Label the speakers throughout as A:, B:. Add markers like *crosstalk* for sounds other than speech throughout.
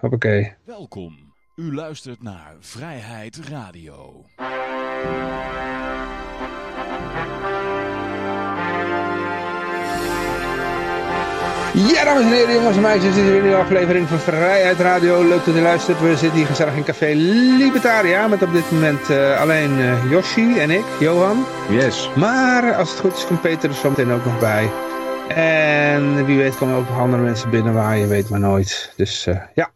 A: Hoppakee.
B: Welkom. U luistert naar Vrijheid Radio.
A: Ja, dames en heren, jongens en meisjes, dit is weer een nieuwe aflevering van Vrijheid Radio. Leuk dat u luistert. We zitten hier gezellig in Café Libertaria met op dit moment uh, alleen uh, Yoshi en ik, Johan.
C: Yes.
A: Maar als het goed is, komt Peter er zo meteen ook nog bij. En wie weet komen ook nog andere mensen binnen waar je weet maar nooit. Dus uh, ja,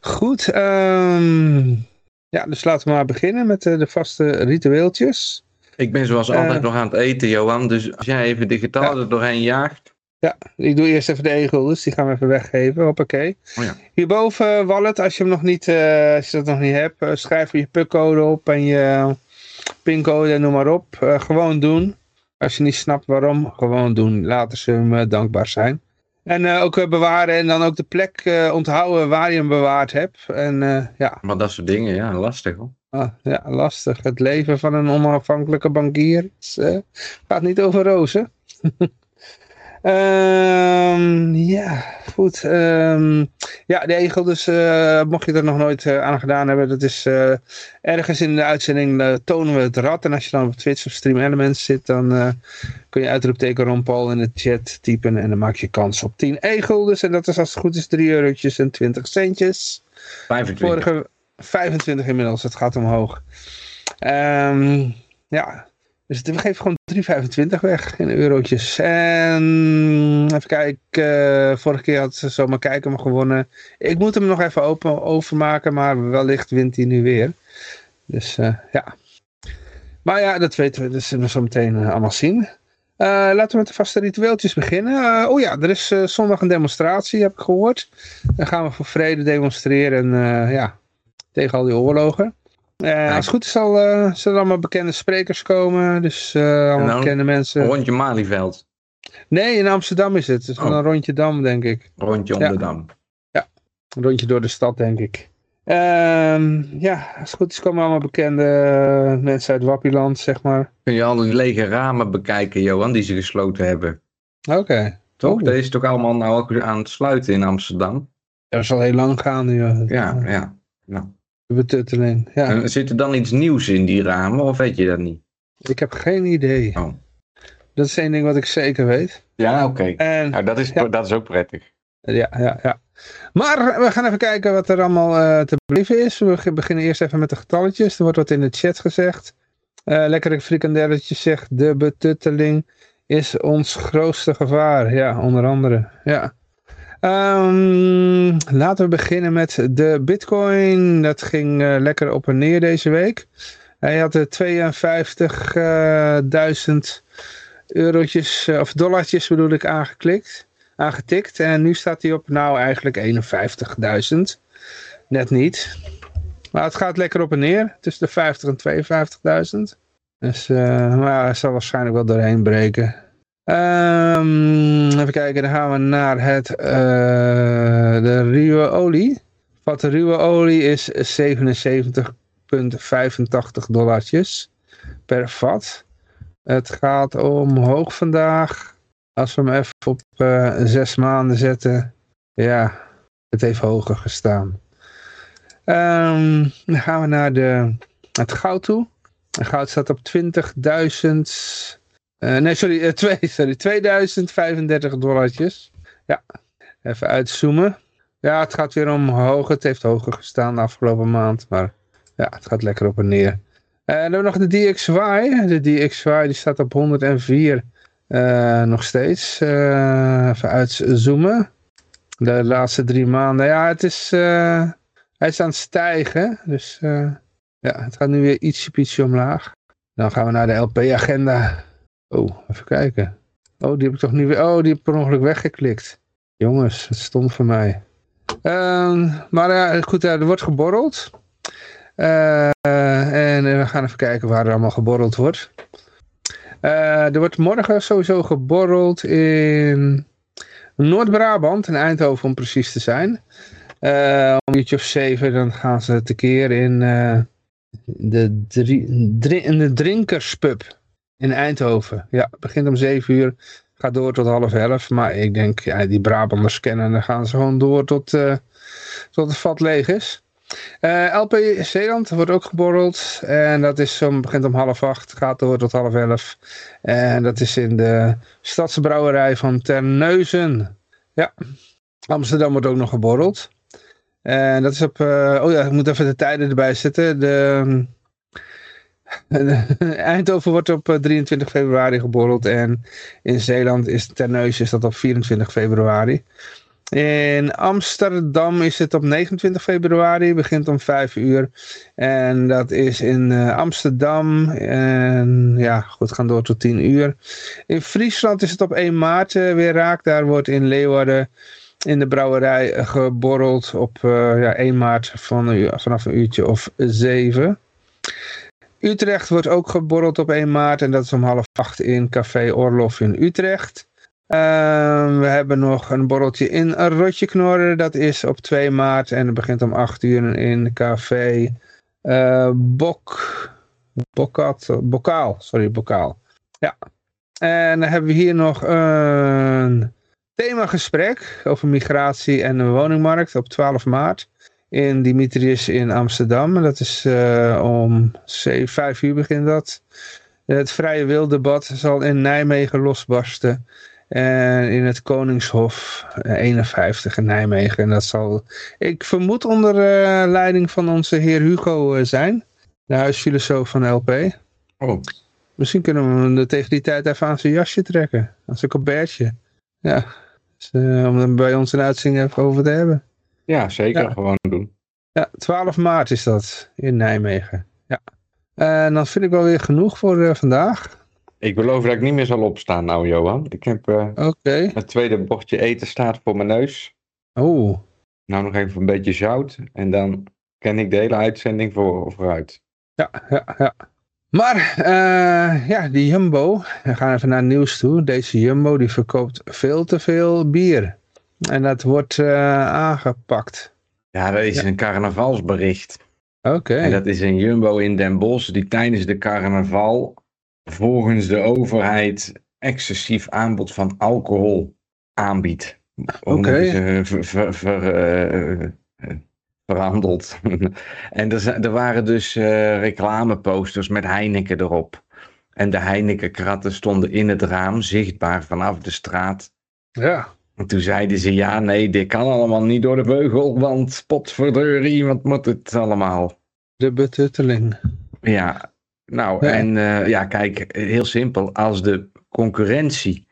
A: goed. Um, ja, dus laten we maar beginnen met de vaste ritueeltjes.
C: Ik ben zoals altijd nog aan het eten, Johan. Dus als jij even de getallen ja. er doorheen jaagt.
A: Ja, ik doe eerst even de e-guldens. Die gaan we even weggeven. Hoppakee.
C: Oh ja.
A: Hierboven, Wallet, als je, hem nog niet, als je dat nog niet hebt, schrijf je PUC-code op en je pincode en noem maar op. Gewoon doen. Als je niet snapt waarom, gewoon doen. Laten ze hem dankbaar zijn. En ook bewaren en dan ook de plek onthouden waar je hem bewaard hebt. En, ja.
C: Maar dat soort dingen, ja, lastig hoor.
A: Ah, ja, lastig. Het leven van een onafhankelijke bankier is, gaat niet over rozen. *laughs* Um, ja, goed. Um, ja, de egel dus, uh, mocht je er nog nooit uh, aan gedaan hebben, dat is uh, ergens in de uitzending tonen we het rad. En als je dan op Twitch of Stream Elements zit, dan kun je uitroepteken Ron Paul in de chat typen en dan maak je kans op 10 egels. En dat is als het goed is 3 eurotjes en 20 centjes.
C: 25.
A: Vorige 25 inmiddels, het gaat omhoog. Um, ja, dus we geven gewoon 3,25 weg in eurotjes. En even kijken, uh, vorige keer had ze zomaar kijken maar gewonnen. Ik moet hem nog even open overmaken, maar wellicht wint hij nu weer. Dus uh, ja. Maar ja, dat weten we, dus we zo meteen uh, allemaal zien. laten we met de vaste ritueeltjes beginnen. oh ja, er is zondag een demonstratie, heb ik gehoord. Dan gaan we voor vrede demonstreren en ja, tegen al die oorlogen. Uh, als het goed is zal, uh, zullen er allemaal bekende sprekers komen. Dus uh, allemaal nou, bekende mensen.
C: Rondje Malieveld.
A: Nee, in Amsterdam is het. Dus oh. een rondje Dam, denk ik.
C: Rondje om
A: ja.
C: de Dam.
A: Ja, een rondje door de stad, denk ik. Um, ja, als het goed is komen allemaal bekende mensen uit Wappieland, zeg maar.
C: Kun je al die lege ramen bekijken, Johan, die ze gesloten hebben.
A: Oké. Okay.
C: Toch? Dat is toch allemaal nou ook aan het sluiten in Amsterdam?
A: Dat is al heel lang gaande, joh.
C: Ja, ja. Nou.
A: De betutteling, ja.
C: En zit er dan iets nieuws in die ramen of weet je dat niet?
A: Ik heb geen idee.
C: Oh.
A: Dat is één ding wat ik zeker weet.
C: Ja, oké. Okay. Nou, dat, is,
A: ja.
C: dat is ook prettig.
A: Ja, ja, ja. Maar we gaan even kijken wat er allemaal uh, te beleven is. We beginnen eerst even met de getalletjes. Er wordt wat in de chat gezegd. Uh, lekkere frikandelletje zegt, de betutteling is ons grootste gevaar. Ja, onder andere. Ja. Um, laten we beginnen met de bitcoin. Dat ging uh, lekker op en neer deze week. Hij had de 52.000 eurotjes, of dollartjes bedoel ik, aangeklikt, aangetikt. En nu staat hij op, nou eigenlijk 51.000. Net niet. Maar het gaat lekker op en neer, tussen de 50 en 52.000. Dus uh, maar hij zal waarschijnlijk wel doorheen breken. Um, even kijken, dan gaan we naar het, uh, de ruwe olie. De ruwe olie is 77,85 dollartjes per vat. Het gaat omhoog vandaag. Als we hem even op uh, zes maanden zetten. Ja, het heeft hoger gestaan. Um, dan gaan we naar de, het goud toe. Het goud staat op 20.000... Uh, nee, sorry, uh, *laughs* twee, sorry, 2035 dollartjes. Ja, even uitzoomen. Ja, het gaat weer omhoog. Het heeft hoger gestaan de afgelopen maand. Maar ja, het gaat lekker op en neer. Uh, dan hebben we nog de DXY. De DXY die staat op 104 nog steeds. even uitzoomen. De laatste drie maanden. Ja, het is, hij is aan het stijgen. Dus ja, het gaat nu weer ietsje, ietsje omlaag. Dan gaan we naar de LP-agenda. Oh, even kijken. Oh, die heb ik toch nu weer... Oh, die heb ik per ongeluk weggeklikt. Jongens, het stond voor mij. Uh, maar uh, goed, uh, er wordt geborreld. en we gaan even kijken waar er allemaal geborreld wordt. er wordt morgen sowieso geborreld in Noord-Brabant, in Eindhoven om precies te zijn. om uurtje of zeven, dan gaan ze tekeer in, de, drie, drie, in de drinkerspub. In Eindhoven. Ja, begint om 7 uur. Gaat door tot half elf. Maar ik denk, ja, die Brabanders kennen. Dan gaan ze gewoon door tot, uh, tot het vat leeg is. Eh, LP Zeeland wordt ook geborreld. En dat is om, begint om half acht, gaat door tot half elf. En dat is in de stadsbrouwerij van Terneuzen. Ja, Amsterdam wordt ook nog geborreld. En dat is op, eh, oh ja, ik moet even de tijden erbij zetten. De, *laughs* Eindhoven wordt op 23 februari geborreld en in Zeeland is Terneuzen is dat op 24 februari. In Amsterdam is het op 29 februari, begint om 5 uur. En dat is in uh, Amsterdam. En ja, goed, gaan door tot 10 uur. In Friesland is het op 1 maart uh, weer raak. Daar wordt in Leeuwarden in de brouwerij geborreld op ja, 1 maart van, vanaf een uurtje of 7. Utrecht wordt ook geborreld op 1 maart en dat is om half 8 in Café Orlof in Utrecht. Uh, we hebben nog een borreltje in Rotje Knorren. Dat is op 2 maart en het begint om 8 uur in café uh, Bok, Bokat, Bokaal. Sorry, Bokaal. Ja. En dan hebben we hier nog een themagesprek over migratie en de woningmarkt op 12 maart. In Dimitrius in Amsterdam. Dat is uh, om 7, 5 uur begint dat. Het vrije wildebat zal in Nijmegen losbarsten. En in het Koningshof 51 in Nijmegen. En dat zal, ik vermoed, onder uh, leiding van onze heer Hugo uh, zijn. De huisfilosoof van LP.
C: Oh.
A: Misschien kunnen we hem tegen die tijd even aan zijn jasje trekken. Aan zijn colbertje. Ja. Dus, uh, om hem bij ons een uitzending even over te hebben.
C: Ja, zeker. Ja. Gewoon.
A: Ja, 12 maart is dat in Nijmegen. Ja. En dan vind ik wel weer genoeg voor vandaag.
C: Ik beloof dat ik niet meer zal opstaan nou, Johan. Ik heb uh,
A: okay.
C: het tweede bordje eten staat voor mijn neus.
A: Oh.
C: Nou nog even een beetje zout. En dan ken ik de hele uitzending voor, vooruit.
A: Ja, ja, ja. Maar, uh, ja, die Jumbo. We gaan even naar het nieuws toe. Deze Jumbo die verkoopt veel te veel bier. En dat wordt uh, aangepakt.
C: Ja, dat is ja. een carnavalsbericht.
A: Oké. Okay.
C: En dat is een Jumbo in Den Bosch die tijdens de carnaval volgens de overheid excessief aanbod van alcohol aanbiedt.
A: Oké.
C: Okay. Ver, ver, ver, uh, verhandeld. *laughs* en er, er, waren dus uh, reclameposters met Heineken erop. En de Heineken-kratten stonden in het raam, zichtbaar vanaf de straat.
A: Ja.
C: En toen zeiden ze, ja, nee, dit kan allemaal niet door de beugel, want potverdeurie, wat moet het allemaal?
A: De betutteling.
C: Ja, nou, ja. en uh, ja, kijk, heel simpel. Als de concurrentie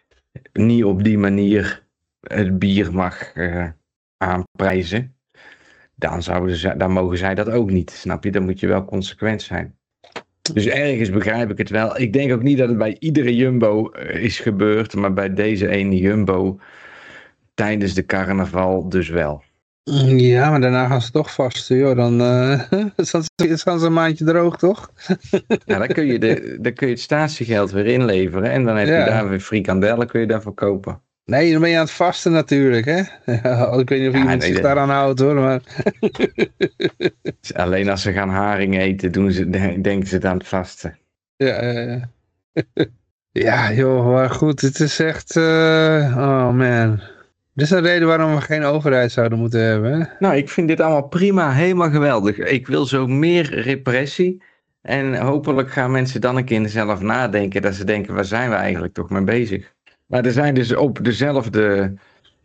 C: niet op die manier het bier mag uh, aanprijzen, dan, zouden ze, dan mogen zij dat ook niet. Snap je? Dan moet je wel consequent zijn. Dus ergens begrijp ik het wel. Ik denk ook niet dat het bij iedere Jumbo is gebeurd, maar bij deze ene Jumbo tijdens de carnaval dus wel.
A: Ja, maar daarna gaan ze toch vast, joh. Dan *laughs* uh, gaan ze een maandje droog, toch? *laughs*
C: ja, dan kun, je de, dan kun je het statiegeld weer inleveren. En dan heb je ja. daar weer frikandellen, kun je daarvoor kopen.
A: Nee, dan ben je aan het vasten natuurlijk, hè? *laughs* Ik weet niet of ja, iemand nee, zich daaraan houdt, hoor. Maar...
C: Alleen als ze gaan haring eten, doen ze, denken ze het aan het vasten.
A: Ja, ja, ja. ja joh, maar goed. Het is echt... Uh... Oh, man. Dit is een reden waarom we geen overheid zouden moeten hebben.
C: Nou, ik vind dit allemaal prima, helemaal geweldig. Ik wil zo meer repressie. En hopelijk gaan mensen dan een keer zelf nadenken. Dat ze denken, waar zijn we eigenlijk toch mee bezig? Maar er zijn dus op dezelfde...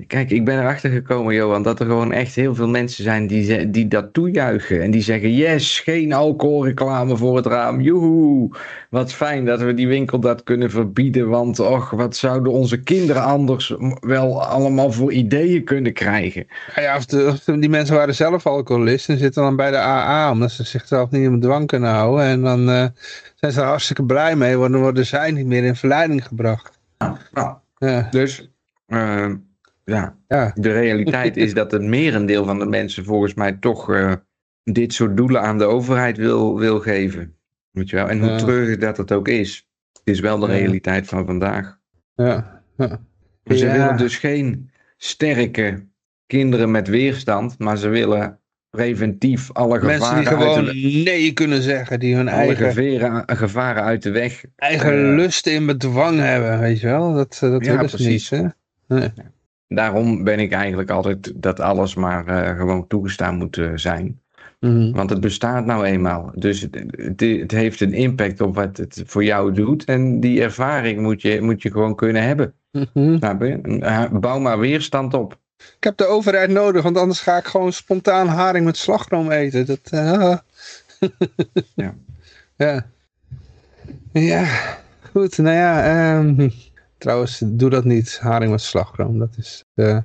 C: Kijk, ik ben erachter gekomen, Johan, dat er gewoon echt heel veel mensen zijn die, die dat toejuichen. En die zeggen, yes, geen alcoholreclame voor het raam. Joehoe, wat fijn dat we die winkel dat kunnen verbieden. Want, och, wat zouden onze kinderen anders wel allemaal voor ideeën kunnen krijgen.
A: Ja, ja of, de, of die mensen waren zelf alcoholist en zitten dan bij de AA, omdat ze zichzelf niet in dwang kunnen houden. En dan uh, zijn ze er hartstikke blij mee, want dan worden zij niet meer in verleiding gebracht.
C: Nou, nou ja. dus... Uh, ja.
A: ja.
C: de realiteit is dat het merendeel van de mensen volgens mij toch uh, dit soort doelen aan de overheid wil, wil geven. Weet je wel? En hoe ja. treurig dat het ook is. Het is wel de realiteit van vandaag.
A: Ja. ja.
C: Ze willen dus geen sterke kinderen met weerstand, maar ze willen preventief alle
A: Mensen
C: gevaren
A: die gewoon
C: de,
A: nee kunnen zeggen, die hun eigen,
C: gevaren, gevaren uit de weg.
A: eigen
C: uh,
A: lusten in bedwang hebben, weet je wel. Dat, dat
C: Ja,
A: willen ze
C: precies.
A: niet, hè? Nee.
C: Daarom ben ik eigenlijk altijd dat alles maar eh, gewoon toegestaan moet eh, zijn.
A: Mhm.
C: Want het bestaat nou eenmaal. Dus het, het, het heeft een impact op wat het voor jou doet. En die ervaring moet je, moet je gewoon kunnen hebben.
A: Mhm.
C: Je? Eh, Bouw maar weerstand op.
A: Ik heb de overheid nodig, want anders ga ik gewoon spontaan haring met slagroom eten. Dat, *laughs*
C: Ja.
A: ja. Ja, goed. Nou ja, ehm, trouwens, doe dat niet. Haring met slagroom, dat is... eh,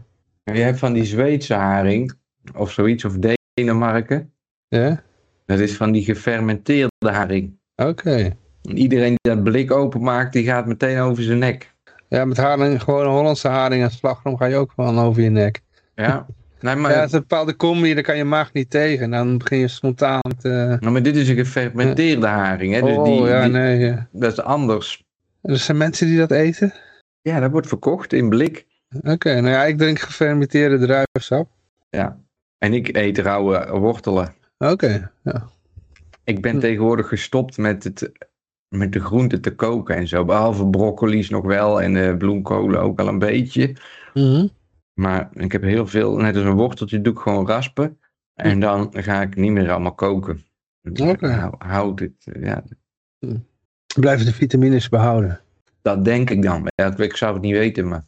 C: Je hebt van die Zweedse haring. Of zoiets. Of Denemarken.
A: ja,
C: Dat is van die gefermenteerde haring.
A: oké.
C: Iedereen die dat blik openmaakt, die gaat meteen over zijn nek.
A: Ja, met haring, gewoon Hollandse haring en slagroom ga je ook gewoon over je nek.
C: Ja. *laughs* Nee, maar,
A: Ja, het is een bepaalde combi, daar kan je maag niet tegen. Dan begin je spontaan te...
C: nou, maar dit is een gefermenteerde haring. Hè? Dus
A: oh,
C: die,
A: ja,
C: die-
A: nee. Ja.
C: Dat is anders.
A: Er zijn mensen die dat eten?
C: Ja, dat wordt verkocht in blik.
A: Oké, nou ja, ik drink gefermenteerde druivensap.
C: Ja. En ik eet rauwe wortelen.
A: Oké, ja.
C: Ik ben
A: Hm.
C: tegenwoordig gestopt met, het, met de groenten te koken en zo. Behalve broccoli's nog wel en eh bloemkolen ook wel een beetje.
A: Mhm.
C: Maar ik heb heel veel, net als een worteltje, doe ik gewoon raspen. En dan ga ik niet meer allemaal koken.
A: Oké.
C: Hou, houd het, eh, ja,
A: Blijven de vitamines behouden.
C: dat denk ik dan. Ja, ik zou het niet weten, maar...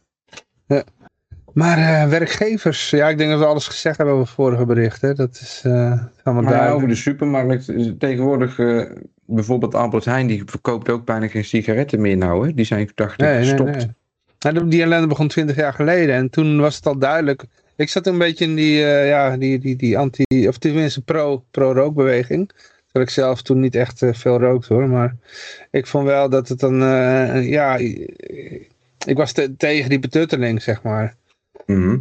A: Maar eh, werkgevers, ja, ik denk dat we alles gezegd hebben over het vorige bericht. Hè. Dat is eh, allemaal
C: Maar ja, over de supermarkt, eh, tegenwoordig eh, bijvoorbeeld Albert Heijn, die verkoopt ook bijna geen sigaretten meer nou. Hè? Die zijn dacht ik
A: Nee, nee,
C: gestopt.
A: nee. Nou, die ellende begon twintig jaar geleden. En toen was het al duidelijk. Ik zat een beetje in die, eh, ja, die, die, die anti, of tenminste pro, Terwijl ik zelf toen niet echt eh, veel rookte hoor. Maar ik vond wel dat het dan, eh, ja, ik was te- tegen die betutteling zeg maar.
C: Mhm.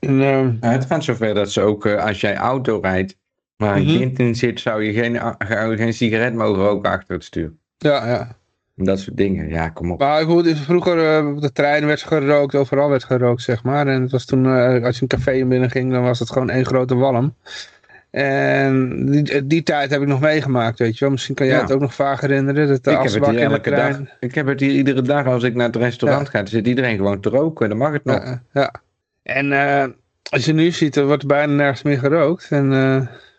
A: En, ehm,
C: Ja, het gaat zover dat ze ook, eh, als jij auto rijdt, waar een
A: Mhm.
C: kind in zit, zou je geen, zou je geen sigaret mogen roken achter het stuur.
A: ja, ja.
C: Dat soort dingen, ja, kom op.
A: Maar goed, vroeger eh, op de trein werd gerookt, overal werd gerookt, zeg maar. En het was toen, eh, als je een café in binnen ging, dan was het gewoon één grote walm. En die, die tijd heb ik nog meegemaakt, weet je wel. Misschien kan jij
C: Ja.
A: het ook nog vaag herinneren. Dat de
C: Ik heb het hier elke dag. Ik heb het hier iedere dag als ik naar het restaurant ga. Dan zit iedereen gewoon te roken. Dan mag het nog.
A: Ja, ja. En eh, als je nu ziet, er wordt bijna nergens meer gerookt. En eh,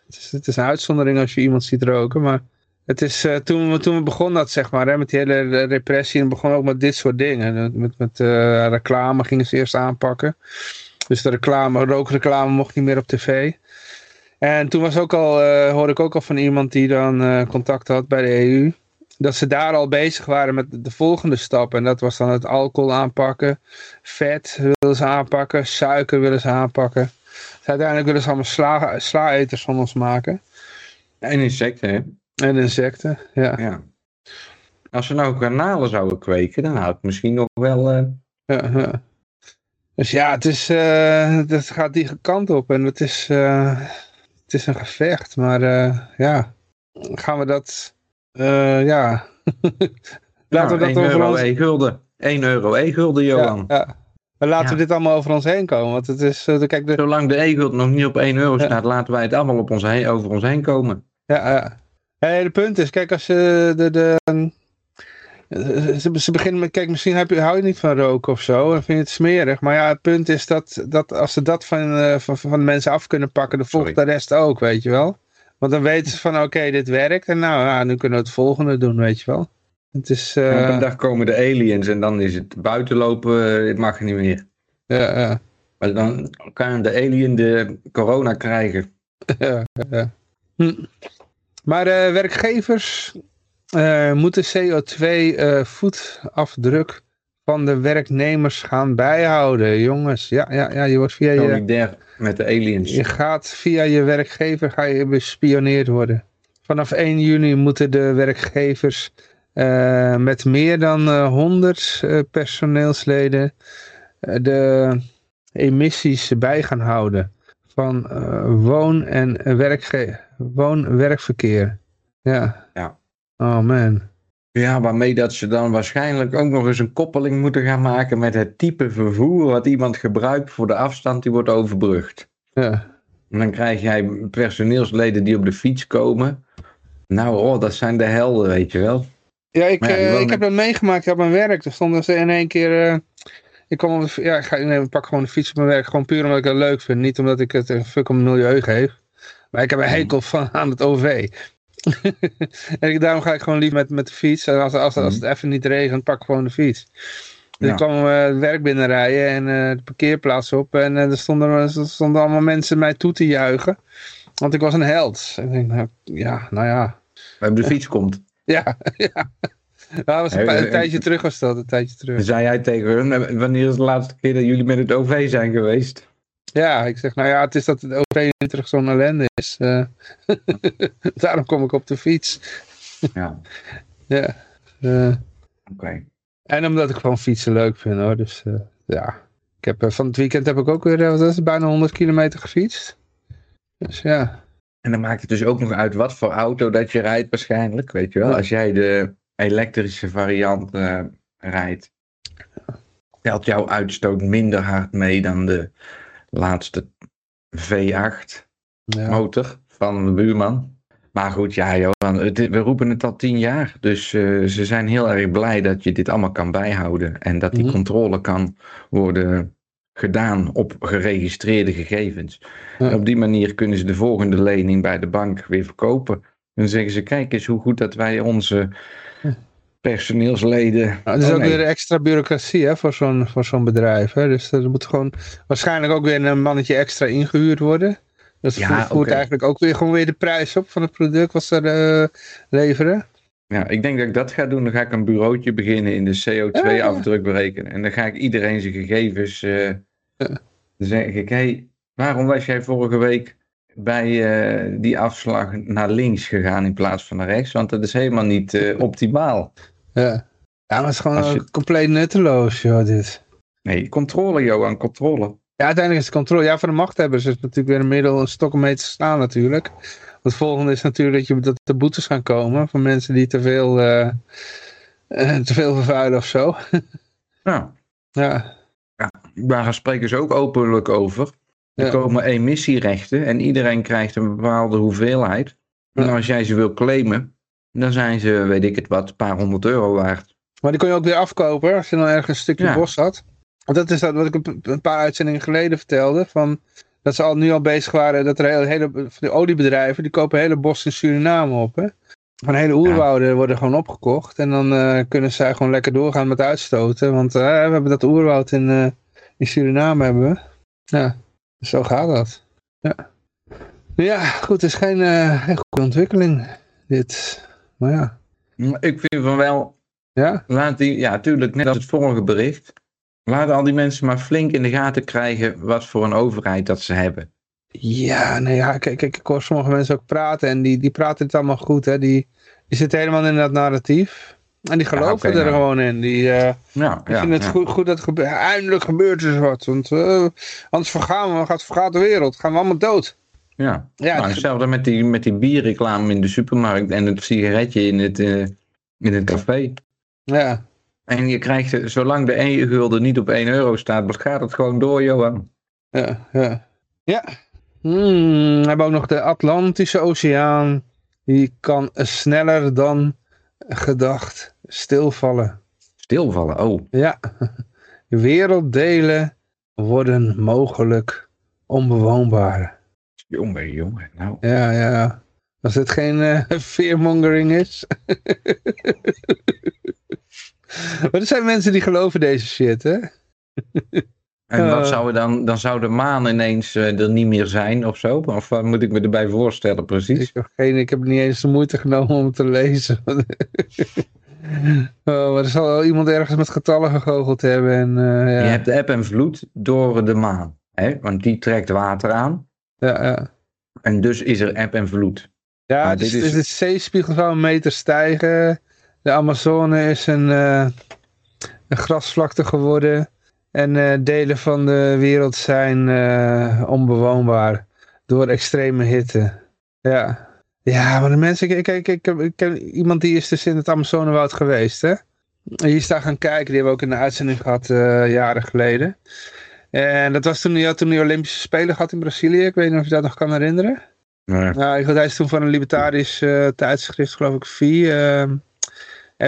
A: het, is, het is een uitzondering als je iemand ziet roken. Maar het is, eh, toen, we, toen we begonnen dat, zeg maar, hè, met die hele repressie. En begon ook met dit soort dingen. Met, met, reclame gingen ze eerst aanpakken. Dus de reclame, rookreclame mocht niet meer op tv. En toen was ook al, eh, hoorde ik ook al van iemand die dan eh, contact had bij de EU. Dat ze daar al bezig waren met de volgende stap. En dat was dan het alcohol aanpakken. Vet willen ze aanpakken. Suiker willen ze aanpakken. Dus uiteindelijk willen ze allemaal sla, sla-eters van ons maken.
C: En insecten, hè?
A: En insecten, ja.
C: Ja. Als ze nou garnalen zouden kweken, dan had ik misschien nog wel... eh,
A: ja, ja. Dus ja, het, is, eh, het gaat die kant op. En het is, eh, het is een gevecht. Maar eh, ja, gaan we dat... eh, ja... *laughs* Laten we dat
C: 1
A: over
C: euro
A: ons...
C: e-gulden. 1 euro e-gulden, Johan.
A: Ja, ja. Maar laten
C: Ja.
A: we dit allemaal over ons heen komen. Want het is, eh, kijk, de,
C: Zolang de e-gulden nog niet op 1 euro staat, laten wij het allemaal op ons heen, over ons heen komen.
A: Ja, ja. Hey, de punt is, kijk, als je de, de, ze, ze beginnen met, kijk, misschien heb je, hou je niet van roken of zo, en vind je het smerig. Maar ja, het punt is dat, dat als ze dat van, eh, van, van mensen af kunnen pakken, dan volgt
C: Sorry.
A: de rest ook, weet je wel. Want dan weten ze van, oké, dit werkt, en nou, ja, nu kunnen we het volgende doen, weet je wel. Het is,
C: En op
A: eh
C: een dag komen de aliens en dan is het buitenlopen, eh, dit mag niet meer.
A: ja, ja,
C: Maar dan kan de alien de corona krijgen. *laughs*
A: ja, ja. Hm. Maar eh, werkgevers eh, moeten CO2-voetafdruk van de werknemers gaan bijhouden. Jongens, ja, ja, ja je wordt via je,
C: Solidair met de aliens.
A: je gaat via je werkgever ga je bespioneerd worden. Vanaf 1 juni moeten de werkgevers eh, met meer dan eh, 100 eh, personeelsleden eh, de emissies bij gaan houden van eh, woon- en werkge- woon-werkverkeer. Ja.
C: Ja.
A: Oh man.
C: Ja, waarmee dat ze dan waarschijnlijk ook nog eens een koppeling moeten gaan maken met het type vervoer wat iemand gebruikt voor de afstand die wordt overbrugd.
A: Ja.
C: En dan krijg jij personeelsleden die op de fiets komen. Nou, oh, dat zijn de helden, weet je wel.
A: Ja, ik,
C: ja,
A: eh,
C: wonen-
A: ik heb dat meegemaakt op mijn werk. Toen stonden ze in één keer... eh, Ik, kom op de, ja, ik, ga, nee, ik pak gewoon de fiets op mijn werk. Gewoon puur omdat ik het leuk vind. Niet omdat ik het een fuck om milieu geef. Maar ik heb een
C: Hmm.
A: hekel van aan het OV. En ik, daarom ga ik gewoon liever met, met de fiets. En als, als, als het even niet regent, pak ik gewoon de fiets. Dus.
C: Ja.
A: ik kwam eh, het werk binnenrijden en eh, de parkeerplaats op. En eh, er, stonden, er stonden allemaal mensen mij toe te juichen. Want ik was een held. En ik denk, nou, ja, nou ja.
C: Waar de fiets komt. *laughs*
A: Ja, ja. Dat was een,
C: Hey,
A: pa- een tijdje terug was dat, een tijdje terug.
C: Zei jij tegen hun, wanneer is de laatste keer dat jullie met het OV zijn geweest?
A: Ja, ik zeg, nou ja, het is dat het OV terug zo'n ellende is. eh. *laughs* daarom kom ik op de fiets.
C: Ja, *laughs*
A: Ja. eh.
C: oké.
A: en omdat ik gewoon fietsen leuk vind hoor. Dus eh, ja. Ik heb, van het weekend heb ik ook weer, wat is het, bijna 100 kilometer gefietst. Dus ja.
C: En dan maakt het dus ook nog uit wat voor auto dat je rijdt waarschijnlijk, weet je wel.
A: Ja.
C: Als jij de elektrische variant rijdt, telt jouw uitstoot minder hard mee dan de laatste V8
A: ja.
C: motor van de buurman. Maar goed, ja Johan, het- we roepen het al tien jaar. Dus eh, ze zijn heel erg blij dat je dit allemaal kan bijhouden. En dat die
A: Mhm.
C: controle kan worden gedaan op geregistreerde gegevens.
A: Ja.
C: En op die manier kunnen ze de volgende lening bij de bank weer verkopen. Dan zeggen ze, kijk eens hoe goed dat wij onze personeelsleden...
A: Nou, het is
C: Oh,
A: ook
C: nee.
A: weer extra bureaucratie hè, voor zo'n voor zo'n bedrijf. Hè. Dus er moet gewoon waarschijnlijk ook weer een mannetje extra ingehuurd worden. Dat
C: Ja,
A: voert eigenlijk ook weer, gewoon weer de prijs op van het product wat ze eh, leveren.
C: Ja, ik denk dat ik dat ga doen. Dan ga ik een bureautje beginnen in de CO2-afdruk berekenen. En dan ga ik iedereen zijn gegevens. eh Dan zeg ik: hé, hey, waarom was jij vorige week bij eh, die afslag naar links gegaan in plaats van naar rechts? Want dat is helemaal niet optimaal.
A: Ja. ja, maar het is gewoon
C: je-
A: compleet nutteloos, joh, dit.
C: Nee, controle, Johan, controle.
A: Ja, uiteindelijk is het controle. Ja, voor de machthebbers is het natuurlijk weer een middel, een stok om mee te slaan natuurlijk. Het volgende is natuurlijk dat, je, dat er boetes gaan komen van mensen die te veel, eh, eh, te veel vervuilen of zo. *laughs*
C: Nou,
A: Ja,
C: daar spreken ze ook openlijk over. Er
A: Ja.
C: komen emissierechten en iedereen krijgt een bepaalde hoeveelheid. En
A: Ja.
C: als jij ze wil claimen, dan zijn ze, weet ik het wat, een paar honderd euro waard.
A: maar die kon je ook weer afkopen als je dan ergens een stukje
C: Ja.
A: bos had. Want dat is dat wat ik een, paar uitzendingen geleden vertelde. Van, dat ze al nu al bezig waren, dat er hele, hele van die oliebedrijven, die kopen hele bos in Suriname op. Hè? Van hele oerwouden worden gewoon opgekocht. En dan eh, kunnen zij gewoon lekker doorgaan met uitstoten. Want eh, we hebben dat oerwoud in, eh, in Suriname hebben we. Ja, zo gaat dat. Ja, ja goed, het is geen geen goede ontwikkeling. Dit, maar ja.
C: Ik vind van wel,
A: Ja,
C: laat die, ja, tuurlijk, net als het vorige bericht. Laten al die mensen maar flink in de gaten krijgen wat voor een overheid dat ze hebben.
A: Ja, nee, ja, kijk, kijk, ik hoor sommige mensen ook praten en die, die praten het allemaal goed, hè. Die, die zitten helemaal in dat narratief. En die geloven er
C: nou.
A: gewoon in. Die, eh
C: Ja,
A: die
C: ja,
A: vinden het goed, goed dat gebeurt. Eindelijk gebeurt er wat. Want eh, anders vergaan we, gaat, vergaat de wereld. Gaan we allemaal dood.
C: Ja,
A: Ja,
C: nou,
A: het-
C: hetzelfde met die, met die bierreclame in de supermarkt en het sigaretje in het, eh, in het café.
A: ja.
C: En je krijgt, eh, zolang de 1 gulden niet op 1 euro staat, gaat het gewoon door, Johan.
A: Ja, ja. Ja. Hmm, we hebben ook nog de Atlantische Oceaan. Die kan sneller dan gedacht stilvallen.
C: Stilvallen, oh.
A: Ja. Werelddelen worden mogelijk onbewoonbaar.
C: Jongen, jongen. Nou,
A: Ja, ja. Als het geen eh fearmongering is. *laughs* maar er zijn mensen die geloven deze shit, hè?
C: en wat
A: Eh.
C: zou er dan, dan zou de maan ineens eh, er niet meer zijn of zo? Of wat moet ik me erbij voorstellen precies?
A: Ik heb, geen, ik heb niet eens de moeite genomen om het te lezen. *laughs* oh, maar er zal wel iemand ergens met getallen gegoocheld hebben. En, eh, ja.
C: Je hebt de eb en vloed door de maan. Hè? Want die trekt water aan.
A: Ja, ja.
C: En dus is er eb en vloed.
A: Ja,
C: Maar
A: dus,
C: dit is-
A: de zeespiegel zou een meter stijgen. De Amazone is een, eh, een grasvlakte geworden. En eh, delen van de wereld zijn eh, onbewoonbaar door extreme hitte. Ja. Ja, maar de mensen... Kijk, ik, heb- ik ken iemand die is dus in het Amazonewoud geweest, hè. Die is daar gaan kijken. Die hebben we ook in de uitzending gehad eh, jaren geleden. En dat was toen hij had toen die Olympische Spelen gehad in Brazilië. Ik weet niet of je dat nog kan herinneren.
C: Nee.
A: Nou, ik, hij is toen van een libertarisch eh, tijdschrift, geloof ik, VIE. ehm,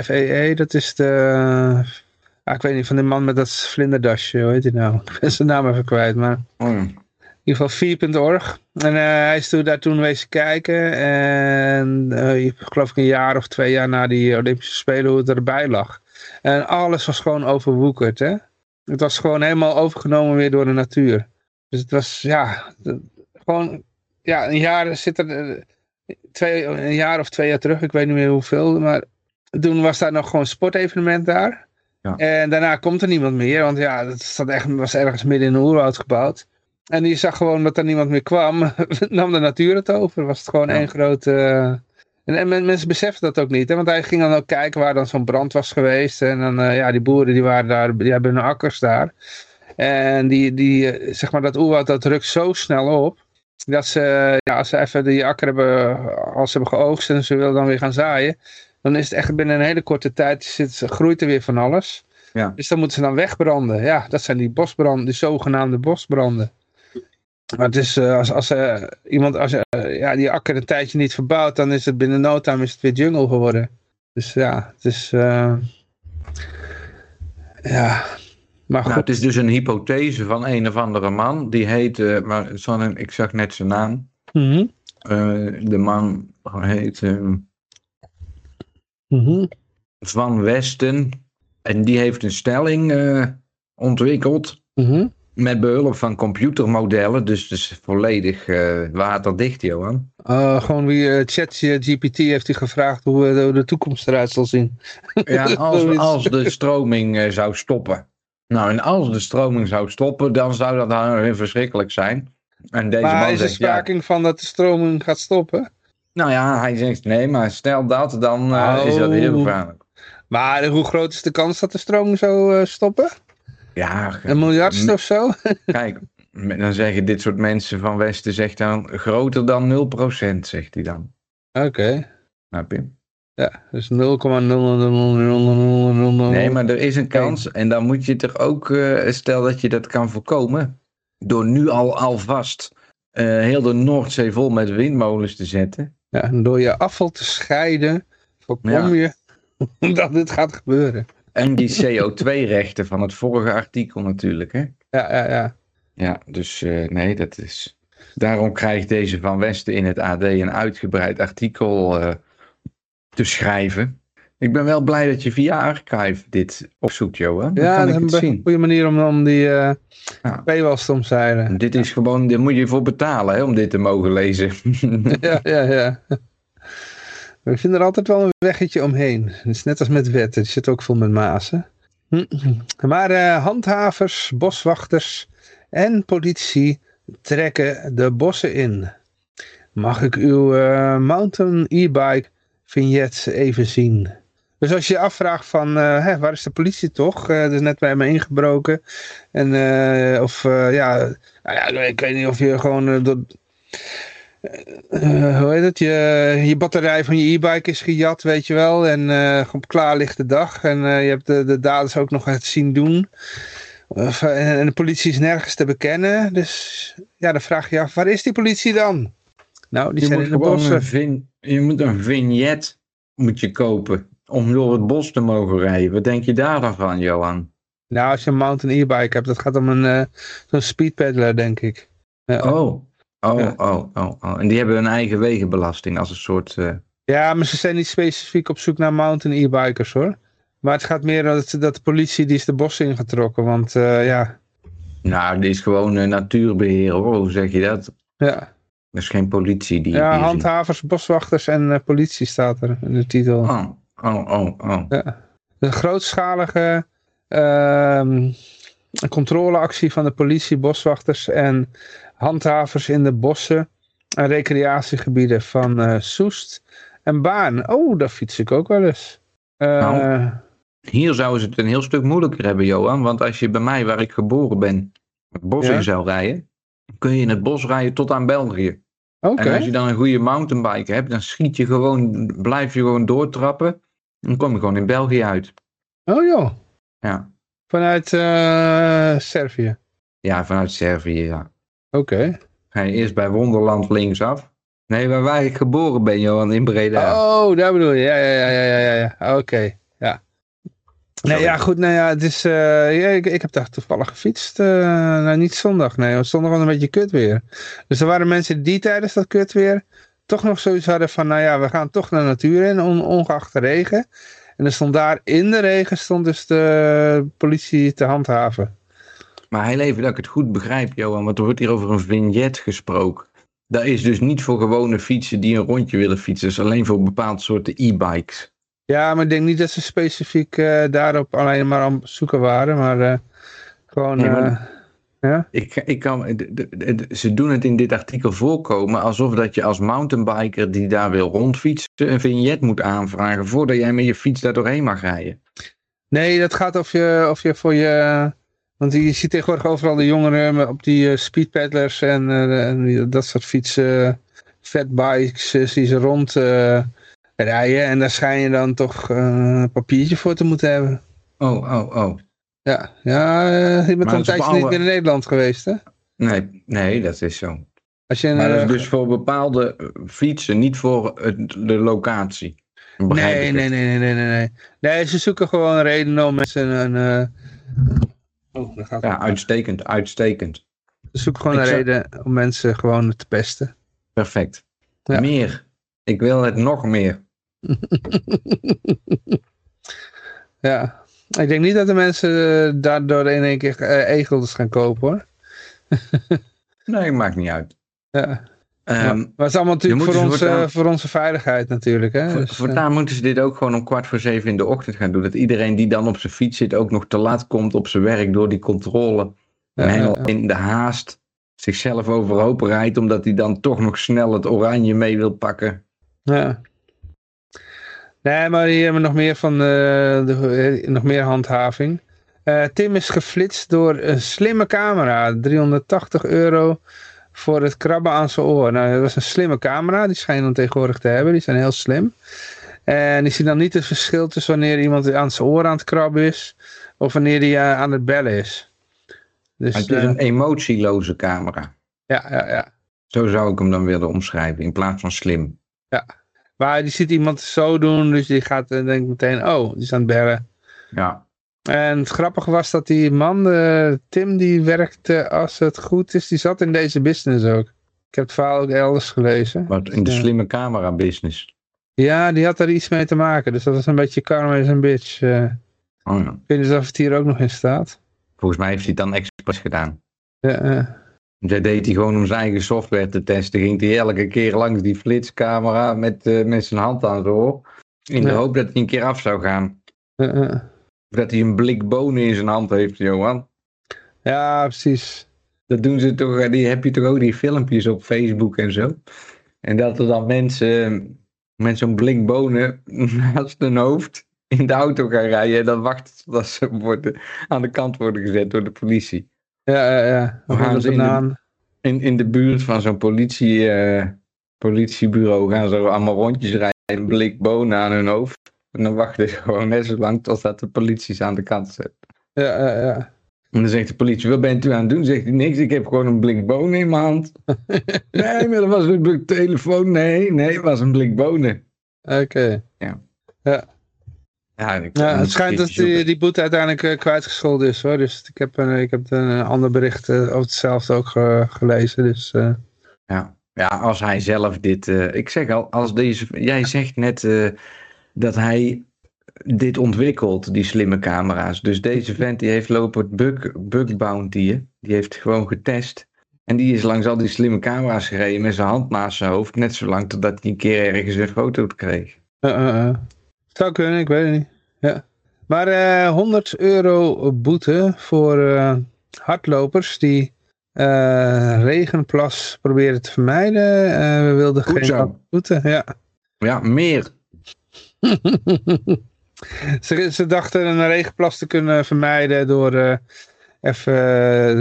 A: FEE, dat is de Ah, ik weet niet, van die man met dat vlinderdasje, hoe heet hij nou? *laughs* Ik ben zijn naam even kwijt, maar...
C: Oh, ja.
A: In ieder geval 4.org. En eh, hij is toen, daar toen wezen kijken. En eh, ik geloof ik een jaar of twee jaar na die Olympische Spelen hoe het erbij lag. En alles was gewoon overwoekerd. Hè? Het was gewoon helemaal overgenomen weer door de natuur. Dus het was, ja, gewoon, ja, een jaar zit er, eh, twee, een jaar of twee jaar terug, ik weet niet meer hoeveel, maar toen was daar nog gewoon een sportevenement daar.
C: Ja.
A: En daarna komt er niemand meer, want ja, het staat echt, was ergens midden in een oerwoud gebouwd. En die zag gewoon dat er niemand meer kwam, *laughs* nam de natuur het over, was het gewoon
C: Ja.
A: één grote... eh, en, en men- mensen beseften dat ook niet, hè? want hij ging dan ook kijken waar dan zo'n brand was geweest. En dan, eh, ja, die boeren die waren daar, die hebben hun akkers daar. En die, die, eh, zeg maar, dat oerwoud dat rukt zo snel op. Dat ze, ja, als ze even die akker hebben, als ze hebben geoogst en ze willen dan weer gaan zaaien. Dan is het echt binnen een hele korte tijd, zit, groeit er weer van alles.
C: Ja.
A: Dus dan moeten ze dan wegbranden. Ja, dat zijn die bosbranden, die zogenaamde bosbranden. Maar het is, eh, als, als eh, iemand, als eh, ja, die akker een tijdje niet verbouwt, dan is het binnen no time is het weer jungle geworden. Dus ja, het is, ja, maar goed.
C: Nou, het is dus een hypothese van een of andere man. Die heet, maar zal- ik zag net zijn naam.
A: Mhm,
C: de man heet
A: mhm.
C: Van Westen. En die heeft een stelling ontwikkeld.
A: Mhm.
C: Met behulp van computermodellen. Dus is volledig eh, waterdicht, Johan.
A: Uh, gewoon wie uh, ChatGPT heeft hij gevraagd hoe, hoe de toekomst eruit zal zien. *laughs*
C: Ja, als, als de stroming eh, zou stoppen. Nou, en als de stroming zou stoppen, dan zou dat weer verschrikkelijk zijn. En deze
A: maar
C: man
A: is er
C: ja,
A: sprake van dat de stroming gaat stoppen?
C: nou ja, hij zegt nee, maar stel dat, dan eh, is dat heel
A: Oh.
C: gevaarlijk.
A: Maar hoe groot is de kans dat de stroming zou stoppen?
C: Ja,
A: Een miljardste of zo?
C: kijk, dan zeggen dit soort mensen van Westen, zegt dan groter dan 0%, zegt hij dan.
A: Oké.
C: Snap je?
A: Ja, dus 0,0000000.
C: Nee, maar er is een kans en dan moet je het er ook, eh, stel dat je dat kan voorkomen, door nu al alvast eh, heel de Noordzee vol met windmolens te zetten.
A: Ja, en door je afval te scheiden, voorkom
C: Ja.
A: je dat dit gaat gebeuren.
C: En die CO2-rechten van het vorige artikel natuurlijk, hè?
A: Ja, ja, ja.
C: Ja, dus eh, nee, dat is... Daarom krijgt deze Van Westen in het AD een uitgebreid artikel eh, te schrijven. Ik ben wel blij dat je via Archive dit opzoekt, Johan. Dan
A: Ja,
C: kan
A: dat is een
C: zien.
A: goede manier om, om die uh,
C: Ja.
A: te omzeilen.
C: Dit is gewoon, daar moet je voor betalen hè, om dit te mogen lezen. *laughs*
A: Ja, ja, ja. We vinden er altijd wel een weggetje omheen. Het is net als met wetten. Het zit ook vol met mazen. Hm. Maar uh, handhavers, boswachters en politie trekken de bossen in. Mag ik uw uh, mountain e-bike vignet even zien? Dus als je je afvraagt van, uh, hè, waar is de politie toch? Er is net bij me ingebroken. En, of ja, nou ja, ik weet niet of je gewoon door, uh, hoe heet het, je, je batterij van je e-bike is gejat, weet je wel. En uh, op klaarlichte dag. En uh, je hebt de, de daders ook nog het zien doen. Of, en de politie is nergens te bekennen. Dus ja, dan vraag je je af, waar is die politie dan? Nou, die
C: je
A: zijn
C: moet
A: in de bossen.
C: Een vin, je moet een vignet moet je kopen om door het bos te mogen rijden. Wat denk je daar dan van, Johan?
A: Nou, als je een mountain e-bike hebt, dat gaat om een zo'n speedpedaler, denk ik.
C: Oh, oh,
A: Ja.
C: oh, oh, oh. En die hebben hun eigen wegenbelasting als een soort... eh,
A: Ja, maar ze zijn niet specifiek op zoek naar mountain e-bikers hoor. Maar het gaat meer dat, dat de politie die is de bossen ingetrokken. Want uh, ja,
C: Nou, dit is gewoon uh, natuurbeheer hoor. Hoe zeg je dat?
A: ja.
C: Dat is geen politie die...
A: ja
C: die
A: handhavers, boswachters en politie staat er in de titel.
C: Oh, oh, oh, oh.
A: Ja. Een grootschalige uh, controleactie van de politie, boswachters en handhavers in de bossen en recreatiegebieden van uh, Soest en Baan. Oh, daar fiets ik ook wel eens. Uh,
C: nou, hier zouden ze het een heel stuk moeilijker hebben, Johan. Want als je bij mij, waar ik geboren ben, het bos
A: Ja.
C: in zou rijden, kun je in het bos rijden tot aan België.
A: Oké.
C: En als je dan een goede mountainbike hebt, dan schiet je gewoon, blijf je gewoon doortrappen. Dan kom je gewoon in België uit.
A: Oh joh,
C: Ja,
A: vanuit uh, Servië.
C: ja vanuit Servië, ja.
A: Oké.
C: Ga je eerst bij Wonderland linksaf. Nee, waar, waar ik geboren ben, Johan, in Breda.
A: Oh, daar bedoel je. Ja, ja, ja, ja, ja, ja. Oké, ja. Nee, ja, goed. Nou ja, het is, eh, ja, ik, ik heb daar toevallig gefietst. eh, nou, niet zondag. Nee, want zondag was een beetje kut weer. Dus er waren mensen die tijdens dat kut weer toch nog zoiets hadden van, nou ja, we gaan toch naar de natuur in, on, ongeacht de regen. En er stond daar in de regen stond dus de politie te handhaven.
C: Maar heel even dat ik het goed begrijp, Johan, want er wordt hier over een vignet gesproken. Dat is dus niet voor gewone fietsen die een rondje willen fietsen. Dat is alleen voor bepaalde soorten e-bikes.
A: Ja, maar ik denk niet dat ze specifiek eh, daarop alleen maar aan het zoeken waren, maar eh, gewoon...
C: Nee, maar-
A: eh, ja?
C: Ik, ik kan, ze doen het in dit artikel voorkomen alsof dat je als mountainbiker die daar wil rondfietsen een vignet moet aanvragen voordat jij met je fiets daar doorheen mag rijden.
A: Nee, dat gaat of je, of je voor je... Want je ziet tegenwoordig overal de jongeren met- op die eh, speedpaddlers en, eh, en die- dat soort fietsen, fatbikes, eh, zie ze rond eh, rijden. En daar schijn je dan toch eh, een papiertje voor te moeten hebben.
C: Oh, oh, oh.
A: Ja, ja eh, je bent al een tijdje niet meer in Nederland geweest, hè?
C: Nee, nee, dat is zo.
A: Als je,
C: Maar dat is
A: eh,
C: dus voor bepaalde eh, fietsen, niet voor het- de locatie.
A: Nee, nee, nee, nee, nee, nee. Nee, ze zoeken gewoon redenen om mensen een... Oh, dat gaat
C: Ja, uitstekend, uitstekend.
A: Ze zoeken gewoon
C: Ik
A: een
C: zou-
A: reden om mensen gewoon te pesten.
C: Perfect.
A: Ja.
C: Meer. Ik wil het nog meer. *laughs*
A: Ja, ik denk niet dat de mensen eh, daardoor in één keer eh, egels gaan kopen hoor. *laughs*
C: Nee, maakt niet uit.
A: Ja.
C: Ehm,
A: maar het is allemaal natuurlijk voor,
C: voortaan-
A: voor onze veiligheid natuurlijk. Hè?
C: Voor-
A: Dus, eh,
C: moeten ze dit ook gewoon om kwart voor zeven in de ochtend gaan doen. Dat iedereen die dan op zijn fiets zit ook nog te laat komt op zijn werk door die controle. En
A: Ja,
C: helemaal
A: ja,
C: in de haast zichzelf overhoop rijdt omdat hij dan toch nog snel het oranje mee wil pakken.
A: ja. Nee, maar hier hebben we nog meer van eh, de, eh, nog meer handhaving. Tim is geflitst door een slimme camera. 380 euro voor het krabben aan zijn oor. Nou, dat was een slimme camera. Die schijnen dan tegenwoordig te hebben. Die zijn heel slim. En die zien dan niet het verschil tussen wanneer iemand aan zijn oor aan het krabben is. Of wanneer hij eh, aan het bellen is. Dus
C: het is
A: eh,
C: een emotieloze camera.
A: ja, ja, ja.
C: Zo zou ik hem dan willen omschrijven in plaats van slim.
A: Maar die ziet iemand zo doen. Dus die gaat en denkt meteen, oh, die is aan het bellen.
C: Ja,
A: En het grappige was dat die man, eh, Tim, die werkte, als het goed is, die zat in deze business ook. Ik heb het verhaal ook elders gelezen.
C: wat in de
A: Ja.
C: slimme camera business.
A: Ja, die had er iets mee te maken. Dus dat was een beetje karma is een bitch. eh.
C: Oh ja.
A: ik weet niet of het hier ook nog in staat.
C: Volgens mij heeft hij het dan expres gedaan.
A: Ja, eh.
C: Dat deed hij gewoon om zijn eigen software te testen. Ging hij elke keer langs die flitscamera met, eh, met zijn hand aan oor. In de
A: Ja.
C: hoop dat hij een keer af zou gaan.
A: Eh, eh.
C: Dat hij een blik bonen in zijn hand heeft, Johan.
A: ja, precies.
C: Dat doen ze toch, eh, die heb je toch ook die filmpjes op Facebook en zo. En dat er dan mensen met zo'n blik bonen *laughs* naast hun hoofd in de auto gaan rijden. En dan wachten totdat ze worden, aan de kant worden gezet door de politie.
A: Ja, ja, ja.
C: We
A: Of
C: gaan ze in de-. In, in de buurt van zo'n politie, eh, politiebureau gaan ze allemaal rondjes rijden. Een blik bonen aan hun hoofd. En dan wachten ze *laughs* gewoon net zo lang totdat de politie ze aan de kant zet.
A: Ja, ja, ja.
C: En dan zegt de politie, wat bent u aan het doen? Zegt hij, niks, ik heb gewoon een blik bonen in mijn hand. *laughs* nee, maar dat was een blik telefoon. Nee, nee, het was een blik bonen.
A: Oké.
C: Ja,
A: Ja,
C: moet
A: het schijnt dat die, die boete uiteindelijk eh, kwijtgescholden is hoor. Dus ik heb, een, ik heb een ander bericht eh, over hetzelfde ook ge- gelezen. Dus eh,
C: Ja. ja, als hij zelf dit... eh, ik zeg al, als deze... Jij zegt net eh, dat hij dit ontwikkelt, die slimme camera's. Dus deze vent die heeft lopen bug, bug bounty'en. Die heeft gewoon getest. En die is langs al die slimme camera's gereden met zijn hand naast zijn hoofd. Net zolang totdat hij een keer ergens een foto kreeg.
A: eh, eh, eh. zou kunnen, ik weet het niet. Ja. Maar eh 100 euro boete voor eh, hardlopers die eh, regenplas proberen te vermijden. Eh, we wilden
C: Goed
A: geen boete. Ja.
C: Ja, meer. *laughs*
A: ze, ze dachten een regenplas te kunnen vermijden door eh, even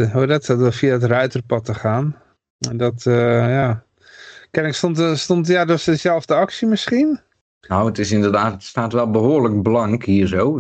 A: eh, hoe dat, door via het ruiterpad te gaan. En dat, eh, ja. Kennelijk stond, stond ja, dat was dezelfde actie misschien.
C: Nou, het is inderdaad, het staat wel behoorlijk blank hier zo.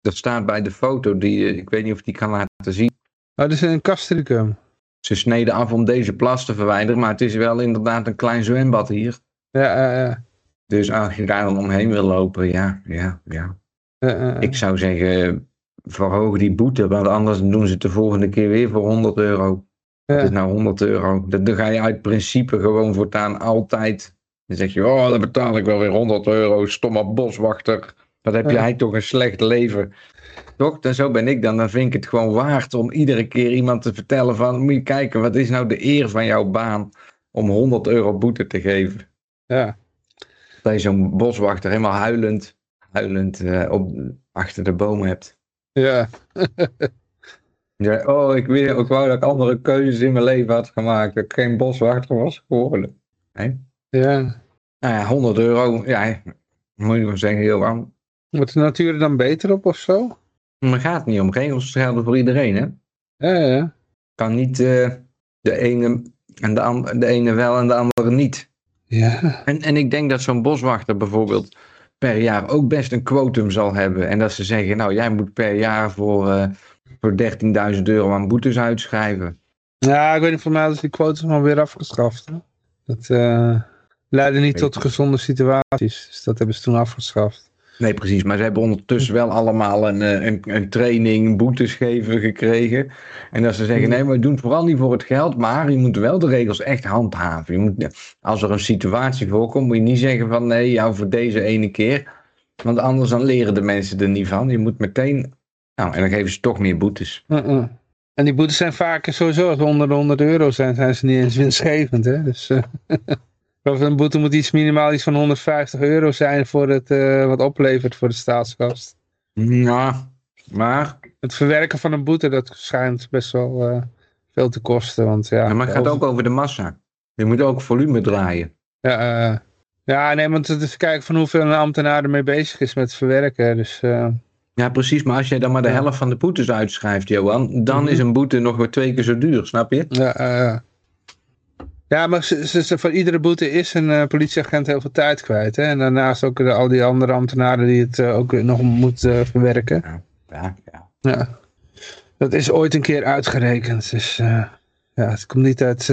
C: Dat staat bij de foto, die, ik weet niet of ik die kan laten zien.
A: Oh, dat is een Castricum.
C: Ze sneden af om deze plas te verwijderen, maar het is wel inderdaad een klein zwembad hier.
A: Ja, ja, ja.
C: Dus als je daar dan omheen wil lopen, ja, ja, ja.
A: Eh, eh,
C: Ik zou zeggen, verhoog die boete, want anders doen ze het de volgende keer weer voor 100 euro. Het is nou 100 euro. Dan ga je uit principe gewoon voortaan altijd. Dan zeg je, oh, dan betaal ik wel weer 100 euro, stomme boswachter. Wat heb jij toch een slecht leven. Toch? Dan zo ben ik dan. Dan vind ik het gewoon waard om iedere keer iemand te vertellen van, moet je kijken, wat is nou de eer van jouw baan om 100 euro boete te geven.
A: ja.
C: Dat je zo'n boswachter helemaal huilend, huilend eh, op, achter de boom hebt.
A: ja. *laughs*
C: Ja, oh, ik, weet, ik wou dat ik andere keuzes in mijn leven had gemaakt. Dat ik geen boswachter was geworden. Nee?
A: ja.
C: Nou ja, 100 euro. Ja, moet je wel zeggen, heel warm.
A: Wordt de natuur er dan beter op of zo?
C: Maar het gaat niet om. Regels gelden voor iedereen, hè?
A: Ja, ja.
C: Kan niet eh, de, ene, en de, de ene wel en de andere niet.
A: Ja,
C: En, en ik denk dat zo'n boswachter bijvoorbeeld per jaar ook best een quotum zal hebben. En dat ze zeggen, nou, jij moet per jaar voor, eh, voor 13.000 euro aan boetes uitschrijven.
A: ja ik weet niet, voor mij is die quotas maar weer afgeschaft. Hè? Dat eh, leidde niet tot gezonde situaties. Dus dat hebben ze toen afgeschaft.
C: Nee, precies. Maar ze hebben ondertussen wel allemaal een, eh, een, een training, boetes geven gekregen. En dat ze zeggen, nee, maar we doen het vooral niet voor het geld, maar je moet wel de regels echt handhaven. Je moet, als er een situatie voorkomt, moet je niet zeggen van, nee, jou voor deze ene keer. Want anders dan leren de mensen er niet van. Je moet meteen, nou, en dan geven ze toch meer boetes.
A: En die boetes zijn vaak sowieso, als onder de 100 euro zijn, zijn ze niet eens winstgevend. Hè? Dus eh, *laughs* geloof dat een boete moet iets minimaal iets van 150 euro zijn voor het, eh, wat oplevert voor de staatskast.
C: Ja, maar,
A: Het verwerken van een boete, dat schijnt best wel eh, veel te kosten. Want, ja,
C: ja, maar het gaat ook over de massa. Je moet ook volume draaien.
A: Ja, eh, ja, nee, want het is kijken van hoeveel een ambtenaar ermee bezig is met verwerken. Dus
C: Ja, precies. Maar als jij dan maar de
A: Ja.
C: helft van de boetes uitschrijft, Johan, dan
A: Mhm.
C: is een boete nog weer twee keer zo duur, snap je?
A: ja, eh, ja, maar ze, ze, ze- voor iedere boete is een eh, politieagent heel veel tijd kwijt. Hè? En daarnaast ook de- al die andere ambtenaren die het eh, ook nog moeten eh, verwerken.
C: Ja, ja.
A: Ja. Dat is ooit een keer uitgerekend. Dus ja, het komt niet uit...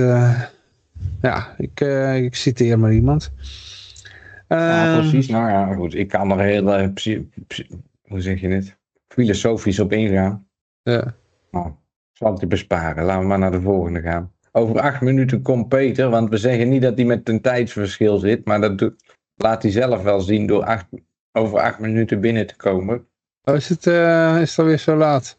A: ja, ik, ik citeer maar iemand.
C: Ja,
A: Ehm,
C: precies. Nou ja, goed. Ik kan er heel, hoe zeg je dit? Filosofisch op ingaan.
A: ja.
C: Nou, zal het je besparen. Laten we maar naar de volgende gaan. Over acht minuten komt Peter, want we zeggen niet dat hij met een tijdsverschil zit, maar dat laat hij zelf wel zien door acht, over acht minuten binnen te komen.
A: Oh, is het, eh, is het alweer zo laat?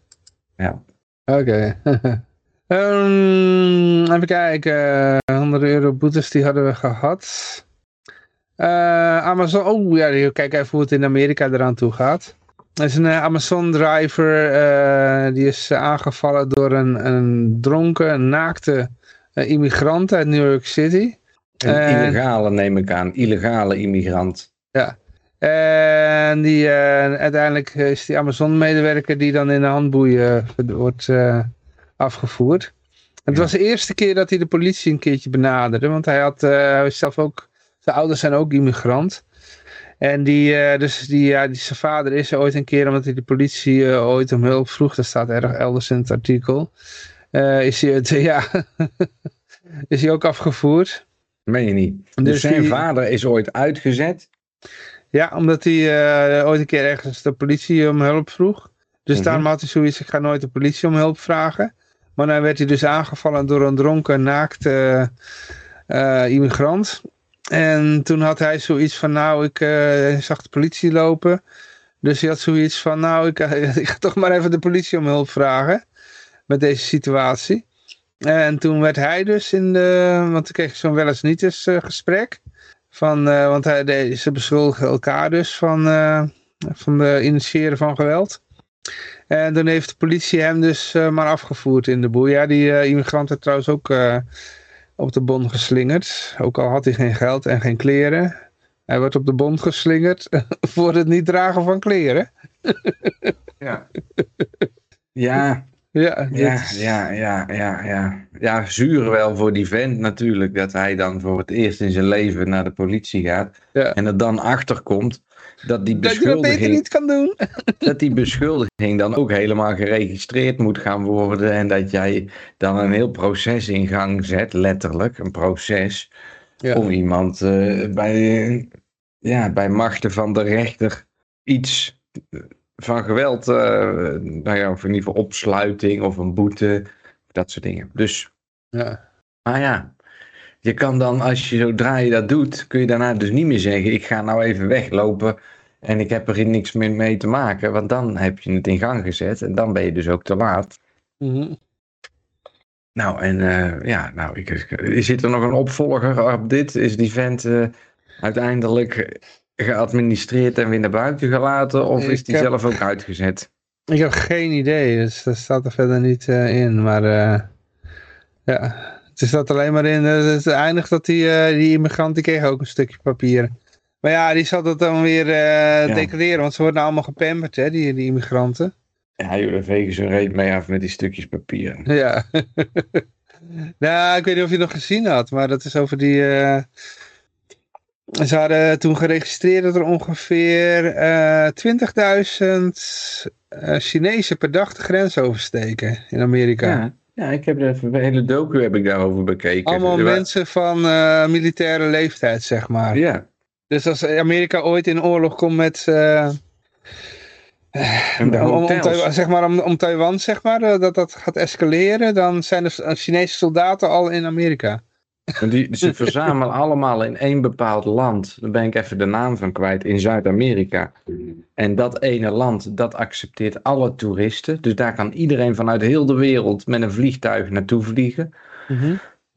C: Ja.
A: Oké. *laughs* Ehm, even kijken. 100 euro boetes die hadden we gehad. Eh, Amazon. Oh ja, kijk even hoe het in Amerika eraan toe gaat. Er is een eh, Amazon driver. eh, die is aangevallen door een, een dronken, naakte eh, immigrant uit New York City.
C: Een
A: En-
C: illegale neem ik aan, illegale immigrant.
A: En die, eh, uiteindelijk is die Amazon-medewerker die dan in de handboeien eh, wordt afgevoerd. Het
C: Ja.
A: was de eerste keer dat hij de politie een keertje benaderde, want hij had hij was zelf ook, zijn ouders zijn ook immigrant. En die, dus die, ja, die, zijn vader is er ooit een keer, omdat hij de politie ooit om hulp vroeg, dat staat erg elders in het artikel, eh, is, hij, het, *laughs* ja, is hij ook afgevoerd.
C: Meen je niet? Dus,
A: Dus
C: zijn
A: die-
C: vader is ooit uitgezet.
A: Ja, omdat hij eh, ooit een keer ergens de politie om hulp vroeg. Dus
C: Mhm.
A: daarom had hij zoiets, ik ga nooit de politie om hulp vragen. Maar dan werd hij dus aangevallen door een dronken, naakte eh, immigrant. En toen had hij zoiets van, nou, ik zag de politie lopen. Dus hij had zoiets van, nou, ik, *laughs* ik ga toch maar even de politie om hulp vragen. Met deze situatie. En toen werd hij dus in de, want toen kreeg zo'n wel eens niet eens eh, gesprek. Van, eh, want hij, ze beschuldigen elkaar dus van, eh, van de initiëren van geweld. En toen heeft de politie hem dus eh, maar afgevoerd in de boel. Ja, die eh, immigrant had trouwens ook eh, op de bon geslingerd. Ook al had hij geen geld en geen kleren. Hij wordt op de bon geslingerd *laughs* voor het niet dragen van kleren.
C: Ja. Ja,
A: Ja,
C: ja, ja, ja, ja, ja. Ja, zuur wel voor die vent natuurlijk. Dat hij dan voor het eerst in zijn leven naar de politie gaat.
A: Ja.
C: En er dan achter komt dat die
A: dat je dat beter
C: beschuldiging,
A: niet kan doen. *laughs*
C: dat die beschuldiging dan ook helemaal geregistreerd moet gaan worden. En dat jij dan een heel proces in gang zet, letterlijk, een proces.
A: Ja.
C: Om iemand eh, bij, ja, bij machten van de rechter iets van geweld, eh, nou ja, of in ieder geval opsluiting of een boete, dat soort dingen. Dus,
A: Ja.
C: maar ja, je kan dan, als je zodra je dat doet, kun je daarna dus niet meer zeggen, ik ga nou even weglopen en ik heb er niks meer mee te maken, want dan heb je het in gang gezet en dan ben je dus ook te laat.
A: Mhm.
C: Nou, en eh, ja, nou, ik, is zit er nog een opvolger op dit? Is die vent eh, uiteindelijk geadministreerd en weer naar buiten gelaten? Of is die
A: heb-
C: zelf ook uitgezet?
A: Ik heb geen idee, dus dat staat er verder niet eh, in. Maar eh, ja, het staat alleen maar in, eh, het eindigt dat die, die immigrant, die kreeg ook een stukje papier. Maar ja, die zal dat dan weer eh, declareren, want ze worden allemaal gepamperd, hè, die, die immigranten.
C: Ja, joh, daar vegen ze reet mee af met die stukjes papier.
A: Ja. *laughs* nou, ik weet niet of je het nog gezien had, maar dat is over die... eh, Ze hadden toen geregistreerd dat er ongeveer eh 20.000 eh, Chinezen per dag de grens oversteken in Amerika.
C: Ja, ja ik heb de de hele docu heb ik daarover bekeken.
A: Allemaal
C: Er
A: mensen van eh, militaire leeftijd, zeg maar.
C: Ja,
A: Dus als Amerika ooit in oorlog komt met... eh,
C: de
A: om, zeg maar, om, om Taiwan, zeg maar, eh, dat dat gaat escaleren, dan zijn er s- Chinese soldaten al in Amerika.
C: Want Die, ze *laughs* verzamelen allemaal in één bepaald land. Daar ben ik even de naam van kwijt. In Zuid-Amerika. En dat ene land, dat accepteert alle toeristen. Dus daar kan iedereen vanuit heel de wereld met een vliegtuig naartoe vliegen.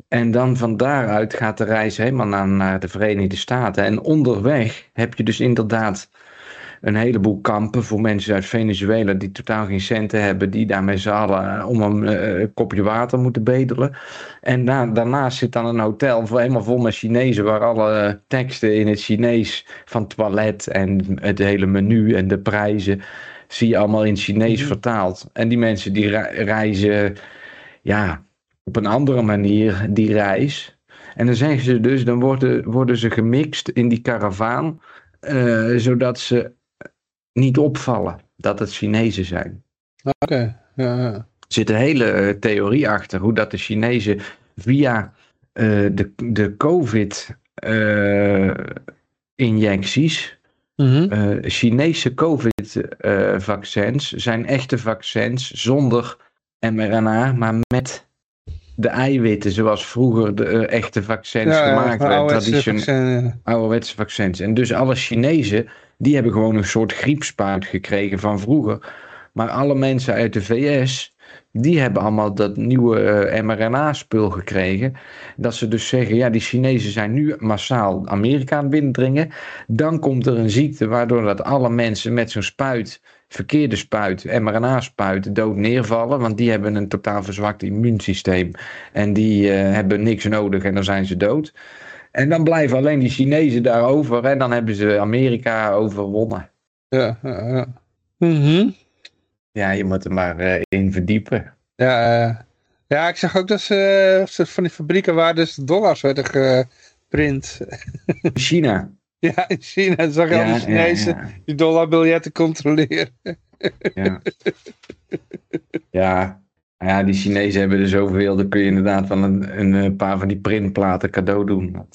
C: En dan van daaruit gaat de reis helemaal naar, naar de Verenigde Staten. En onderweg heb je dus inderdaad een heleboel kampen voor mensen uit Venezuela die totaal geen centen hebben, die daar met z'n allen eh, om een eh, kopje water moeten bedelen. En da daarnaast zit dan een hotel voor, helemaal vol met Chinezen, waar alle teksten in het Chinees van toilet en het hele menu en de prijzen, zie je allemaal in het Chinees
A: Mhm.
C: vertaald. En die mensen die re- reizen, ja, op een andere manier die reis. En dan zeggen ze dus, dan worden, worden ze gemixt in die karavaan, eh, zodat ze niet opvallen dat het Chinezen zijn.
A: Oké, ja, ja.
C: Er zit een hele eh, theorie achter hoe dat de Chinezen via eh, de, de COVID-injecties,
A: Mhm.
C: eh, Chinese COVID-vaccins zijn echte vaccins zonder mRNA, maar met de eiwitten zoals vroeger de echte vaccins
A: Ja,
C: gemaakt werden.
A: ouderwetse
C: vaccins. En dus alle Chinezen, die hebben gewoon een soort griepspuit gekregen van vroeger. Maar alle mensen uit de VS, die hebben allemaal dat nieuwe eh, mRNA-spul gekregen. Dat ze dus zeggen, ja, die Chinezen zijn nu massaal Amerika aan het binnendringen. Dan komt er een ziekte waardoor dat alle mensen met zo'n spuit, verkeerde spuit, mRNA-spuit, dood neervallen. Want die hebben een totaal verzwakt immuunsysteem. En die eh, hebben niks nodig en dan zijn ze dood. En dan blijven alleen die Chinezen daarover en dan hebben ze Amerika overwonnen.
A: Ja, ja, ja. Mhm.
C: Ja, je moet er maar eh, in verdiepen.
A: Ja, eh, ja, ik zag ook dat ze, eh, van die fabrieken waar dus dollars werden geprint. *laughs*
C: China.
A: Ja, in China zag je al die Chinezen
C: ja,
A: die dollarbiljetten controleren.
C: ja. ja. Nou ja, die Chinezen hebben er zoveel, dan kun je inderdaad van een, een eh, paar van die printplaten cadeau doen.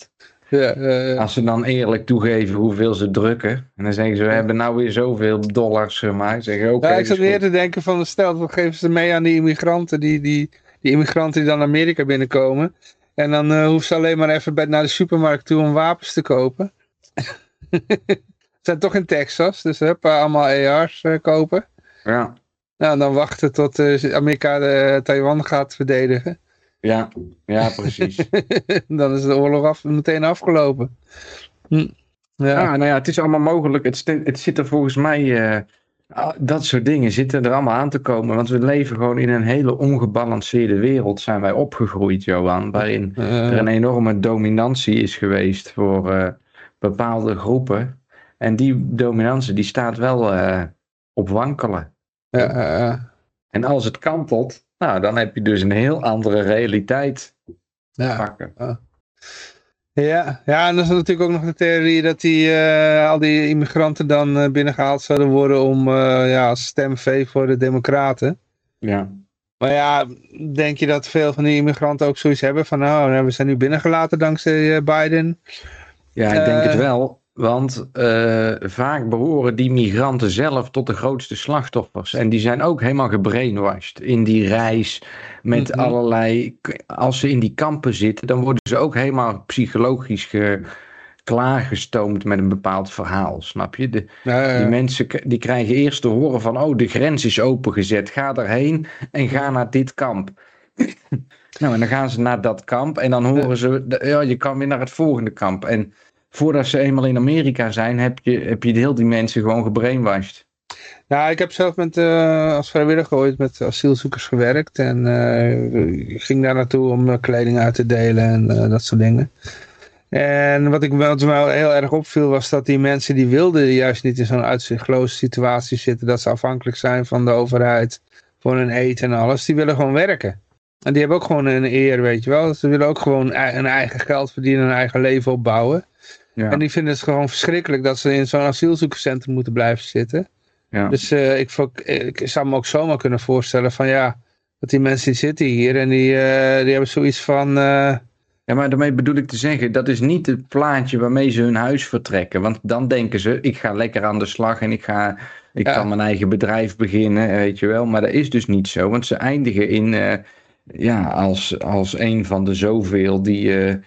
A: Ja, eh,
C: Als ze dan eerlijk toegeven hoeveel ze drukken, en dan zeggen ze, we hebben nou weer zoveel dollars gemaakt. Zeg oké.
A: ja, ik
C: is
A: zat meer te denken van, stel, wat geven ze mee aan die immigranten, die, die, die immigranten die dan Amerika binnenkomen. En dan uh, hoeven ze alleen maar even bij, naar de supermarkt toe om wapens te kopen. *laughs* Ze zijn toch in Texas, dus hup, allemaal AR's uh, kopen.
C: Ja,
A: Nou, dan wachten tot uh, Amerika de, Taiwan gaat verdedigen.
C: ja, ja, precies. *laughs*
A: dan is de oorlog af, meteen afgelopen. Hm. Ja.
C: Ja, nou ja, het is allemaal mogelijk. Het, het zit er volgens mij, eh, ah, dat soort dingen zitten er allemaal aan te komen. Want we leven gewoon in een hele ongebalanceerde wereld, zijn wij opgegroeid, Johan. Waarin
A: Uh,
C: er een enorme dominantie is geweest voor eh, bepaalde groepen. En die dominantie, die staat wel eh, op wankelen.
A: Ja, ja, ja.
C: En als het kantelt, nou, dan heb je dus een heel andere realiteit te
A: ja.
C: pakken.
A: Ja, ja, en dan is er natuurlijk ook nog de theorie dat die, eh, al die immigranten dan eh, binnengehaald zouden worden om eh, ja, als stemvee voor de democraten.
C: Ja.
A: Maar ja, denk je dat veel van die immigranten ook zoiets hebben van nou, we zijn nu binnengelaten dankzij eh, Biden?
C: Ja, ik denk
A: Eh,
C: het wel. Want uh, vaak behoren die migranten zelf tot de grootste slachtoffers. En die zijn ook helemaal gebrainwashed in die reis. Met mm -hmm. allerlei. Als ze in die kampen zitten, dan worden ze ook helemaal psychologisch ge, klaargestoomd met een bepaald verhaal. Snap je? De, ja, ja. Die mensen die krijgen eerst te horen van: oh, de grens is opengezet. Ga daarheen en ga naar dit kamp. *laughs* nou, en dan gaan ze naar dat kamp. En dan horen ze: ja, je kan weer naar het volgende kamp. En voordat ze eenmaal in Amerika zijn, heb je, heb je heel die mensen gewoon gebrainwashed.
A: Nou, ik heb zelf met, uh, als vrijwilliger ooit met asielzoekers gewerkt. En uh, ik ging daar naartoe om kleding uit te delen en dat soort dingen. En wat, ik, wat me heel erg opviel was dat die mensen die wilden juist niet in zo'n uitzichtloze situatie zitten. Dat ze afhankelijk zijn van de overheid voor hun eten en alles. Die willen gewoon werken. En die hebben ook gewoon een eer, weet je wel. Ze willen ook gewoon een eigen geld verdienen, een eigen leven opbouwen. Ja. En die vinden het gewoon verschrikkelijk dat ze in zo'n asielzoekerscentrum moeten blijven zitten. Ja. Dus uh, ik, ik, zou me ook zomaar kunnen voorstellen van ja, dat die mensen die zitten hier en die, uh, die hebben zoiets van... Uh,
C: ja, maar daarmee bedoel ik te zeggen, dat is niet het plaatje waarmee ze hun huis vertrekken. Want dan denken ze, ik ga lekker aan de slag en ik, ga, ik ja. kan mijn eigen bedrijf beginnen, weet je wel. Maar dat is dus niet zo, want ze eindigen in, ja, als, als een van de zoveel die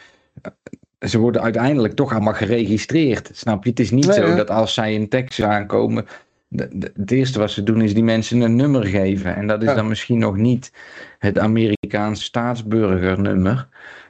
C: ze worden uiteindelijk toch allemaal geregistreerd. Snap je? Het is niet nee, zo dat als zij in Texas aankomen. De, de, het eerste wat ze doen is die mensen een nummer geven. En dat is ja. dan misschien nog niet het Amerikaanse staatsburgernummer.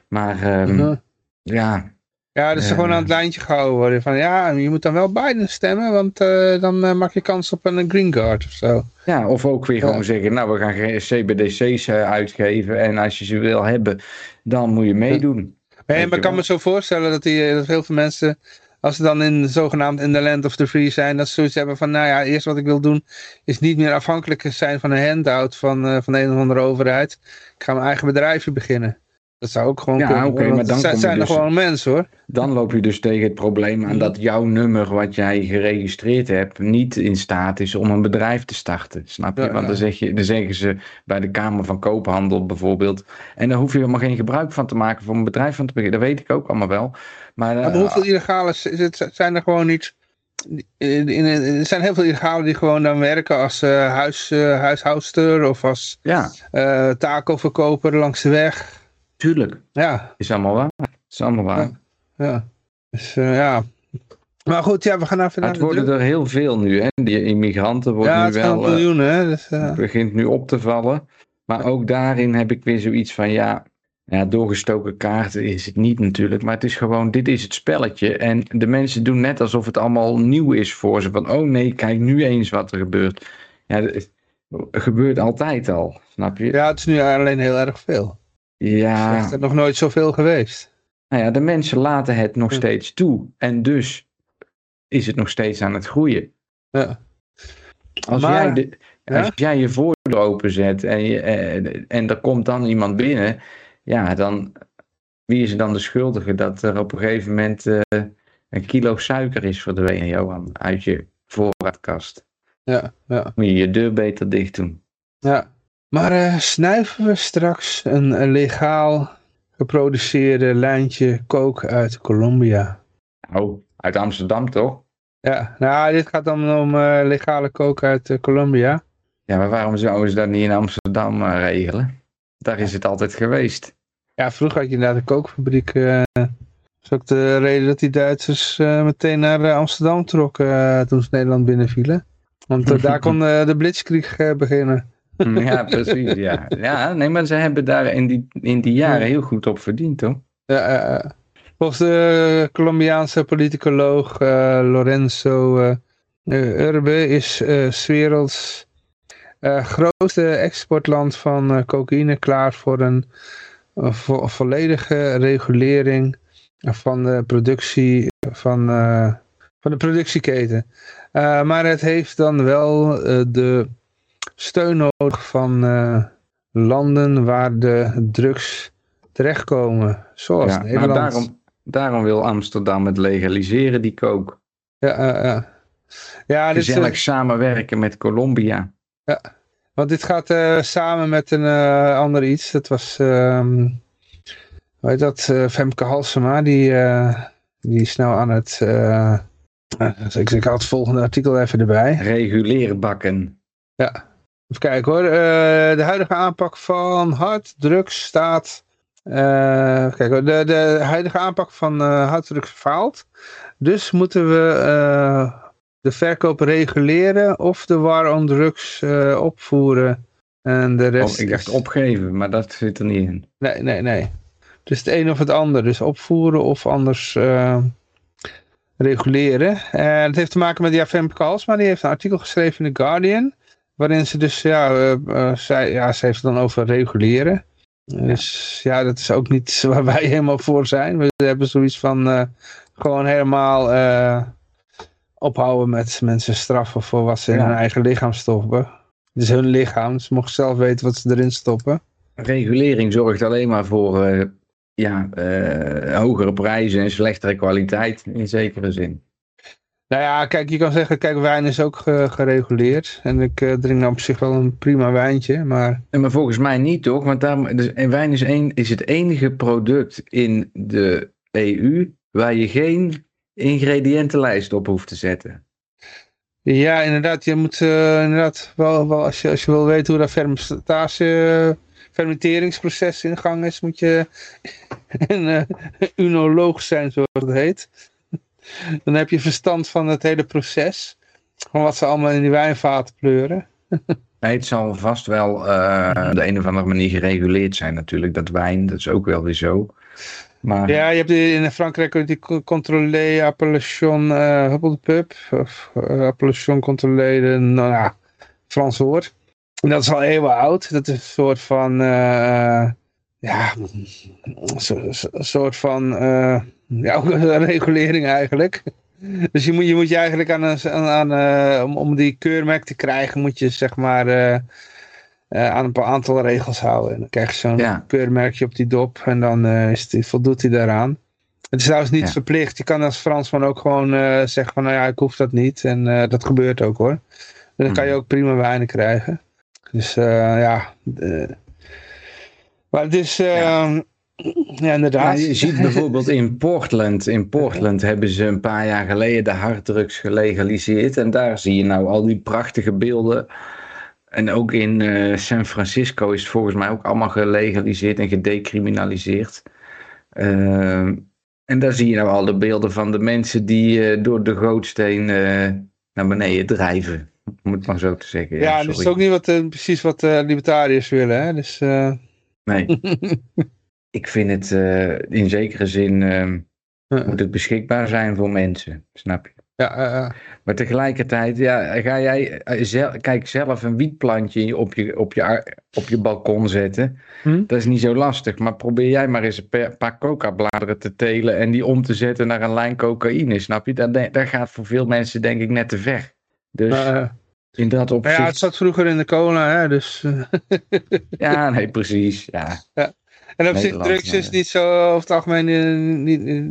C: Maar um, uh -huh. ja.
A: Ja, dat ze uh, gewoon aan het lijntje gehouden worden. Van ja, je moet dan wel Biden stemmen, want uh, dan uh, maak je kans op een green card of zo.
C: Ja, of ook weer ja. gewoon zeggen, nou we gaan CBDC's uitgeven en als je ze wil hebben, dan moet je meedoen.
A: Nee, maar ik kan me zo voorstellen dat, die, dat heel veel mensen, als ze dan in zogenaamd in the land of the free zijn, dat ze zoiets hebben van, nou ja, eerst wat ik wil doen, is niet meer afhankelijk zijn van een handout van, uh, van de een of andere overheid. Ik ga mijn eigen bedrijfje beginnen. Dat zou ook gewoon
C: ja,
A: kunnen.
C: Okay, maar dan
A: zijn, zijn
C: dus,
A: er gewoon mensen hoor.
C: Dan loop je dus tegen het probleem aan dat jouw nummer wat jij geregistreerd hebt niet in staat is om een bedrijf te starten. Snap je? Ja, Want dan, zeg je, dan zeggen ze bij de Kamer van Koophandel bijvoorbeeld. En daar hoef je helemaal geen gebruik van te maken voor een bedrijf van te beginnen. Dat weet ik ook allemaal wel. Maar,
A: maar uh, hoeveel illegale zijn er gewoon niet? Er zijn heel veel illegalen die gewoon dan werken als uh, huis, uh, huishoudster of als
C: ja.
A: takelverkoper langs de weg.
C: Tuurlijk.
A: Ja.
C: Is allemaal waar. Is allemaal waar.
A: Ja. ja. Dus uh, ja. Maar goed, ja, we gaan even naar
C: Het worden er heel veel nu, hè. Die immigranten worden
A: ja,
C: nu wel...
A: Ja, miljoen, hè. Dus, uh...
C: Het begint nu op te vallen. Maar ook daarin heb ik weer zoiets van, ja... Ja, doorgestoken kaarten is het niet natuurlijk. Maar het is gewoon, dit is het spelletje. En de mensen doen net alsof het allemaal nieuw is voor ze. Van, oh nee, kijk nu eens wat er gebeurt. Ja, het gebeurt altijd al, snap je?
A: Ja, het is nu alleen heel erg veel.
C: Ja.
A: is er nog nooit zoveel geweest.
C: Nou ja, de mensen laten het nog steeds toe. En dus is het nog steeds aan het groeien.
A: Ja.
C: Als, maar, jij, de, ja? als jij je voordeur openzet en, je, en, en er komt dan iemand binnen, ja, dan wie is er dan de schuldige dat er op een gegeven moment uh, een kilo suiker is verdwenen, Johan, uit je voorraadkast?
A: Ja, ja.
C: Moet je je deur beter dicht doen.
A: Ja, maar uh, snuiven we straks een, een, legaal geproduceerde lijntje kook uit Colombia?
C: Oh, uit Amsterdam toch?
A: Ja, nou dit gaat dan om uh, legale kook uit uh, Colombia.
C: Ja, maar waarom zouden ze dat niet in Amsterdam regelen? Daar is het altijd geweest.
A: Ja, vroeger had je inderdaad een kookfabriek. dat is ook de reden dat die Duitsers meteen naar Amsterdam trokken toen ze Nederland binnenvielen. Want daar *laughs* kon de blitzkrieg beginnen. *laughs*
C: Ja, precies. Ja. ja, nee, maar ze hebben daar in die, in die jaren heel goed op verdiend, toch?
A: Ja, uh, volgens de Colombiaanse politicoloog uh, Lorenzo uh, Urbe is uh, 's werelds grootste exportland van cocaïne klaar voor een vo volledige regulering van de productie van, van de productieketen. maar het heeft dan wel de steun nodig van uh, landen waar de drugs terechtkomen. Zoals ja, Nederland.
C: Maar daarom, daarom wil Amsterdam het legaliseren, die kook.
A: Ja, uh, ja. ja
C: dit Gezellig uh, samenwerken met Colombia.
A: Ja, want dit gaat uh, samen met een ander iets. Dat was, um, hoe heet dat, Femke Halsema, die, die is nou aan het Dus ik, ik had het volgende artikel even erbij.
C: Reguleerbakken.
A: Ja, even kijken hoor. Uh, de huidige aanpak van harddrugs staat... Uh, kijk, de, de huidige aanpak van uh, harddrugs faalt. Dus moeten we de verkoop reguleren of de war on drugs opvoeren. En de rest
C: oh, ik dacht opgeven, maar dat zit er niet in.
A: Nee, nee, nee. Dus het een of het ander. Dus opvoeren of anders reguleren. En het heeft te maken met ja, Femke Halsma, die heeft een artikel geschreven in The Guardian. Waarin ze dus, ja, uh, zij, ja ze heeft het dan over reguleren. Dus ja, dat is ook niet *laughs* waar wij helemaal voor zijn. We hebben zoiets van uh, gewoon helemaal ophouden met mensen straffen voor wat ze in hun eigen lichaam stoppen. Het is hun lichaam, ze mogen zelf weten wat ze erin stoppen.
C: Regulering zorgt alleen maar voor ja, hogere prijzen en slechtere kwaliteit in zekere zin.
A: Nou ja, kijk, je kan zeggen, kijk, wijn is ook gereguleerd. En ik uh, drink nou op zich wel een prima wijntje, maar...
C: maar volgens mij niet, toch? Want daar, dus, en wijn is, een, is het enige product in de EU waar je geen ingrediëntenlijst op hoeft te zetten.
A: Ja, inderdaad. Je moet uh, inderdaad wel, wel als, je, als je wil weten hoe dat fermentatie fermenteringsproces in gang is, moet je *laughs* een uh, unoloog zijn, zoals het heet. Dan heb je verstand van het hele proces. Van wat ze allemaal in die wijnvaten pleuren.
C: Nee, het zal vast wel uh, de een of andere manier gereguleerd zijn natuurlijk. Dat wijn, dat is ook wel weer zo.
A: Maar... Ja, je hebt in Frankrijk die controlé appellation uh, Pub. Of uh, appellation controlé, nou ja, Frans woord. En dat is al eeuwen oud. Dat is een soort van, uh, ja, een soort van, uh, ja, ook een regulering eigenlijk. Dus je moet je, moet je eigenlijk aan, aan, aan uh, om, om die keurmerk te krijgen, moet je zeg maar aan een aantal regels houden. En dan krijg je zo'n keurmerkje op die dop en dan is die, voldoet hij daaraan. Het is trouwens niet verplicht. Je kan als Fransman ook gewoon zeggen van, nou ja, ik hoef dat niet. En dat gebeurt ook hoor. dan kan je hmm. ook prima wijnen krijgen. Dus uh, ja. maar het is. Ja. Ja. inderdaad.
C: je ziet bijvoorbeeld in Portland. In Portland hebben ze een paar jaar geleden de harddrugs gelegaliseerd. En daar zie je nou al die prachtige beelden. En ook in uh, San Francisco is het volgens mij ook allemaal gelegaliseerd en gedecriminaliseerd. Ehm, en daar zie je nou al de beelden van de mensen die door de gootsteen naar beneden drijven om het maar zo te zeggen.
A: Ja, ja dat is ook niet wat, precies wat libertariërs willen. Hè? Dus.
C: Nee. *laughs* ik vind het in zekere zin ehm, moet het beschikbaar zijn voor mensen, snap je?
A: Ja,
C: maar tegelijkertijd, ja, ga jij zelf, kijk zelf een wietplantje op je, op je, op je balkon zetten. Hm? Dat is niet zo lastig, maar probeer jij maar eens een paar coca-bladeren te telen en die om te zetten naar een lijn cocaïne, snap je? Dat, dat gaat voor veel mensen denk ik net te ver. Dus in dat opzicht...
A: Ja, het zat vroeger in de cola, hè, dus...
C: ja, *laughs* nee, precies, ja.
A: ja. En op zich, drugs is niet zo over het algemeen... Uh, niet, uh,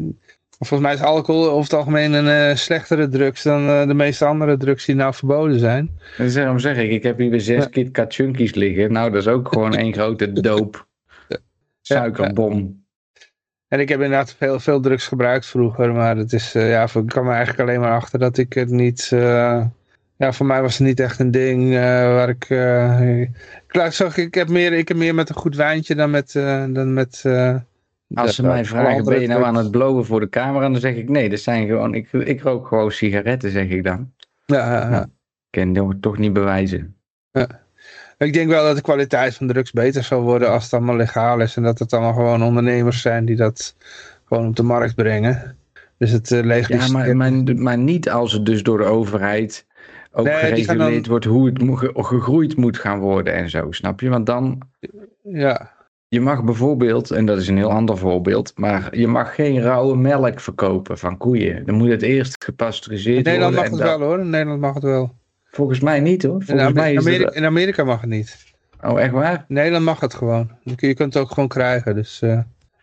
A: volgens mij is alcohol over het algemeen een slechtere drugs dan de meeste andere drugs die nou verboden zijn.
C: En daarom zeg ik, ik heb hier weer zes ja. KitKat Chunkies liggen. Nou, dat is ook gewoon *laughs* één grote doop. Suikerbom.
A: En ik heb inderdaad veel, veel drugs gebruikt vroeger, maar het is, ja, ik kwam er eigenlijk alleen maar achter dat ik het niet ja, voor mij was het niet echt een ding uh, waar ik... Uh, ik, zag, ik, heb meer, ik heb meer met een goed wijntje dan met... Uh, dan met
C: Als ze mij vragen, ben je nou aan het blowen voor de camera? Dan zeg ik nee, dat zijn gewoon... Ik, ik rook gewoon sigaretten, zeg ik dan.
A: Ja, ja, ja.
C: Ik kan het toch niet bewijzen.
A: Ja. Ik denk wel dat de kwaliteit van drugs beter zal worden als het allemaal legaal is. En dat het allemaal gewoon ondernemers zijn die dat gewoon op de markt brengen. Dus het uh,
C: Ja, maar, maar, maar niet als het dus door de overheid ook nee, gereguleerd wordt hoe het gegroeid moet gaan worden en zo, snap je? Want dan...
A: Ja.
C: Je mag bijvoorbeeld, en dat is een heel ander voorbeeld, maar je mag geen rauwe melk verkopen van koeien. Dan moet het eerst gepasteuriseerd
A: worden.
C: In
A: Nederland mag het wel hoor, in Nederland mag het wel.
C: Volgens mij niet hoor.
A: Volgens in, mij Amerika, in Amerika mag het niet.
C: Oh, echt waar?
A: In Nederland mag het gewoon. Je kunt het ook gewoon krijgen. Dus, uh,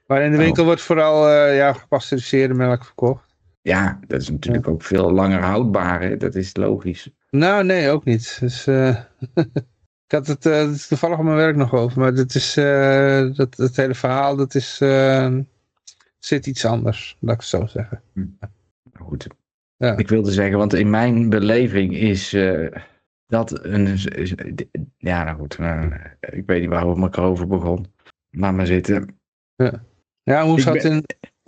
A: maar in de winkel oh. wordt vooral uh, ja, gepasteuriseerde melk verkocht.
C: Ja, dat is natuurlijk ook veel langer houdbaar. Hè? Dat is logisch.
A: Nou, nee, ook niet. Dus, uh, *laughs* ik had het, uh, is toevallig op mijn werk nog over. Maar dit is, uh, dat, het hele verhaal, dat is, zit iets anders. Laat ik het zo zeggen. Hm.
C: Goed.
A: Ja.
C: Ik wilde zeggen, want in mijn beleving is eh, dat een... is- ja, nou goed. eh, ik weet niet waarom ik erover begon. Laat maar zitten.
A: Ja, hoe zou het
C: ben-
A: in...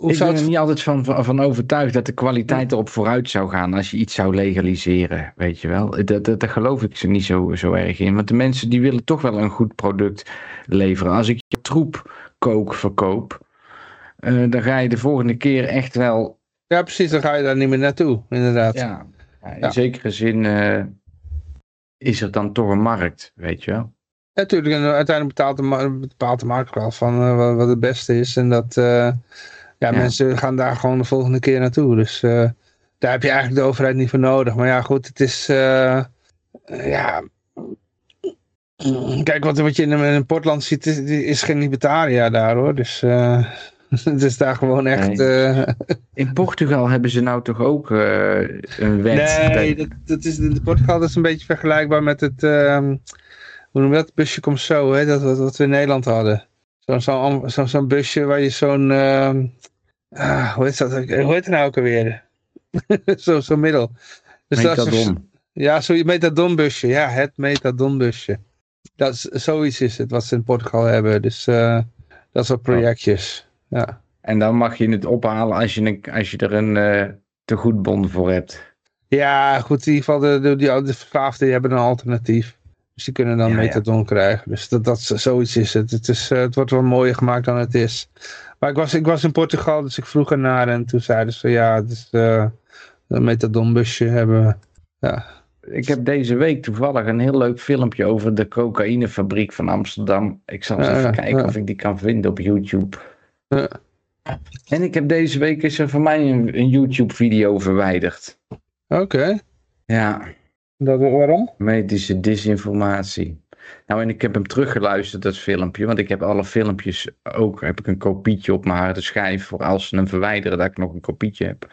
C: Ik
A: zou
C: ben er niet altijd van, van, overtuigd dat de kwaliteit erop vooruit zou gaan als je iets zou legaliseren, weet je wel. Dat, dat, daar geloof ik ze niet zo, zo erg in. Want de mensen die willen toch wel een goed product leveren. Als ik je troep kook verkoop, eh, dan ga je de volgende keer echt wel,
A: Ja, precies, dan ga je daar niet meer naartoe, inderdaad.
C: ja, ja, in
A: Ja.
C: zekere zin eh, is er dan toch een markt, weet je wel.
A: Natuurlijk, en uiteindelijk bepaalt de, bepaalt de markt wel van eh, wat, wat het beste is. En dat eh, ja, mensen gaan daar gewoon de volgende keer naartoe. Dus eh, daar heb je eigenlijk de overheid niet voor nodig. Maar ja, goed, het is... eh, ja... Kijk, wat, wat je in een, in Portland ziet, is, is geen libertaria daar hoor. Dus eh, *laughs* het is daar gewoon echt...
C: In Portugal hebben ze nou toch ook een wet.
A: Nee, dat, dat is, in Portugal dat is een beetje vergelijkbaar met het, ehm, hoe noem je dat, busje komt zo, hè, dat wat, wat we in Nederland hadden. Zo'n zo, zo, zo'n busje waar je zo'n, ehm, ah, hoe heet dat, hoe heet het nou ook alweer? *laughs* Zo'n zo middel. Dus dat is,
C: Metadon.
A: ja, zo'n metadonbusje, ja, het metadonbusje. Dat is, zoiets is het wat ze in Portugal hebben, dus eh, dat soort projectjes, ja.
C: En dan mag je het ophalen als je, een, als je er een eh tegoedbon voor hebt.
A: Ja, goed, in ieder geval de, de, die, de verslaafden die hebben een alternatief. Dus die kunnen dan
C: Ja, ja.
A: methadon krijgen. Dus dat, dat, zoiets is het. Het, is, eh, het wordt wel mooier gemaakt dan het is. Maar ik was, ik was in Portugal, dus ik vroeg ernaar. En toen zeiden ze, ja, het is eh, een methadonbusje hebben. Ja.
C: Ik heb deze week toevallig een heel leuk filmpje over de cocaïnefabriek van Amsterdam. Ik zal eens
A: Ja,
C: even kijken
A: ja.
C: of ik die kan vinden op YouTube.
A: Ja.
C: En ik heb deze week is er voor mij een, een YouTube video verwijderd.
A: Oké.
C: Ja,
A: Dat, waarom?
C: medische disinformatie. Nou, en ik heb hem teruggeluisterd, dat filmpje. Want ik heb alle filmpjes ook, heb ik een kopietje op mijn harde schijf. Voor als ze hem verwijderen, dat ik nog een kopietje heb.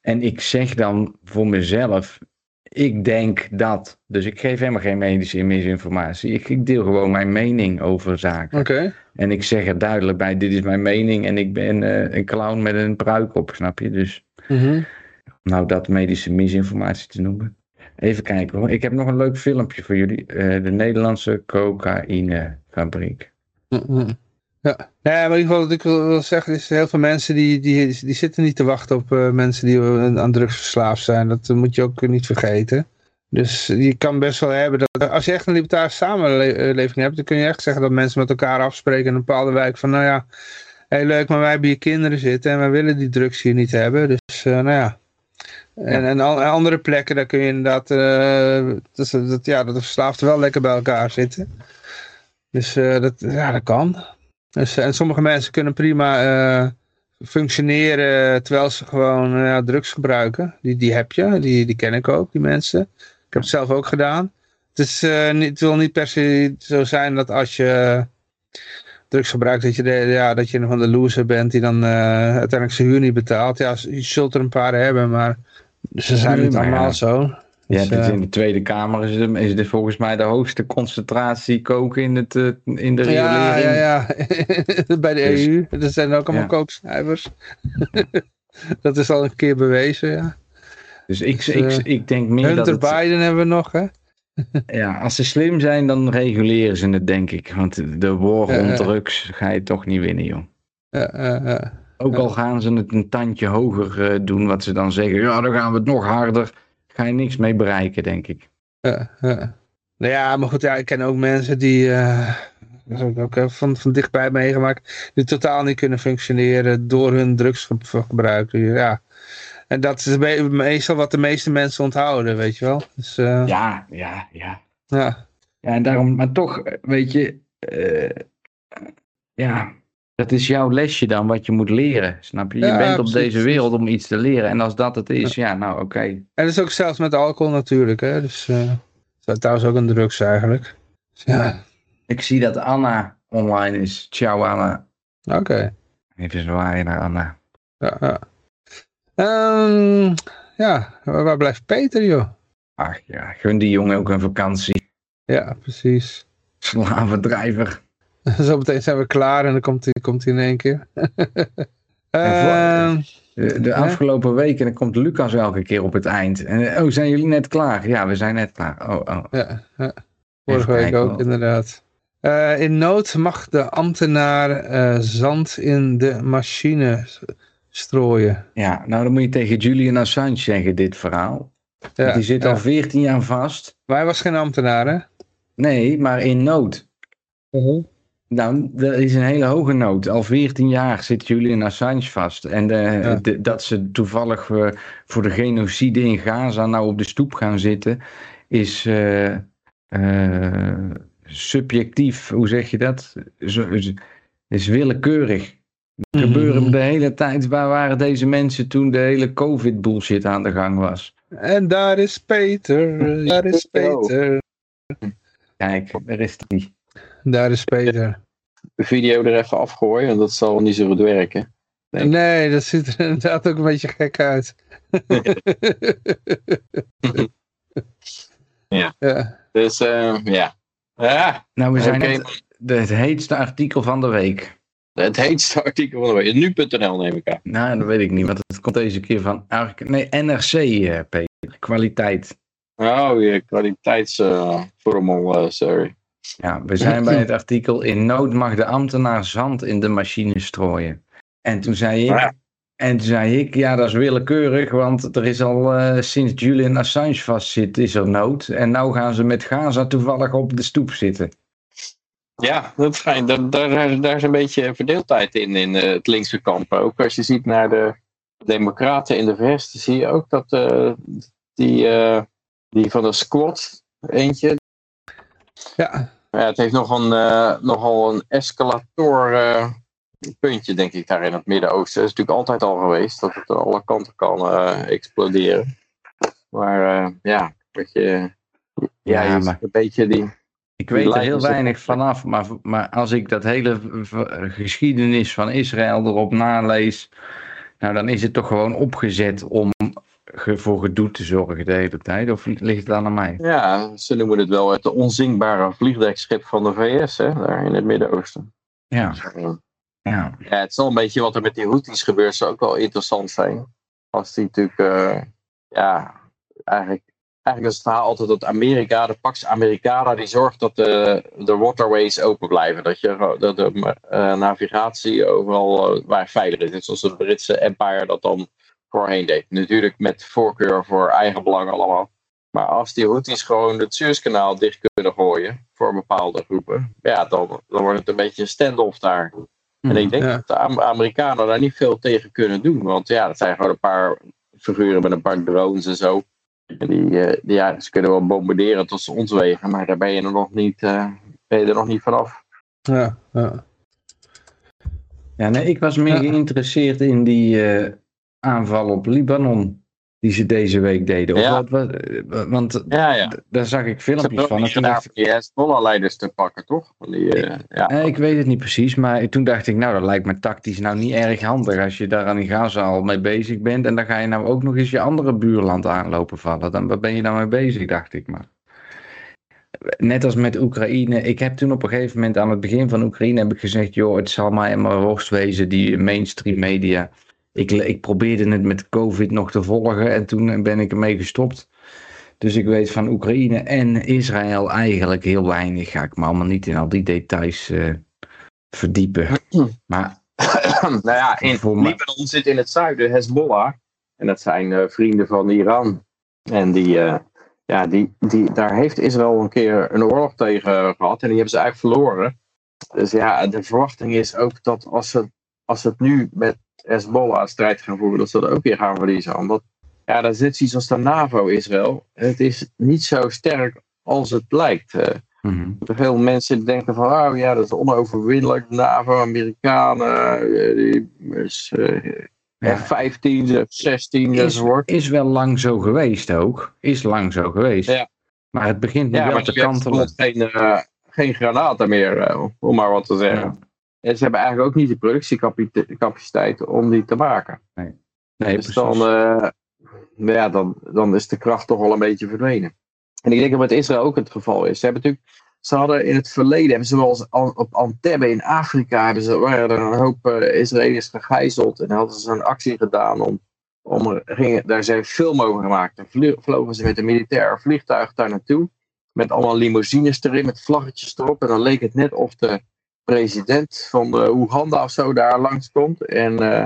C: En ik zeg dan voor mezelf, ik denk dat. Dus ik geef helemaal geen medische misinformatie. Ik, ik deel gewoon mijn mening over zaken.
A: Oké.
C: En ik zeg er duidelijk bij, dit is mijn mening. En ik ben eh, een clown met een pruik op, snap je? Dus
A: Mhm.
C: nou dat medische misinformatie te noemen. Even kijken hoor. Ik heb nog een leuk filmpje voor jullie. Eh, de Nederlandse cocaïnefabriek.
A: Mhm. Ja. Nee, maar in ieder geval wat ik wil, zeggen is heel veel mensen die, die, die zitten niet te wachten op eh, mensen die eh, aan drugs verslaafd zijn. Dat moet je ook niet vergeten. Dus je kan best wel hebben dat als je echt een libertarische samenleving hebt, dan kun je echt zeggen dat mensen met elkaar afspreken in een bepaalde wijk van nou ja, heel leuk, maar wij hebben hier kinderen zitten en wij willen die drugs hier niet hebben. Dus nou ja. En, en andere plekken, daar kun je inderdaad, eh, dat, ja, dat de verslaafden wel lekker bij elkaar zitten. Dus eh, dat, ja, dat kan. Dus, en sommige mensen kunnen prima eh, functioneren terwijl ze gewoon drugs gebruiken. Die, die heb je, die, die ken ik ook, die mensen. Ik heb het zelf ook gedaan. Het, is, niet, het wil niet per se zo zijn dat als je drugs gebruikt, dat je, ja, dat je een van de loser bent die dan uiteindelijk zijn huur niet betaalt. Ja, je zult er een paar hebben, maar ze zijn niet allemaal
C: ja.
A: zo.
C: Je
A: Dus,
C: het
A: eh,
C: in de Tweede Kamer is het, is het volgens mij de hoogste concentratie koken in, het, eh, in de
A: Ja,
C: riolering.
A: ja, ja. *laughs* Bij de
C: Dus-
A: EU. Er zijn ook allemaal
C: Ja. *laughs*
A: dat is al een keer bewezen, ja.
C: Dus ik,
A: Dus,
C: ik,
A: eh,
C: ik denk meer dat
A: Hunter
C: het,
A: Biden hebben we nog, hè? *laughs*
C: ja, als ze slim zijn, dan reguleren ze het, denk ik. Want de war
A: Ja, ja.
C: drugs ga je toch niet winnen, joh.
A: Ja, ja, ja.
C: Ook al gaan ze het een tandje hoger eh, doen, wat ze dan zeggen, ja, dan gaan we het nog harder. Ga je niks mee bereiken, denk ik.
A: Ja, ja. Nou ja, maar goed, ja, ik ken ook mensen die, eh, dat heb ik ook eh, van, van dichtbij meegemaakt, die totaal niet kunnen functioneren door hun drugsgebruik. Ja. En dat is me- meestal wat de meeste mensen onthouden, weet je wel. Dus, ja.
C: Ja, ja, ja.
A: Ja,
C: en daarom, maar toch, weet je, ja, dat is jouw lesje dan wat je moet leren, snap je? Je
A: Ja,
C: bent op
A: precies,
C: deze
A: precies.
C: wereld om iets te leren. En als dat het is, ja, nou oké.
A: En dat is ook zelfs met alcohol natuurlijk, hè. Dus eh dat is trouwens ook een drugs eigenlijk. Dus ja,
C: Ik zie dat Anna online is. Ciao Anna.
A: oké.
C: Even zwaaien naar Anna.
A: Ja, ja. Ehm, ja, waar blijft Peter, joh?
C: Ach ja, gun die jongen ook een vakantie.
A: Ja, precies.
C: Slavendrijver. *laughs*
A: Zometeen zijn we klaar en dan komt hij komt hij in één keer. *laughs* Ehm,
C: De, de afgelopen weken dan komt Lucas elke keer op het eind. En, oh, zijn jullie net klaar? Ja, we zijn net klaar. Oh, oh.
A: ja, ja. Vorige week ook
C: wat-
A: inderdaad. Eh, in nood mag de ambtenaar eh, zand in de machine strooien.
C: Ja, nou dan moet je tegen Julian Assange zeggen dit verhaal.
A: Ja,
C: Die zit
A: ja.
C: al 14 jaar vast.
A: Maar hij was geen ambtenaar, hè?
C: Nee, maar in nood. Nou, dat is een hele hoge nood. Al 14 jaar zit Julian Assange vast. En de,
A: Ja.
C: de- dat ze toevallig eh, voor de genocide in Gaza nou op de stoep gaan zitten, is eh, eh, subjectief. Hoe zeg je dat? Zo- Is, is willekeurig.
A: Mhm.
C: Gebeuren de hele tijd. Waar waren deze mensen toen de hele COVID-bullshit aan de gang was?
A: En daar is Peter, daar is Peter,
C: Kijk, daar is die.
A: Daar is Peter.
D: De video er even afgooien, want dat zal niet zo goed werken. Nee.
A: Dat ziet er inderdaad ook een beetje gek uit. *laughs*
D: Ja.
A: ja.
D: Dus eh, ja. Ja,
C: Nou, we zijn de, het heetste artikel van de week.
D: het heetste artikel van de week. Nu.nl neem ik aan.
C: Nou, dat weet ik niet, want het komt deze keer van nee, NRC, eh, Peter. Kwaliteit.
D: Oh, je kwaliteitsformel, eh, sorry.
C: Ja, we zijn bij het artikel In nood mag de ambtenaar zand in de machine strooien. En toen zei ik,
D: Ja.
C: en toen zei ik ja, dat is willekeurig, want er is al eh, sinds Julian Assange vastzit, is er nood. En nou gaan ze met Gaza toevallig op de stoep zitten.
D: Ja, dat schijnt, daar, daar, daar is een beetje verdeeldheid in, in eh, het linkse kamp. Ook als je ziet naar de democraten in de VS, dan zie je ook dat eh, die, die van de squad, eentje,
A: ja,
D: ja, het heeft nog een, eh, nogal een escalator eh, puntje, denk ik, daar in het Midden-Oosten. Dat is natuurlijk altijd al geweest, dat het aan alle kanten kan eh, exploderen. Maar ja, wat je, ja,
C: maar-
D: een beetje die...
C: Ik weet er heel weinig vanaf, maar, maar als ik dat hele geschiedenis van Israël erop nalees, nou dan is het toch gewoon opgezet om voor gedoe te zorgen de hele tijd. Of ligt het aan mij?
D: Ja, ze noemen het wel het onzingbare vliegdekschip van de VS, hè, daar in het Midden-Oosten.
C: Ja,
D: Ja,
C: ja.
D: het is wel een beetje wat er met die Houthis gebeurt, zou ook wel interessant zijn. Als die natuurlijk, eh, ja, eigenlijk, eigenlijk is het verhaal altijd dat Amerika, de Pax Americana, die zorgt dat de, de waterways open blijven. Dat, je, dat de eh, navigatie overal eh, waar veilig is. Net zoals het Britse Empire dat dan voorheen deed. Natuurlijk met voorkeur voor eigen belang allemaal. Maar als die Houthis gewoon het Suezkanaal dicht kunnen gooien voor bepaalde groepen, ja, dan, dan wordt het een beetje een standoff daar. En ik denk
A: Ja.
D: dat de Am- Amerikanen daar niet veel tegen kunnen doen. Want ja, dat zijn gewoon een paar figuren met een paar drones en zo. En die, eh, die, ja, ze kunnen wel bombarderen tot ze ons wegen, maar daar ben je er nog niet, eh, ben je er nog niet vanaf.
A: ja, ja.
C: Ja, nee, ik was meer
A: Ja.
C: geïnteresseerd in die eh, aanval op Libanon die ze deze week deden. Of
D: Ja.
C: wat, eh, want
D: Ja, ja.
C: d- daar zag ik
D: Ze
C: filmpjes van.
D: Gedaan
C: dacht
D: die Hezbollah-leiders te pakken, toch? Die, eh, ja.
C: Eh, ik weet het niet precies, maar toen dacht ik, nou, dat lijkt me tactisch nou niet erg handig als je daar aan die Gaza al mee bezig bent. En dan ga je nou ook nog eens je andere buurland aanlopen vallen. Dan waar ben je nou mee bezig, dacht ik maar. Net als met Oekraïne. Ik heb toen op een gegeven moment aan het begin van Oekraïne heb ik gezegd, joh, het zal mij maar worst wezen, die mainstream media. Ik, ik probeerde het met COVID nog te volgen en toen ben ik ermee gestopt. Dus ik weet van Oekraïne en Israël eigenlijk heel weinig. Ga ik me allemaal niet in al die details eh, verdiepen. *clears throat* Maar *clears throat*
D: nou ja, in Libanon zit in het zuiden Hezbollah. En dat zijn eh, vrienden van Iran. En die, eh, ja, die, die, daar heeft Israël een keer een oorlog tegen gehad. En die hebben ze eigenlijk verloren. Dus ja, de verwachting is ook dat als ze, als het nu met Hezbollah strijd gaan voeren, dat ze dat ook weer gaan verliezen. Omdat, ja, dat is net zoiets als de NAVO Israël. Het is niet zo sterk als het lijkt. Er veel mensen denken van, oh ja, dat is onoverwinnelijk, NAVO, Amerikanen, eh, die is, eh,
C: Ja.
D: F-15, F-16
C: is,
D: enzovoort.
C: is wel lang zo geweest ook. Is lang zo geweest.
D: Ja.
C: Maar het begint nu
D: Ja,
C: wel te kantelen.
D: geen, eh, geen granaten meer, om maar wat te zeggen. En ze hebben eigenlijk ook niet de productiecapaciteit om die te maken.
C: Nee,
D: dus
C: precies.
D: dan, eh, nou ja, dan, dan is de kracht toch wel een beetje verdwenen. En ik denk dat met Israël ook het geval is. Ze hebben natuurlijk ze hadden in het verleden, hebben ze wel eens an- op Antebbe in Afrika, hebben ze, waren er een hoop eh, Israëliërs gegijzeld. En hadden ze een actie gedaan om, om gingen, daar zijn film over gemaakt. En vlogen ze met een militair vliegtuig daar naartoe. Met allemaal limousines erin, met vlaggetjes erop. En dan leek het net of de president van de Oeganda of zo daar langskomt. En, eh,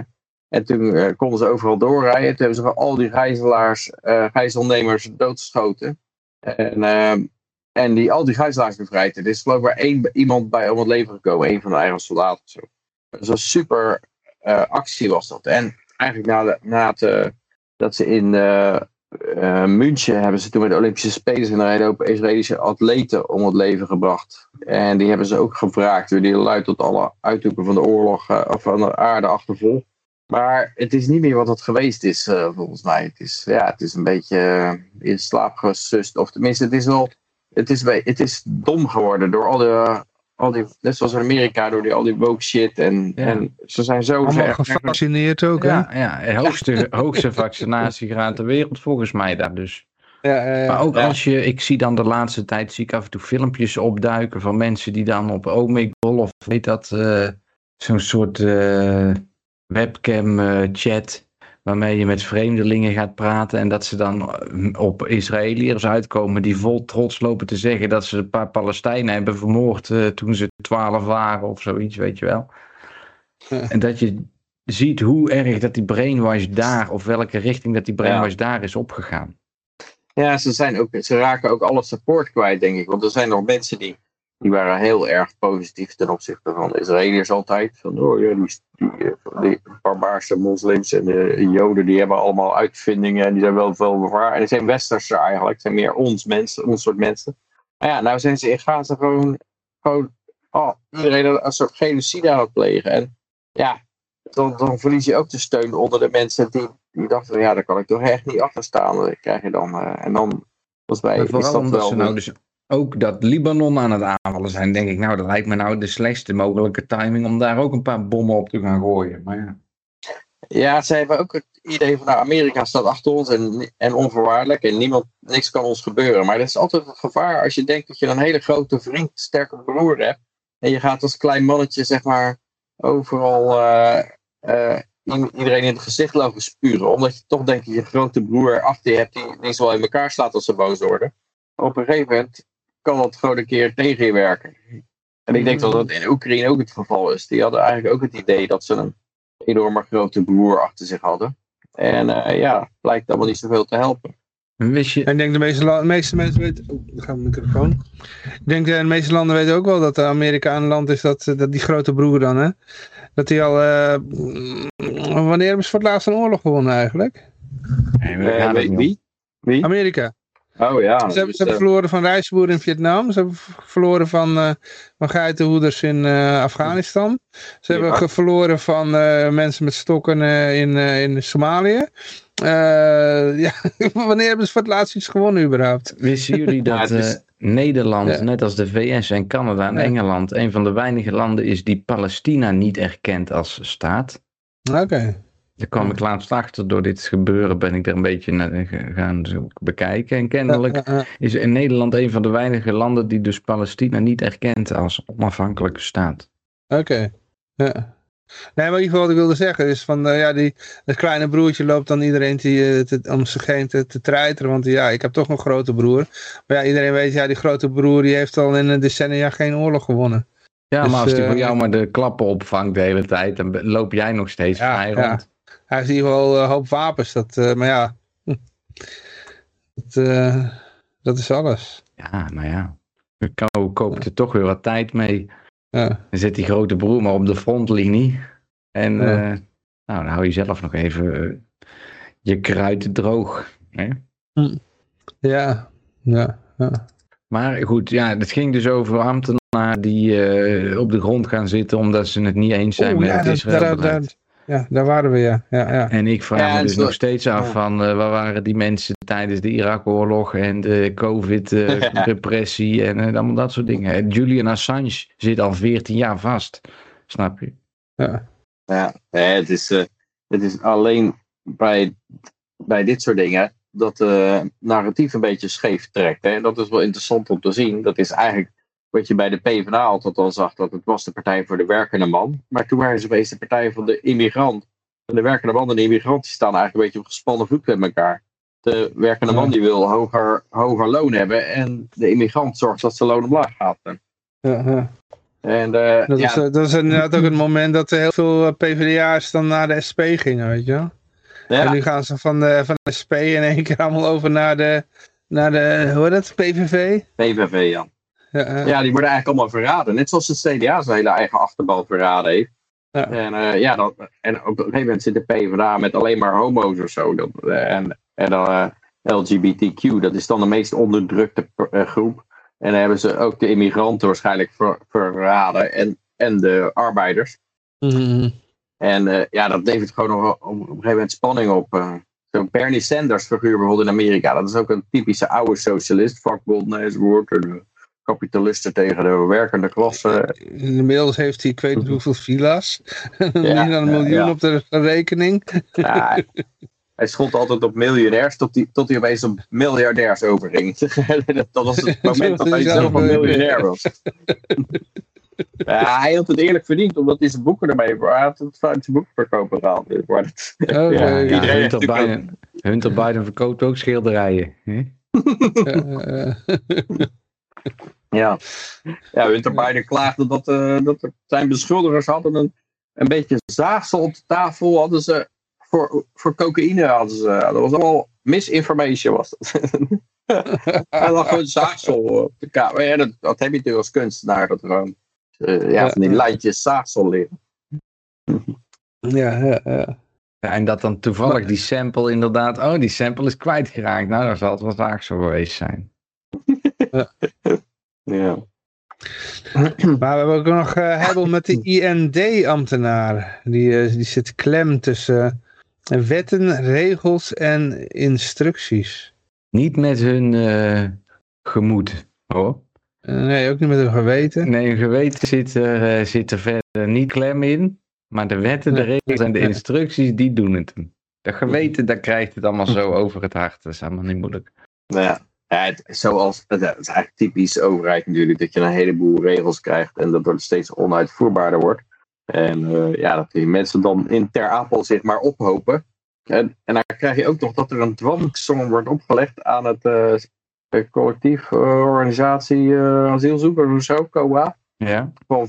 D: en toen eh, konden ze overal doorrijden. Toen hebben ze al die gijzelaars, eh gijzelnemers doodgeschoten. En, en die, al die gijzelaars bevrijd. Er is geloof ik maar één iemand bij om het leven gekomen. Een van de eigen soldaten of zo. Dus een super eh, actie was dat. En eigenlijk na, de, na het, eh, dat ze in eh, München hebben ze toen met de Olympische Spelen zijn er een hoop Israëlische atleten om het leven gebracht. En die hebben ze ook gevraagd. door Die luidt tot alle uithoeken van de oorlog eh, of van de aarde achtervol. Maar het is niet meer wat het geweest is, eh, volgens mij. Het is, ja, het is een beetje in slaap gesust. Of tenminste, het is wel. Het is, het is dom geworden door al de. Al die, net zoals in Amerika, door die, al die woke shit. En,
C: Ja.
D: en ze zijn zo
A: Allemaal
D: ver.
A: gevaccineerd ook, hè?
C: Ja, ja de hoogste, *laughs* hoogste vaccinatiegraad ter wereld volgens mij daar dus.
A: Ja, ja, ja.
C: Maar ook
D: Ja.
C: als je, ik zie dan de laatste tijd, zie ik af en toe filmpjes opduiken van mensen die dan op Omegle of weet dat, eh, zo'n soort eh, webcam eh, chat, waarmee je met vreemdelingen gaat praten en dat ze dan eh, op Israëliërs uitkomen die vol trots lopen te zeggen dat ze een paar Palestijnen hebben vermoord eh, toen ze twaalf waren of zoiets, weet je wel. En dat je ziet hoe erg dat die brainwash daar, of welke richting dat die brainwash daar is opgegaan.
D: Ja, ze, zijn ook, ze raken ook alle support kwijt, denk ik. Want er zijn nog mensen die, die waren heel erg positief ten opzichte van de Israëliërs altijd. Van, oh ja, die, die, eh, die barbaarse moslims en de joden, die hebben allemaal uitvindingen en die zijn wel veel bewaard. En die zijn westerse eigenlijk, het zijn meer ons mensen, ons soort mensen. Maar ja, nou zijn ze in Gaza gewoon, gewoon oh, iedereen een, soort genocide aan het plegen. En ja, dan, dan verlies je ook de steun onder de mensen die, die dachten, ja, daar kan ik toch echt niet achter staan. Dat krijg je dan. eh, en dan, volgens mij, is dat wel...
C: nou dus ook dat Libanon aan het aanvallen zijn, denk ik, nou, dat lijkt me nou de slechtste mogelijke timing om daar ook een paar bommen op te gaan gooien. Maar ja.
D: Ja, ze hebben ook het idee van, nou, Amerika staat achter ons en, en onvoorwaardelijk en niemand, niks kan ons gebeuren. Maar dat is altijd het gevaar als je denkt dat je een hele grote vriend, sterke broer hebt. En je gaat als klein mannetje, zeg maar, overal eh, eh, iedereen in het gezicht lopen spuren. Omdat je toch denkt dat je grote broer achter je hebt die, ze wel in elkaar slaat als ze boos worden. Op een gegeven moment kan dat gewoon een keer tegen je werken. En ik denk dat dat in Oekraïne ook het geval is. Die hadden eigenlijk ook het idee dat ze een enorme grote broer achter zich hadden. En eh, ja, blijkt allemaal niet zoveel te helpen.
C: Wist je,
A: En ik denk de meeste, de meeste mensen weten... Oh, gaat mijn microfoon. Ik denk eh, de meeste landen weten ook wel dat Amerika een land is dat, eh, dat die grote broer dan, hè. Dat die al... wanneer hebben ze voor het laatst een oorlog gewonnen eigenlijk?
C: Nee,
D: wie? Wie?
A: Amerika.
D: Oh ja.
A: Ze hebben,
D: dus,
A: ze hebben
D: eh,
A: verloren van rijstboeren in Vietnam. Ze hebben verloren van, eh van geitenhoeders in eh, Afghanistan. Ze
D: Ja.
A: hebben verloren van eh, mensen met stokken eh, in, eh, in Somalië. Eh, *laughs* ja, wanneer hebben ze voor het laatst iets gewonnen überhaupt?
C: Wisten jullie *laughs* dat
D: is-
C: eh, Nederland,
A: Ja.
C: net als de VS en Canada en
A: Ja.
C: Engeland, een van de weinige landen is die Palestina niet erkent als staat?
A: Oké.
C: Daar kwam ik laatst achter, door dit gebeuren ben ik er een beetje naar gaan bekijken. En kennelijk is in Nederland een van de weinige landen die dus Palestina niet erkent als onafhankelijke staat.
A: Oké. Ja. Nee, maar in ieder geval wat ik wilde zeggen is van, eh, ja, die, het kleine broertje loopt dan iedereen te, te, om zich heen te, te treiteren, want ja, ik heb toch een grote broer. Maar ja, iedereen weet, ja, die grote broer die heeft al in een decennia geen oorlog gewonnen.
C: Ja,
A: Dus,
C: maar als die
A: eh,
C: voor jou maar de klappen opvangt de hele tijd, dan loop jij nog steeds
A: Ja,
C: vrij
A: ja. Hij heeft in ieder geval een hoop wapens, dat, eh, maar ja, hm. dat, eh, dat is alles.
C: Ja, maar ja. Je ko- koopt er toch weer wat tijd mee.
A: Ja.
C: Dan zit die grote broer maar op de frontlinie. En
A: Ja.
C: eh, nou, dan hou je zelf nog even eh, je kruid droog. Hè?
A: Ja, ja, ja.
C: Maar goed, ja, het ging dus over ambtenaren die eh, op de grond gaan zitten omdat ze het niet eens zijn met
A: ja,
C: het
A: dat- Ja, daar waren we, ja. ja, ja.
C: En ik vraag
D: Ja,
C: me dus
D: zo-
C: nog steeds af van eh, waar waren die mensen tijdens de Irak-oorlog en de COVID-repressie *laughs* en eh, allemaal dat soort dingen. En Julian Assange zit al 14 jaar vast, snap je?
A: ja.
D: Ja, het, is, eh, het is alleen bij, bij dit soort dingen dat de narratief een beetje scheef trekt. Hè? Dat is wel interessant om te zien. Dat is eigenlijk wat je bij de PvdA altijd al zag, dat het was de partij voor de werkende man. Maar toen waren ze opeens de partij van de immigrant. En de werkende man en de immigrant die staan eigenlijk een beetje op gespannen voet met elkaar. De werkende man die wil hoger, hoger loon hebben en de immigrant zorgt dat zijn loon omlaag gaat.
A: Ja, ja.
D: En, eh,
A: Dat,
D: ja,
A: is, eh, dat is inderdaad ook het moment dat er heel veel eh, PvdA'ers dan naar de SP gingen, weet je wel.
D: ja,
A: En nu gaan ze van de, van de SP in één keer allemaal over naar de, naar de hoe heet dat, PVV?
D: PVV, ja.
A: Ja,
D: die worden eigenlijk allemaal verraden. Net zoals de CDA zijn hele eigen achterban verraden heeft.
A: Ja.
D: En, eh, ja, dat, en op een gegeven moment zit de PvdA met alleen maar homo's of zo. Dat, eh, en en dan eh, LGBTQ, dat is dan de meest onderdrukte groep. En dan hebben ze ook de immigranten waarschijnlijk ver- verraden. En, en de arbeiders.
A: Mhm.
D: En ja, dat levert gewoon nog op, een gegeven moment spanning op. Zo'n Bernie Sanders figuur bijvoorbeeld in Amerika. Dat is ook een typische oude socialist. Vakbond enzovoort. De kapitalisten tegen de werkende klasse.
A: Inmiddels heeft hij, ik weet niet hoeveel villa's. *laughs* Meer dan een
D: ja,
A: miljoen
D: ja.
A: op de rekening.
D: Ja, hij- *laughs* schot altijd op miljonairs tot hij, tot hij opeens op miljardairs overging. *laughs* dat was het moment dat hij zelf een miljonair was. Ja, hij had het eerlijk verdiend, omdat hij zijn boeken ermee hij had het uit zijn boekverkopen gehaald.
C: Ja,
A: ja,
C: ja,
D: heeft
C: Hunter,
D: natuurlijk
C: Biden, Hunter Biden verkoopt ook schilderijen. Hè? *laughs*
A: ja, ja.
D: Ja, ja Winter Biden klaagde dat, eh, dat er- zijn beschuldigers hadden een, een beetje zaagsel op de tafel. Hadden ze voor, voor cocaïne hadden ze. Dat was allemaal misinformation was dat. Hij *laughs* lag gewoon zaagsel op de kamer. Ja, dat, dat heb je natuurlijk als kunstenaar. Dat gewoon eh, ja, van die lijntjes zaagsel liggen.
A: ja, ja, ja.
C: Ja, en dat dan toevallig die sample inderdaad, oh die sample is kwijtgeraakt. Nou, dan zal het wel vaak zo geweest zijn.
D: Ja. *clears throat*
A: Maar we hebben ook nog eh hebben met de IND-ambtenaar. Die, eh, die zit klem tussen wetten, regels en instructies.
C: Niet met hun eh, gemoed, hoor.
A: Nee, ook niet met hun geweten.
C: Nee, hun geweten zit er, eh, zit er verder niet klem in. Maar de wetten, de regels en de instructies, die doen het hem. Dat geweten, dat krijgt het allemaal zo over het hart. Dat is allemaal niet moeilijk.
D: Nou ja, ja, het, zoals, het, is eigenlijk typisch overheid natuurlijk, dat je een heleboel regels krijgt en dat het steeds onuitvoerbaarder wordt. En eh, ja, dat die mensen dan in Ter Apel zich maar ophopen. En, en dan krijg je ook nog dat er een dwangsom wordt opgelegd aan het eh, eh, collectief eh, organisatie eh, asielzoekers of zo, COA,
C: Ja?
D: van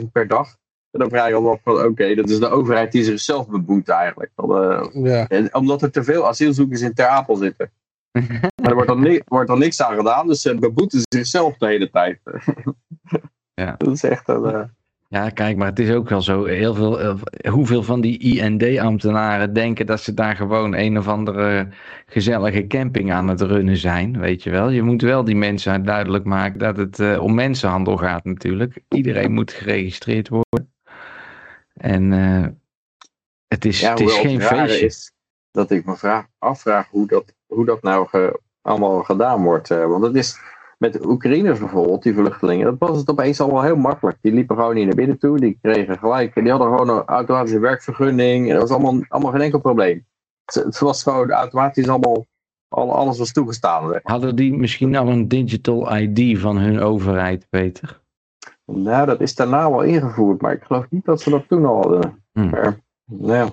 D: 14.000 per dag. En dan vraag je al af van, oké, dat is de overheid die zichzelf beboet eigenlijk. Dan, eh,
A: Ja.
D: en omdat er te veel asielzoekers in Ter Apel zitten. *laughs* Maar er wordt dan, ni- wordt dan niks aan gedaan, dus ze beboeten zichzelf de hele tijd.
C: Ja. *laughs*
D: Dat is echt een. eh,
C: Ja, kijk, maar het is ook wel zo. Heel veel, eh, hoeveel van die IND-ambtenaren denken dat ze daar gewoon een of andere gezellige camping aan het runnen zijn, weet je wel. Je moet wel die mensen duidelijk maken dat het eh, om mensenhandel gaat natuurlijk. Iedereen moet geregistreerd worden. En het is,
D: ja,
C: het is geen feestje.
D: is dat ik me vraag, afvraag hoe dat, hoe dat nou ge- allemaal gedaan wordt. eh, want het is met de Oekraïners bijvoorbeeld, die vluchtelingen, dat was het opeens allemaal heel makkelijk. Die liepen gewoon niet naar binnen toe, die kregen gelijk, die hadden gewoon een automatische werkvergunning. En dat was allemaal, allemaal geen enkel probleem. Het, het was gewoon automatisch allemaal, al, alles was toegestaan.
C: Hadden die misschien al een digital ID van hun overheid, Peter?
D: Nou, dat is daarna wel ingevoerd, maar ik geloof niet dat ze dat toen al hadden.
C: Hmm.
D: Maar, nou,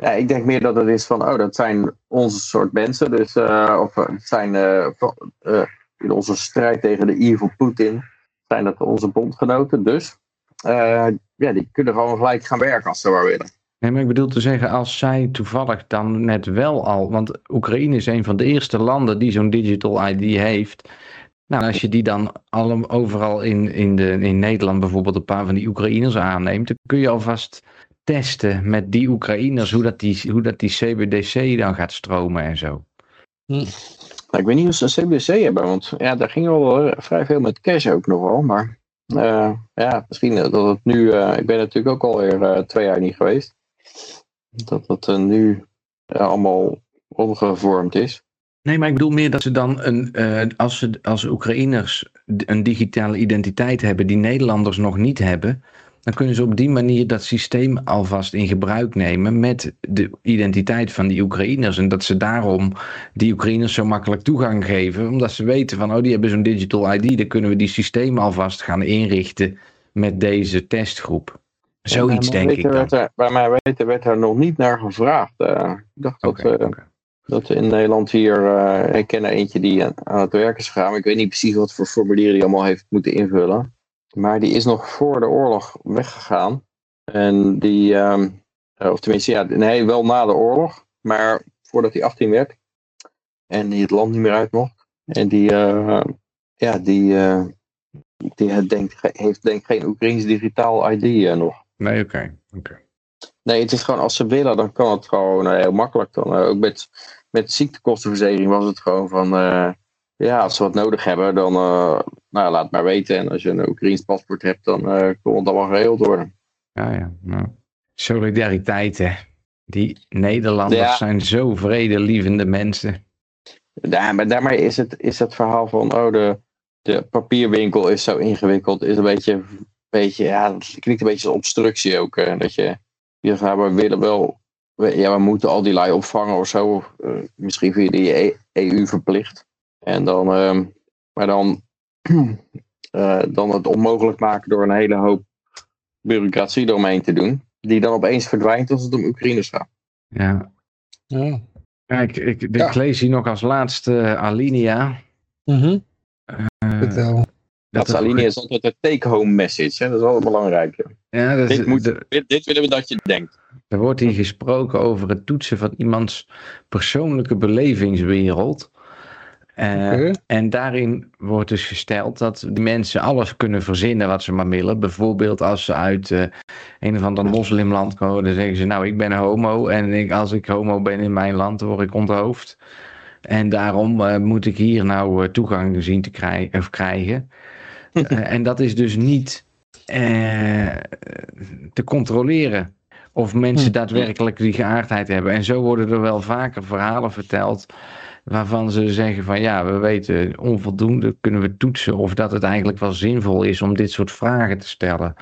D: ja, ik denk meer dat het is van, oh, dat zijn onze soort mensen. Dus, eh, of het zijn eh, van- eh, in onze strijd tegen de evil Putin, zijn dat onze bondgenoten. Dus, ja, die kunnen gewoon gelijk gaan werken als ze maar willen.
C: Nee, maar ik bedoel te zeggen, als zij toevallig dan net wel al, want Oekraïne is een van de eerste landen die zo'n digital ID heeft. Nou, als je die dan overal in, in, de, in Nederland bijvoorbeeld een paar van die Oekraïners aanneemt, dan kun je alvast testen met die Oekraïners hoe dat die, hoe dat die CBDC dan gaat stromen en zo.
D: Nou, ik weet niet of ze een CBDC hebben, want ja, daar ging wel eh, vrij veel met cash ook nog wel. Maar eh, ja, misschien dat het nu, eh, ik ben natuurlijk ook alweer eh twee jaar niet geweest, dat het eh, nu allemaal omgevormd is.
C: Nee, maar ik bedoel meer dat ze dan, een, eh, als, ze, als Oekraïners een digitale identiteit hebben die Nederlanders nog niet hebben, dan kunnen ze op die manier dat systeem alvast in gebruik nemen met de identiteit van die Oekraïners. En dat ze daarom die Oekraïners zo makkelijk toegang geven, omdat ze weten van, oh die hebben zo'n digital ID, dan kunnen we die systeem alvast gaan inrichten met deze testgroep. Zoiets denk ik dan.
D: werd er- bij mij weten werd er nog niet naar gevraagd. eh. ik dacht dat,
C: Oké,
D: eh, dat we in Nederland hier, eh, ik ken er eentje die aan, aan het werk is gegaan. Maar ik weet niet precies wat voor formulieren die allemaal heeft moeten invullen. Maar die is nog voor de oorlog weggegaan. En die, eh, of tenminste, ja, nee, wel na de oorlog. Maar voordat hij 18 werd. En die het land niet meer uit mocht. En die, eh, ja, die, eh, die denkt, heeft denk ik geen Oekraïns digitaal ID nog.
C: Nee, oké. oké.
D: Nee, het is gewoon als ze willen, dan kan het gewoon heel makkelijk. Dan, ook met, met ziektekostenverzekering was het gewoon van, ja, als ze wat nodig hebben, dan nou, laat maar weten. En als je een Oekraïns paspoort hebt, dan eh kon het allemaal geregeld worden.
C: Ja, ja. Nou. Solidariteit, hè. Die Nederlanders
D: Ja.
C: zijn zo vredelievende mensen.
D: Ja, maar daarmee is het, is het verhaal van, oh, de, de papierwinkel is zo ingewikkeld, is een beetje, beetje ja, het klinkt een beetje als obstructie ook. eh, dat je, je zegt, nou, we willen wel, we, ja, we moeten al die lui opvangen of zo. eh, misschien via de E- EU verplicht. En dan, ehm, maar dan, eh, dan het onmogelijk maken door een hele hoop bureaucratie eromheen te doen. Die dan opeens verdwijnt als het om Oekraïners gaat.
C: Ja.
A: Ja.
C: Kijk, ik, ik
A: Ja.
C: lees hier nog als laatste Alinea.
A: Mhm.
C: eh.
D: Dat is
C: er-
D: Alinea is altijd een take-home message. Hè? Dat is wel belangrijk. hè.
C: Ja, dat is-
D: Dit, moet,
C: de-
D: dit, dit willen we dat je denkt.
C: Er wordt hier gesproken over het toetsen van iemands persoonlijke belevingswereld. Eh. En daarin wordt dus gesteld dat die mensen alles kunnen verzinnen wat ze maar willen. Bijvoorbeeld als ze uit eh, een of ander moslimland komen, dan zeggen ze nou ik ben homo en ik, als ik homo ben in mijn land word ik onthoofd. En daarom eh, moet ik hier nou toegang zien te krijgen, of krijgen. *laughs* En dat is dus niet eh, te controleren of mensen
A: Hm.
C: daadwerkelijk die geaardheid hebben. En zo worden er wel vaker verhalen verteld waarvan ze zeggen van ja, we weten onvoldoende kunnen we toetsen of dat het eigenlijk wel zinvol is om dit soort vragen te stellen.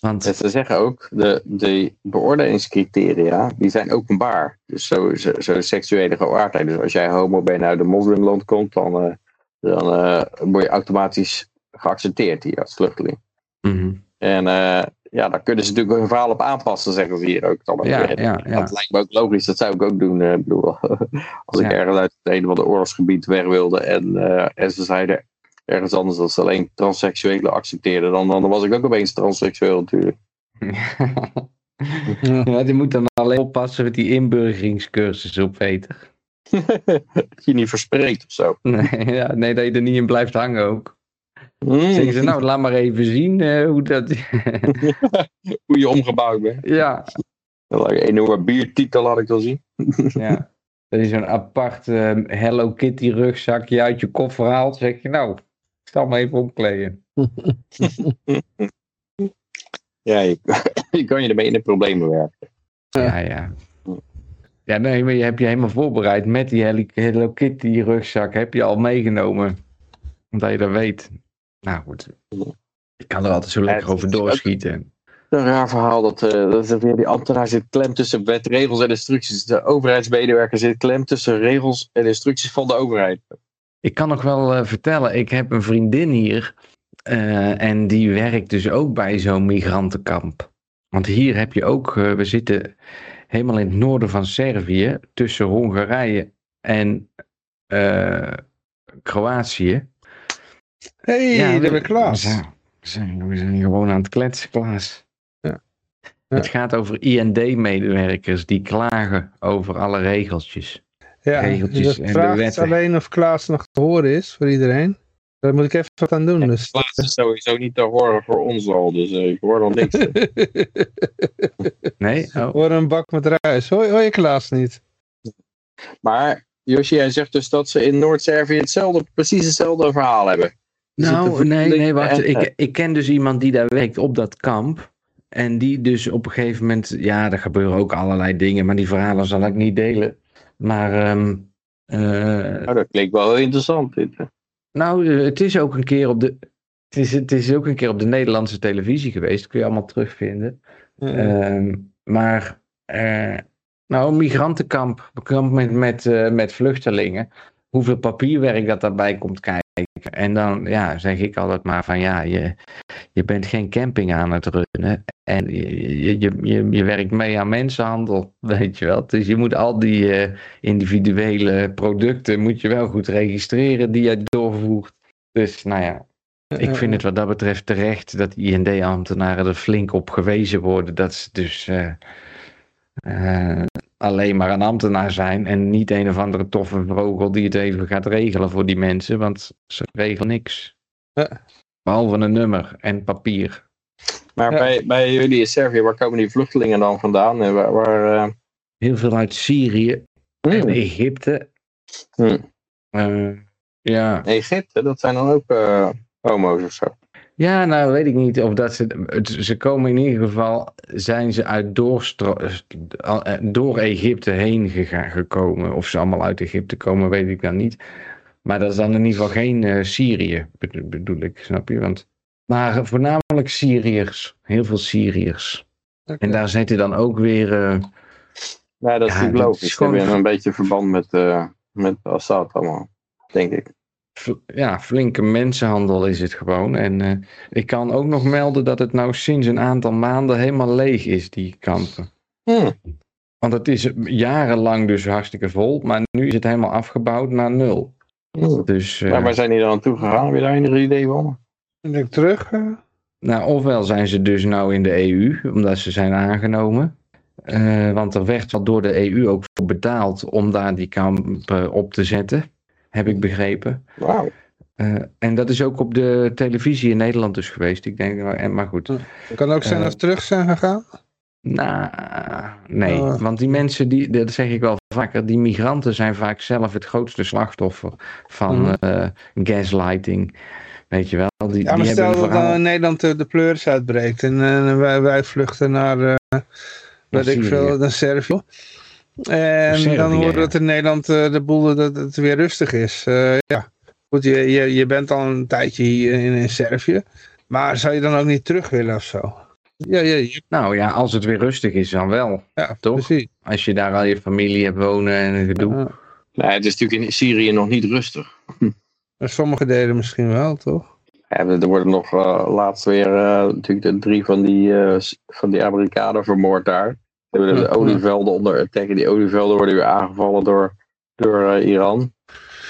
C: Want
D: ze zeggen ook, de, de beoordelingscriteria, die zijn openbaar. Dus zo, zo, zo de seksuele geaardheid. Dus als jij homo bent en uit een moslimland komt, dan, eh, dan eh, word je automatisch geaccepteerd hier als vluchteling.
C: Mhm.
D: En eh, ja, daar kunnen ze natuurlijk hun verhaal op aanpassen, zeggen ze hier ook. Dan
C: Ja, ja, ja.
D: Dat lijkt me ook logisch, dat zou ik ook doen. eh, ik bedoel, *laughs* als ik ergens uit het een of ander oorlogsgebied weg wilde en, eh, en ze zeiden ergens anders dat ze alleen transseksuelen accepteerden, dan, dan was ik ook opeens transseksueel natuurlijk. *laughs*
C: ja, die moet dan alleen oppassen met die inburgeringscursus op Peter. *laughs*
D: dat je niet verspreekt of zo.
C: Nee, ja, nee, dat je er niet in blijft hangen ook.
D: Mm.
C: Zeggen ze nou, laat maar even zien eh, hoe dat... *laughs*
D: Hoe je omgebouwd bent.
C: ja,
D: Een enorme biertitel laat ik dan zien. *laughs*
C: ja. Dat je zo'n apart eh, Hello Kitty rugzakje uit je koffer haalt. zeg je nou, ik zal me even omkleden. *laughs*
D: Ja, je, je kan je ermee in de problemen werken.
C: Ja, ja. Ja, nee, maar je hebt je helemaal voorbereid met die Hello- Hello Kitty rugzak. Heb je al meegenomen. Omdat je dat weet. Nou goed. Ik kan er altijd zo lekker over doorschieten.
D: Een raar verhaal dat, eh, dat is weer die ambtenaar zit klem tussen wet, regels en instructies. De overheidsmedewerker zit klem tussen regels en instructies van de overheid.
C: Ik kan nog wel eh, vertellen, ik heb een vriendin hier. eh, en die werkt dus ook bij zo'n migrantenkamp. Want hier heb je ook, eh, we zitten helemaal in het noorden van Servië. Tussen Hongarije en eh, Kroatië.
A: Hey,
C: Ja,
A: daar ben
C: we-
A: ik Klaas.
C: We zijn, we, zijn, we zijn gewoon aan het kletsen, Klaas.
A: Ja. Ja.
C: Het gaat over IND-medewerkers die klagen over alle regeltjes.
A: Ja,
C: regeltjes
A: de
C: en de wetten.
A: alleen of Klaas nog te horen is voor iedereen. Daar moet ik even wat aan doen. Dus.
D: Plaats is sowieso niet te horen voor ons al, dus eh, ik hoor nog niks. *laughs*
C: Nee? Oh.
A: Hoor een bak met ruis. Hoor, hoor je Klaas niet?
D: maar Joshi, jij zegt dus dat ze in Noord-Servië hetzelfde, precies hetzelfde verhaal hebben.
C: Nou, nee, nee, wacht. Ik, ik ken dus iemand die daar werkt op dat kamp. En die dus op een gegeven moment, ja, er gebeuren ook allerlei dingen, maar die verhalen zal ik niet delen. Maar, ehm, eh,
D: Nou, dat klinkt wel heel interessant. Dit.
C: nou, eh, het is ook een keer op de. Het is, het is ook een keer op de Nederlandse televisie geweest. Dat kun je allemaal terugvinden. Ehm, maar, eh, nou, een migrantenkamp, een kamp met, met, met vluchtelingen. Hoeveel papierwerk dat daarbij komt kijken. En dan ja, zeg ik altijd maar van ja, je, je bent geen camping aan het runnen. En je, je, je, je, werkt mee aan mensenhandel, *laughs* weet je wel. Dus je moet al die eh, individuele producten moet je wel goed registreren die je doorvoert. Dus nou ja, ik vind het wat dat betreft terecht dat IND-ambtenaren er flink op gewezen worden. Dat ze dus eh, eh, alleen maar een ambtenaar zijn en niet een of andere toffe vogel die het even gaat regelen voor die mensen. Want ze regelen niks.
A: Ja.
C: Behalve een nummer en papier.
D: Maar
A: Ja.
D: bij, bij jullie in Servië, waar komen die vluchtelingen dan vandaan? En waar, waar, eh,
C: Heel veel uit Syrië en
D: hmm,
C: Egypte.
D: hmm.
C: Eh, ja.
D: Egypte, dat zijn dan ook eh, homo's of zo.
C: Ja, nou weet ik niet of dat ze. Ze komen in ieder geval. Zijn ze uit eh, door Egypte heen gegaan, gekomen. Of ze allemaal uit Egypte komen, weet ik dan niet. Maar dat is dan in ieder geval geen eh, Syrië, bedo- bedoel ik, snap je? Want, maar voornamelijk Syriërs. Heel veel Syriërs. En daar zitten dan ook weer. eh,
D: Ja, dat is
C: Ja,
D: natuurlijk logisch. Ze
C: gewoon-
D: hebben een beetje verband met, met Assad allemaal, denk ik.
C: Ja, flinke mensenhandel is het gewoon. En eh, ik kan ook nog melden dat het nou sinds een aantal maanden helemaal leeg is, die kampen.
D: Hmm.
C: Want het is jarenlang dus hartstikke vol, maar nu is het helemaal afgebouwd naar nul.
D: Hmm.
C: Dus, eh,
D: Maar waar zijn die dan naartoe gegaan? Heb je daar enig idee van?
A: Ik terug? eh?
C: nou, ofwel zijn ze dus nou in de EU, omdat ze zijn aangenomen. Eh, want er werd al door de EU ook voor betaald om daar die kampen op te zetten, heb ik begrepen.
D: Wauw.
C: Eh, en dat is ook op de televisie in Nederland dus geweest. Ik denk, nou, en- maar goed.
A: Het kan ook zijn
C: Eh,
A: dat ze terug zijn gegaan.
C: Nou, nee.
A: Oh.
C: Want die mensen, die, dat zeg ik wel vaker, die migranten zijn vaak zelf het grootste slachtoffer van
A: Mhm.
C: eh, gaslighting. Weet je wel? Die,
A: Ja, maar
C: die
A: stel
C: hebben
A: dat dan
C: verhaal.
A: in Nederland de, de pleuris uitbreekt en eh, wij, wij vluchten naar, eh weet ik veel, naar Servië. En dan horen we dat in Nederland eh, de boel dat het weer rustig is. Eh, ja, goed, je, je, je bent al een tijdje hier in, in Servië. Maar zou je dan ook niet terug willen of zo? Ja, ja, ja,
C: Nou ja, als het weer rustig is, dan wel.
A: ja
C: Toch?
A: precies.
C: Als je daar al je familie hebt wonen en gedoe.
A: Ja.
D: Nee, het is natuurlijk in Syrië nog niet rustig. *laughs*
A: Maar sommige delen misschien wel, toch?
D: Ja, er worden nog eh, laatst weer eh, natuurlijk de drie van die, eh, s- van die Amerikanen vermoord daar. Hebben de olievelden onder tegen die olievelden worden weer aangevallen door, door eh, Iran.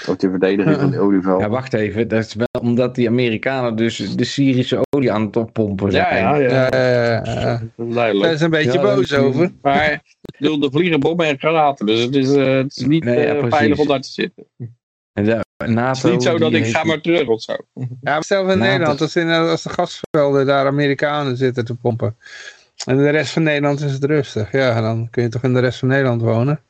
D: Ook de verdediging van die olievelden.
C: Ja, wacht even. Dat is wel omdat die Amerikanen dus de Syrische olie aan het oppompen zijn.
D: ja, ja, ja.
A: Ja,
D: is
A: Daar is een beetje
C: Ja,
A: boos over.
D: Maar ik bedoel, er vliegen bommen en granaten, dus het is, eh, het is niet
C: Nee, ja,
D: eh,
C: precies.
D: veilig om daar te zitten.
C: En de NATO,
D: Het is niet zo dat ik ga maar terug of zo.
A: Ja, maar stel in Nederland,
C: dat-
A: als, in, als de gasvelden daar Amerikanen zitten te pompen. En de rest van Nederland is het rustig. Ja, dan kun je toch in de rest van Nederland wonen.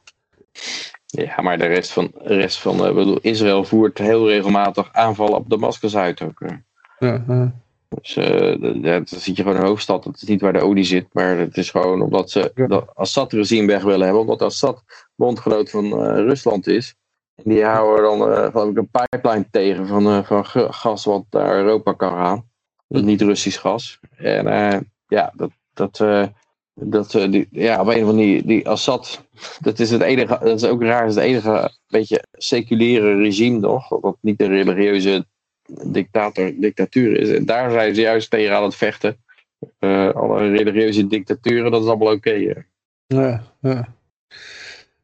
D: Ja, maar de rest van, de rest van eh, bedoel, Israël voert heel regelmatig aanvallen op Damascus uit ook. eh.
A: Ja, ja.
D: Dus eh, d- ja, dan zit je gewoon in een hoofdstad. Dat is niet waar de olie zit, maar het is gewoon omdat ze
A: Ja.
D: dat Assad-regime weg willen hebben. Omdat Assad bondgenoot van eh, Rusland is. En die houden dan eh, geloof ik een pipeline tegen van, eh, van gas wat naar Europa kan gaan. Dus niet Russisch gas. En eh, ja, dat, dat, eh, dat eh, die, ja, op een van die, die Assad, dat is het enige, dat is ook raar, dat is het enige beetje seculiere regime nog. Dat dat niet een religieuze dictator, dictatuur is. En daar zijn ze juist tegen aan het vechten. Eh, alle religieuze dictaturen, dat is allemaal oké.
A: Ja, ja.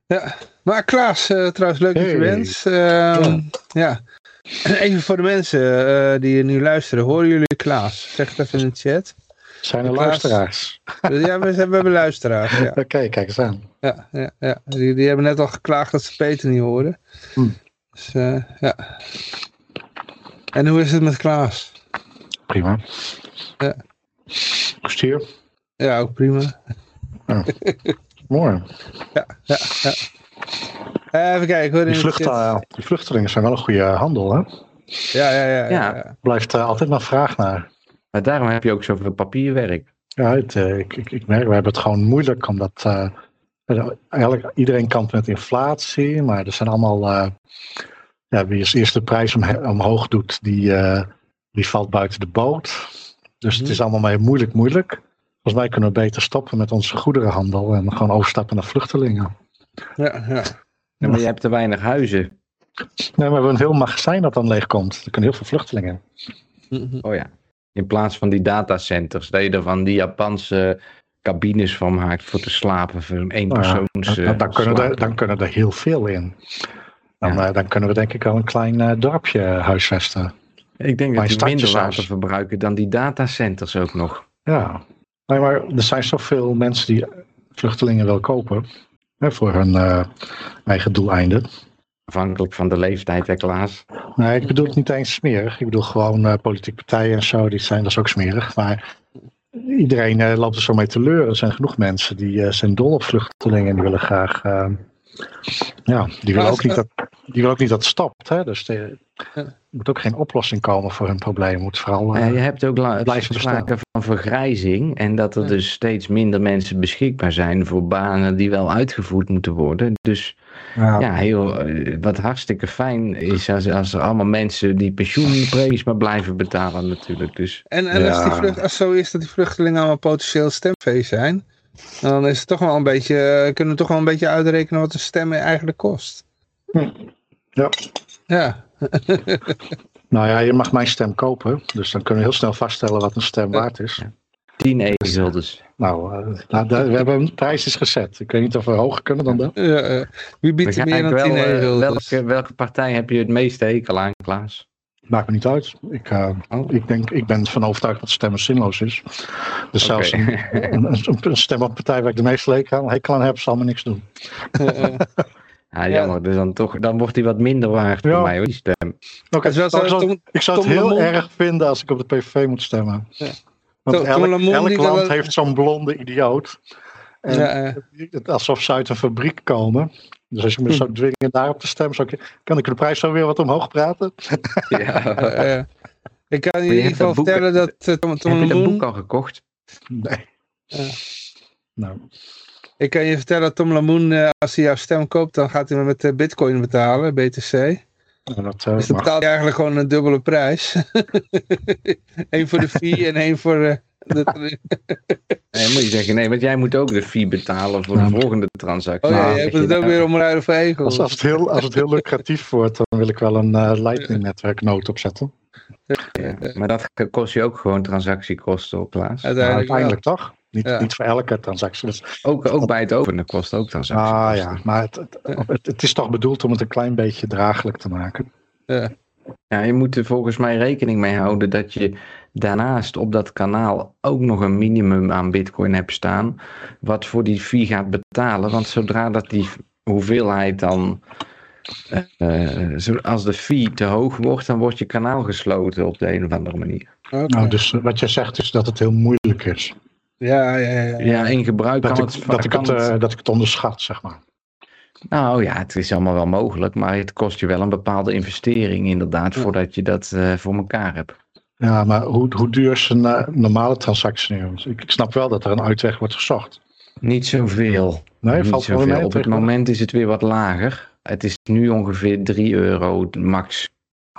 A: ja. Maar Klaas, eh, trouwens leuk dat je
E: Hey.
A: bent. Ehm, ja. *clears throat* Even voor de mensen eh, die nu luisteren. Horen jullie Klaas? Zeg het even in de chat.
E: Zijn er
A: Klaas.
E: luisteraars?
A: Ja, we, we hebben luisteraars. Ja, *laughs*
E: Oké, kijk eens aan.
A: ja, ja, ja. Die, die hebben net al geklaagd dat ze Peter niet horen.
E: Hm.
A: Dus eh, ja. En hoe is het met Klaas?
E: Prima.
A: Ja. Ja, ook prima.
E: Mooi.
A: Ja, ja, ja. Eh, even kijken hoor. in
E: Die, vlucht, vluchtelingen zijn wel een goede handel, hè?
A: Ja, ja, ja. ja,
C: Ja.
A: ja.
E: Blijft eh, altijd nog vraag naar.
C: Maar daarom heb je ook zoveel papierwerk.
E: Ja, het, eh, ik, ik, ik merk, we hebben het gewoon moeilijk, omdat eh, eigenlijk iedereen kampt met inflatie, maar er zijn allemaal, eh, ja, wie als eerste de prijs om, omhoog doet, die, eh, die valt buiten de boot. Dus het
A: Mhm.
E: is allemaal maar moeilijk, moeilijk. Volgens mij kunnen we beter stoppen met onze goederenhandel en gewoon overstappen naar vluchtelingen.
A: Ja, ja.
C: Ja, maar je hebt te weinig huizen.
E: Nee, maar we hebben een heel magazijn dat dan leeg komt. Er kunnen heel veel vluchtelingen.
C: Oh ja. In plaats van die datacenters, dat je er van die Japanse cabines van maakt voor te slapen. Voor een
E: Nou ja,
C: persoons.
E: dan, dan, kunnen er, dan kunnen er heel veel in. Dan,
C: Ja.
E: eh, dan kunnen we denk ik al een klein eh, dorpje huisvesten.
C: Ik denk
E: Maar
C: dat die minder water
E: zelfs.
C: verbruiken dan die datacenters ook nog.
E: Ja, nee, maar er zijn zoveel mensen die vluchtelingen wil kopen. Hè, voor hun eh, eigen doeleinden.
C: Afhankelijk van de leeftijd, hè Klaas?
E: Nee, ik bedoel het niet eens smerig. Ik bedoel gewoon eh, politieke partijen en zo, die zijn, dat is ook smerig. Maar iedereen eh, loopt er zo mee teleur. Er zijn genoeg mensen die eh, zijn dol op vluchtelingen en die willen graag... eh, ja, die willen, ook niet dat, die willen ook niet dat het stopt. Hè? Dus de- er moet ook geen oplossing komen voor hun probleem. Het moet vooral... eh,
C: je hebt ook
E: blijven
C: sprake van vergrijzing en dat er
A: Ja.
C: dus steeds minder mensen beschikbaar zijn voor banen die wel uitgevoerd moeten worden. Dus
E: ja,
C: ja, heel, eh, wat hartstikke fijn is als, als er allemaal mensen die pensioenpremies maar blijven betalen natuurlijk. Dus
A: En, en als, die vlucht, als het zo is dat die vluchtelingen allemaal potentieel stemvee zijn, dan is het toch wel een beetje, eh, kunnen we toch wel een beetje uitrekenen wat een stem eigenlijk kost.
E: Hm. Ja.
A: Ja, *laughs*
E: Nou ja, je mag mijn stem kopen. Dus dan kunnen we heel snel vaststellen wat een stem waard is.
C: 10 e-guldens.
E: Nou, eh, nou, daar- we hebben een prijs is gezet. Ik weet niet of we hoger kunnen dan dat.
A: ja wie biedt er meer dan
C: Begrijp
A: 10
C: wel, eh,
A: euro?
C: welke, welke partij heb je het meeste hekel aan, Klaas?
E: Maakt me niet uit. Ik, eh,
C: Oh.
E: ik, denk, ik ben van overtuigd dat stemmen zinloos is. Dus zelfs
C: Oké.
E: een, een, een- een stem op een partij waar ik de meeste leek aan, hekel aan heb, zal me niks doen.
C: Ja, *laughs* jammer. Dus dan, toch, dan wordt hij wat minder waard
E: Ja.
C: voor mij, hoor, die stem.
E: Oké, ik zou-
A: Tom-
E: het heel erg vinden als ik op de PVV moet stemmen.
A: Ja.
E: Want
A: Tom-
E: elk,
A: Tom
E: land heeft zo'n blonde idioot. En
A: Ja,
E: alsof ze uit een fabriek komen. Dus als je me
A: Hm.
E: zou dwingen daarop te stemmen, zou ik, kan ik de prijs zo weer wat omhoog praten?
C: Ja.
A: ik kan je
C: je
A: in ieder geval vertellen dat eh, Tom, Tom
C: heb je dat
A: Lemon-
C: boek al gekocht?
E: Nee. Nou,
A: ik kan je vertellen dat Tom Lamoen, eh, als hij jouw stem koopt, dan gaat hij me met eh, bitcoin betalen, BTC.
E: Nou, dat eh,
A: Dus dan betaalt hij eigenlijk gewoon een dubbele prijs. *laughs* Eén voor de fee en één voor eh, de... *laughs*
C: Nee, moet je zeggen, nee, want jij moet ook de fee betalen voor de volgende transactie.
A: Oh ja,
E: Nou,
A: je hebt het
C: je
A: ook weer omruilen voor egels.
E: Als, als, het heel, als het heel lucratief wordt, dan wil ik wel een eh Lightning-netwerknoot opzetten.
C: Ja, Maar dat kost je ook gewoon transactiekosten op, Klaas.
A: Uiteindelijk
E: uiteindelijk toch? Niet,
A: Ja.
E: niet voor elke transactie. Dus,
C: Ook, ook bij het openen kost ook transactiekosten.
E: ah ja, maar het, het, het, het is toch bedoeld om het een klein beetje draaglijk te maken.
C: Ja, je moet er volgens mij rekening mee houden dat je daarnaast op dat kanaal ook nog een minimum aan bitcoin hebt staan. Wat voor die fee gaat betalen. Want zodra dat die hoeveelheid dan. eh, zo- als de fee te hoog wordt, dan wordt je kanaal gesloten op de een of andere manier.
E: Nou, dus wat jij zegt is dat het heel moeilijk is.
A: Ja, ja, ja.
C: Ja, in gebruik
E: Dat
C: kan
E: ik,
C: het.
E: dat, ik het, eh, dat ik het onderschat, zeg maar.
C: Nou ja, het is allemaal wel mogelijk, maar het kost je wel een bepaalde investering inderdaad,
A: Ja.
C: voordat je dat eh, voor elkaar hebt.
E: Ja, maar hoe, hoe duur is een eh, normale transactie nu? Ik, ik snap wel dat er een uitweg wordt gezocht.
C: Niet zoveel.
E: Nee,
C: Niet
E: valt wel
C: zoveel.
E: mee
C: Op het moment is het weer wat lager. Het is nu ongeveer 3 euro max.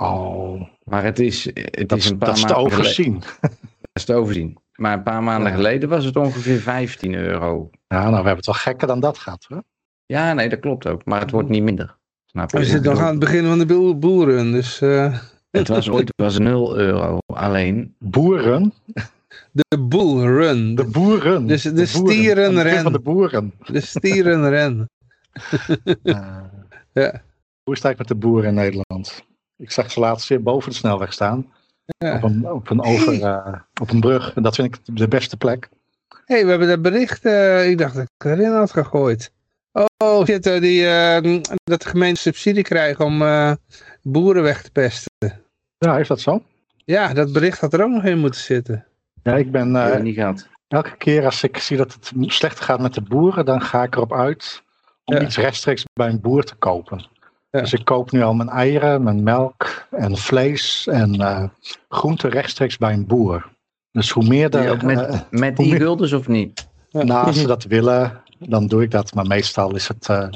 E: Oh,
C: Maar het is, het
E: dat,
C: is een paar
E: dat is te overzien.
C: Dat is te overzien. Maar een paar maanden
E: Ja.
C: geleden was het ongeveer 15 euro.
E: Ja, nou, we hebben het wel gekker dan dat gehad. Hè?
C: Ja, nee, dat klopt ook. Maar het wordt niet minder. Snap je?
A: We zitten nog aan het begin van de boelrun, dus eh,
C: Het was ooit was 0 euro alleen.
E: Boeren,
A: de boelrun.
E: de boeren.
A: Dus de
E: boeren.
A: stieren
E: Aan het begin
A: rennen.
E: van de boeren.
A: De stierenren. *laughs*
E: Eh,
A: Ja.
E: Hoe is het eigenlijk met de boeren in Nederland? Ik zag ze laatst weer boven de snelweg staan.
A: Ja.
E: Op, een, op, een over, eh, op een brug. En dat vind ik de beste plek.
A: Hé, hey, we hebben dat bericht, eh, ik dacht dat ik erin had gegooid. Oh, shit, die, eh, dat de gemeente subsidie krijgen om eh, boeren weg te pesten.
E: Ja, is dat zo?
A: Ja, dat bericht had er ook nog in moeten zitten.
E: Ja, ik ben eh,
C: niet gehad.
E: elke keer als ik zie dat het slechter gaat met de boeren, dan ga ik erop uit om
A: Ja.
E: iets rechtstreeks bij een boer te kopen.
A: Ja.
E: Dus ik koop nu al mijn eieren, mijn melk en vlees en eh groenten rechtstreeks bij een boer. Dus hoe meer de,
C: Ja, ook met-
E: eh,
C: Met
E: hoe
C: die
E: meer-
C: guldens of niet?
E: Nou, als ze dat willen, dan doe ik dat. Maar meestal is het, eh,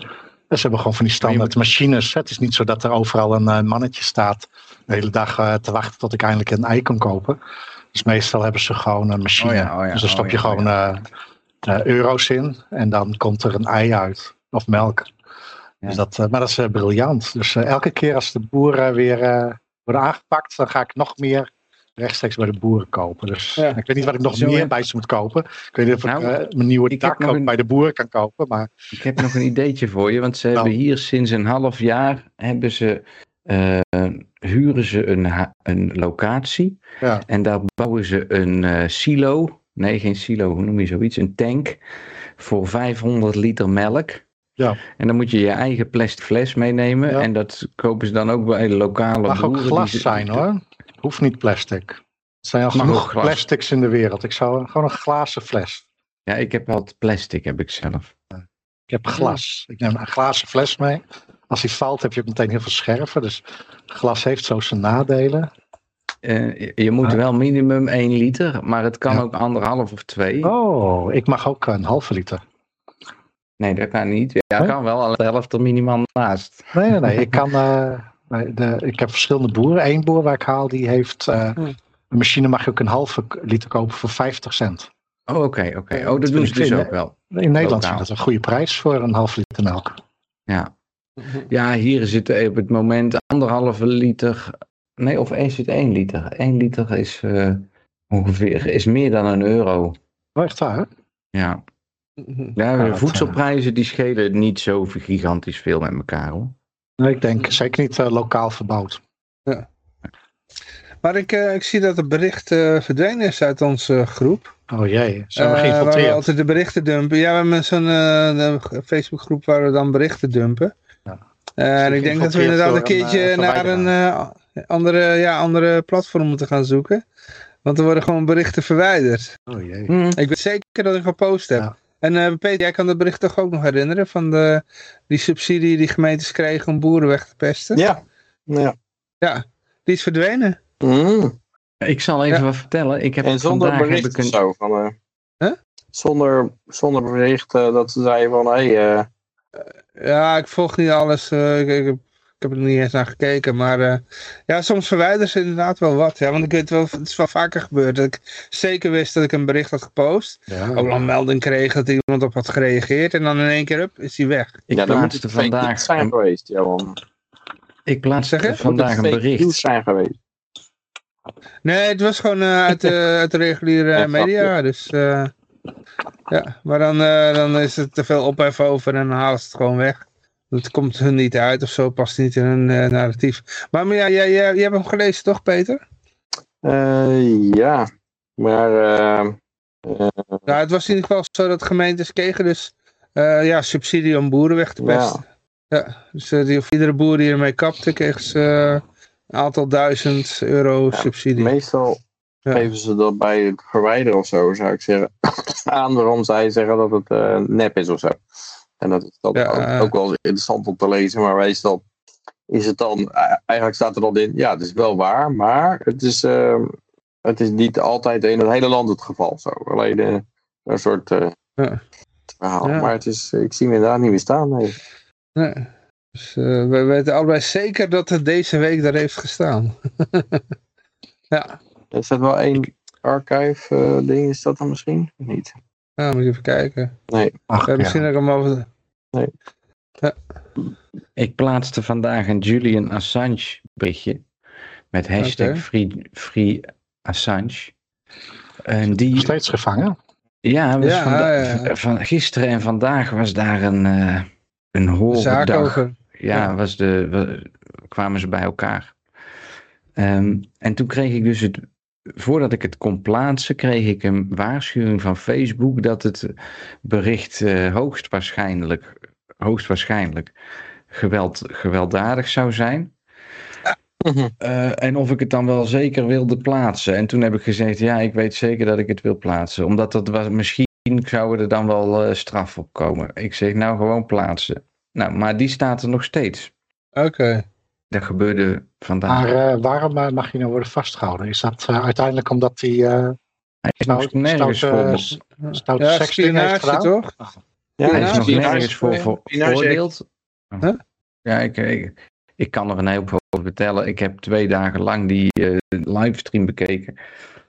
E: ze hebben gewoon van die standaard machines. Het is niet zo dat er overal een eh, mannetje staat de hele dag eh, te wachten tot ik eindelijk een ei kan kopen. Dus meestal hebben ze gewoon een machine.
C: Oh ja, oh ja,
E: dus dan stop
C: oh
E: je
C: ja,
E: gewoon
C: oh
E: eh, eh, euro's in en dan komt er een ei uit. Of melk. Dus dat, eh, maar dat is eh, briljant. Dus eh, elke keer als de boeren weer eh, worden aangepakt, dan ga ik nog meer rechtstreeks bij de boeren kopen. Dus
A: Ja.
E: ik weet niet wat ik nog
C: Zo,
E: meer bij ze moet kopen. Ik weet niet of ik
C: Nou,
E: eh, mijn nieuwe
C: ik heb
E: dak
C: nog
E: ook
C: een-
E: bij de boeren kan kopen. Maar
C: Ik heb nog een ideetje voor je, want ze
E: Nou.
C: hebben hier sinds een half jaar hebben ze, eh, huren ze een, een locatie
E: ja,
C: en daar bouwen ze een eh, silo, nee geen silo, hoe noem je zoiets, een tank voor 500 liter melk.
E: Ja.
C: En dan moet je je eigen plastic fles meenemen
E: Ja.
C: en dat kopen ze dan ook bij de lokale
E: mag ook
C: boeren die
E: glas zijn hoor. Hoeft niet plastic. Er zijn al
C: Mag ook
E: genoeg plastics in de wereld. Ik zou gewoon een glazen fles.
C: Ja, ik heb altijd plastic, heb ik zelf.
E: Ik heb glas. Ik neem een glazen fles mee. Als die valt heb je ook meteen heel veel scherven. Dus glas heeft zo zijn nadelen.
C: Eh, je- moet wel minimum 1 liter, maar het kan
E: Ja.
C: ook anderhalf of twee.
E: Oh, ik mag ook een halve liter.
C: Nee, dat kan niet. Ja, kan wel, alleen de helft er minimaal naast.
E: Nee, nee, nee. *laughs* Ik, kan, eh, nee, de, ik heb verschillende boeren. Eén boer waar ik haal, die heeft... eh,
A: Hm.
E: een machine mag je ook een halve liter kopen voor 50 cent.
C: Oh, oké, oké. Oh, dat
E: dat
C: doen ze dus ook wel.
E: In Nederland ik dat een goede prijs voor een halve liter melk.
C: Ja. ja, hier zit er op het moment anderhalve liter. Nee, of is het één liter? Eén liter is eh, ongeveer is meer dan een euro.
E: Oh, echt waar, hè?
C: Ja,
A: Mhm.
C: Ja
E: Ja,
C: de
E: dat,
C: voedselprijzen die schelen niet zo gigantisch veel met elkaar hoor.
E: Nee, ik denk zeker niet eh, lokaal verbouwd.
A: Maar ik, eh, ik zie dat het bericht eh, verdwenen is uit onze groep.
E: Oh jee, zijn we
A: Eh, waar we
E: geïnfiltreerd?
A: altijd de berichten dumpen. Ja, we hebben zo'n eh, Facebookgroep waar we dan berichten dumpen.
E: Ja.
A: Eh, en ik denk dat we
E: geïnfiltreerd
A: inderdaad een keertje
E: eh,
A: naar een eh, andere, ja, andere platform moeten gaan zoeken. Want er worden gewoon berichten verwijderd.
E: Oh jee.
A: Ik weet zeker dat ik gepost heb.
E: Ja.
A: En eh, Peter, jij kan dat bericht toch ook nog herinneren? Van de, die subsidie die gemeentes kregen om boeren weg te pesten?
D: Ja. ja.
A: Ja, die is verdwenen.
D: Mm.
C: Ik zal even
A: Ja.
C: wat vertellen. Ik heb
D: En zonder
C: vandaag
D: bericht
C: heb ik een,
D: zo. Van, eh,
A: Huh?
D: zonder, zonder bericht eh, dat ze zeiden van... Hey, eh,
A: Ja, ik volg niet alles. eh, ik, ik, heb, ik heb er niet eens naar gekeken. Maar eh, ja, soms verwijderen ze inderdaad wel wat. Ja, want ik weet wel, het is wel vaker gebeurd. Dat ik zeker wist dat ik een bericht had gepost.
E: Ja.
A: Ook een melding kreeg dat iemand op had gereageerd. En dan in één keer up, is hij weg.
C: ik
D: ja, dan moet het
C: vandaag,
D: zijn geweest. Ja, man.
C: ik plaatste vandaag
D: het
C: een bericht.
D: zijn geweest.
A: Nee, het was gewoon eh, uit, de, *laughs* uit de reguliere
D: Ja,
A: media. Dus eh, ja, maar dan, eh, dan is er te veel ophef over en dan ze het gewoon weg. Het komt hun niet uit of zo, past niet in hun eh, narratief. Maar, maar ja, jij, jij, jij hebt hem gelezen toch, Peter?
D: Eh, ja, maar...
A: Nou, het was in ieder geval zo dat gemeentes kregen dus ja, subsidie om boeren weg te pesten. Ja, dus die, of iedere boer die ermee kapte, kreeg ze een aantal duizend euro
D: Ja,
A: subsidie.
D: meestal
A: Ja.
D: geven ze dat bij het verwijderen of zo, zou ik zeggen. *laughs* aan waarom zij zeggen dat het nep is of zo. En dat is dat
A: Ja,
D: ook,
A: eh.
D: ook wel interessant om te lezen, maar meestal is het dan, eh, eigenlijk staat er dan in, ja, het is wel waar, maar het is, eh, het is niet altijd in het hele land het geval zo. Alleen eh, een soort
A: Ja.
D: verhaal.
A: Ja.
D: Maar het is, ik zie me inderdaad niet meer staan. Nee.
A: Nee. Dus we weten allebei zeker dat het deze week daar heeft gestaan. *laughs* ja,
D: Er staat wel één archive ding, is dat dan misschien? Niet.
A: Nou, moet ik even kijken.
D: Nee.
E: Ach,
A: Ja,
E: ja.
A: misschien dat ik hem over...
C: Ik plaatste vandaag een Julian Assange berichtje met hashtag
A: Oké.
C: free, free Assange. En
E: Nog
C: die,
E: steeds gevangen.
C: ja, was
A: Ja,
C: vanda-
A: ja.
C: van gisteren en vandaag was daar een, eh een hoge
A: zaak
C: dag. Ja,
A: Ja.
C: Was de, wa- kwamen ze bij elkaar. Ehm, en toen kreeg ik dus het, voordat ik het kon plaatsen, kreeg ik een waarschuwing van Facebook dat het bericht eh, hoogstwaarschijnlijk, hoogstwaarschijnlijk geweld, gewelddadig zou zijn. Eh, en of ik het dan wel zeker wilde plaatsen. En toen heb ik gezegd, ja, ik weet zeker dat ik het wil plaatsen. Omdat dat was, misschien zouden er dan wel eh, straf op komen. Ik zeg, nou gewoon plaatsen. Nou, maar die staat er nog steeds.
A: Oké.
C: Dat gebeurde vandaag.
E: Maar eh, waarom eh, mag je nou worden vastgehouden? Is dat eh, uiteindelijk omdat hij eh
C: Hij is nog
E: stout-
C: nergens voor,
E: stoute-
A: Ja,
E: heeft gedaan?
A: toch?
D: Ja,
C: hij is nog nergens voor
D: spionage-
C: veroordeeld. Ja, ik, ik, ik kan er een heel veel over vertellen. Ik heb twee dagen lang die eh, livestream bekeken.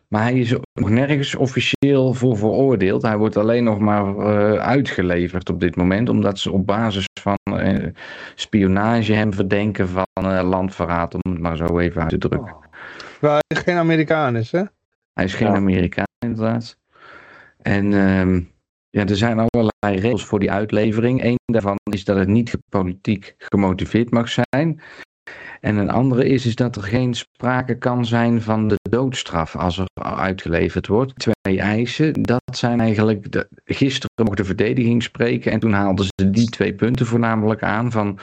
C: Maar hij is nog nergens officieel voor veroordeeld. Hij wordt alleen nog maar eh, uitgeleverd op dit moment. Omdat ze op basis van eh, spionage hem verdenken van eh, landverraad. Om het maar zo even uit te drukken.
A: Waar hij geen Amerikaan is, hè?
C: Hij is geen
D: Ja.
C: Amerikaan inderdaad. En ehm, ja, er zijn allerlei regels voor die uitlevering. Eén daarvan is dat het niet politiek gemotiveerd mag zijn. En een andere is, is dat er geen sprake kan zijn van de doodstraf als er uitgeleverd wordt. Twee eisen, dat zijn eigenlijk... De, gisteren mocht de verdediging spreken en toen haalden ze die twee punten voornamelijk aan van...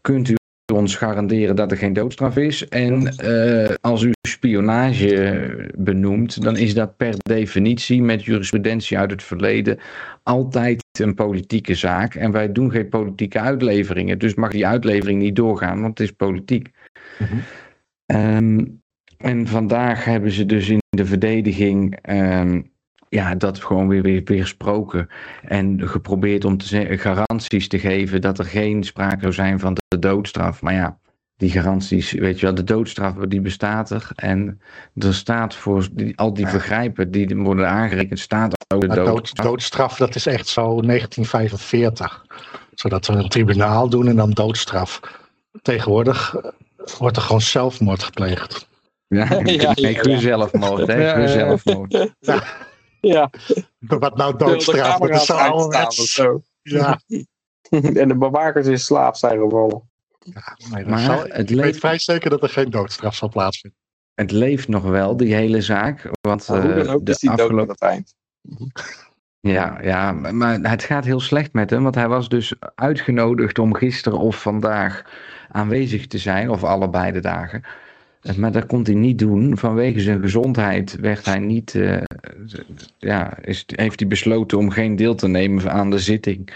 C: Kunt u ons garanderen dat er geen doodstraf is? En eh, als u spionage benoemt, dan is dat per definitie met jurisprudentie uit het verleden altijd een politieke zaak. En wij doen geen politieke uitleveringen. Dus mag die uitlevering niet doorgaan, want het is politiek.
E: Mhm.
C: Ehm, en vandaag hebben ze dus in de verdediging ehm, ja, dat gewoon weer, weer weersproken. En geprobeerd om te zeggen, garanties te geven dat er geen sprake zou zijn van de doodstraf. Maar ja, die garanties, weet je wel, de doodstraf die bestaat er. En er staat voor die, al die vergrijpen die worden aangerekend, staat ook de doodstraf.
E: doodstraf, dat is echt zo 1945. Zodat we een tribunaal doen en dan doodstraf. Tegenwoordig eh, wordt er gewoon zelfmoord gepleegd.
C: Ja, *laughs*
D: Ja, ja,
C: nee,
D: ja.
C: gezelfmoord, hè,
A: Ja, ja, ja.
D: Ja, *laughs*
E: Wat nou doodstraf,
D: of
E: ouderwets.
D: zo.
E: Ja, *laughs*
D: En de bewakers in slaap zijn gevallen.
E: nee, dat
C: Maar
E: zal-
C: het
E: ik weet
C: leeft-
E: vrij zeker dat er geen doodstraf zal plaatsvinden.
C: Het leeft nog wel, die hele zaak. Want
D: Maar hoe
C: eh,
D: dan ook
C: de
D: is die dood
C: afgelopen
D: aan het eind.
C: Ja, ja, maar het gaat heel slecht met hem, want hij was dus uitgenodigd om gisteren of vandaag aanwezig te zijn, of allebei de dagen. Eh, Maar dat kon hij niet doen. Vanwege zijn gezondheid werd hij niet, eh, ja, is, heeft hij besloten om geen deel te nemen aan de zitting.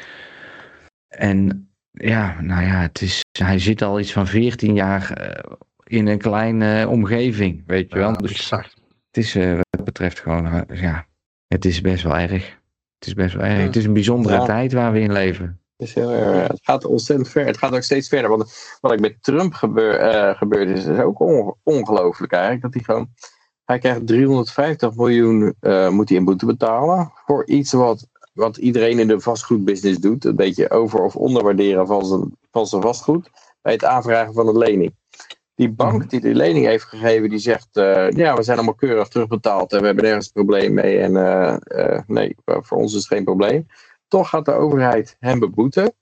C: En ja, nou ja, het is, hij zit al iets van 14 jaar eh, in een kleine omgeving, weet je wel.
E: Ja,
C: Dus het is wat dat betreft gewoon, ja, het is best wel erg. Het is best wel erg.
A: Ja.
C: Het is een bijzondere
D: Ja.
C: tijd waar we in leven.
D: Het, is heel erg- het gaat ontzettend ver. Het gaat ook steeds verder. Want wat er met Trump gebeur, eh, gebeurd is, is ook on- ongelooflijk eigenlijk. Dat hij gewoon, hij krijgt 350 miljoen eh, moet hij in boete betalen. Voor iets wat, wat iedereen in de vastgoedbusiness doet. Een beetje over- of onderwaarderen van zijn, van zijn vastgoed. Bij het aanvragen van een lening. Die bank die die lening heeft gegeven, die zegt, eh, ja, we zijn allemaal keurig terugbetaald en we hebben nergens een probleem mee. En nee, voor ons is het geen probleem. Toch gaat de overheid hem beboeten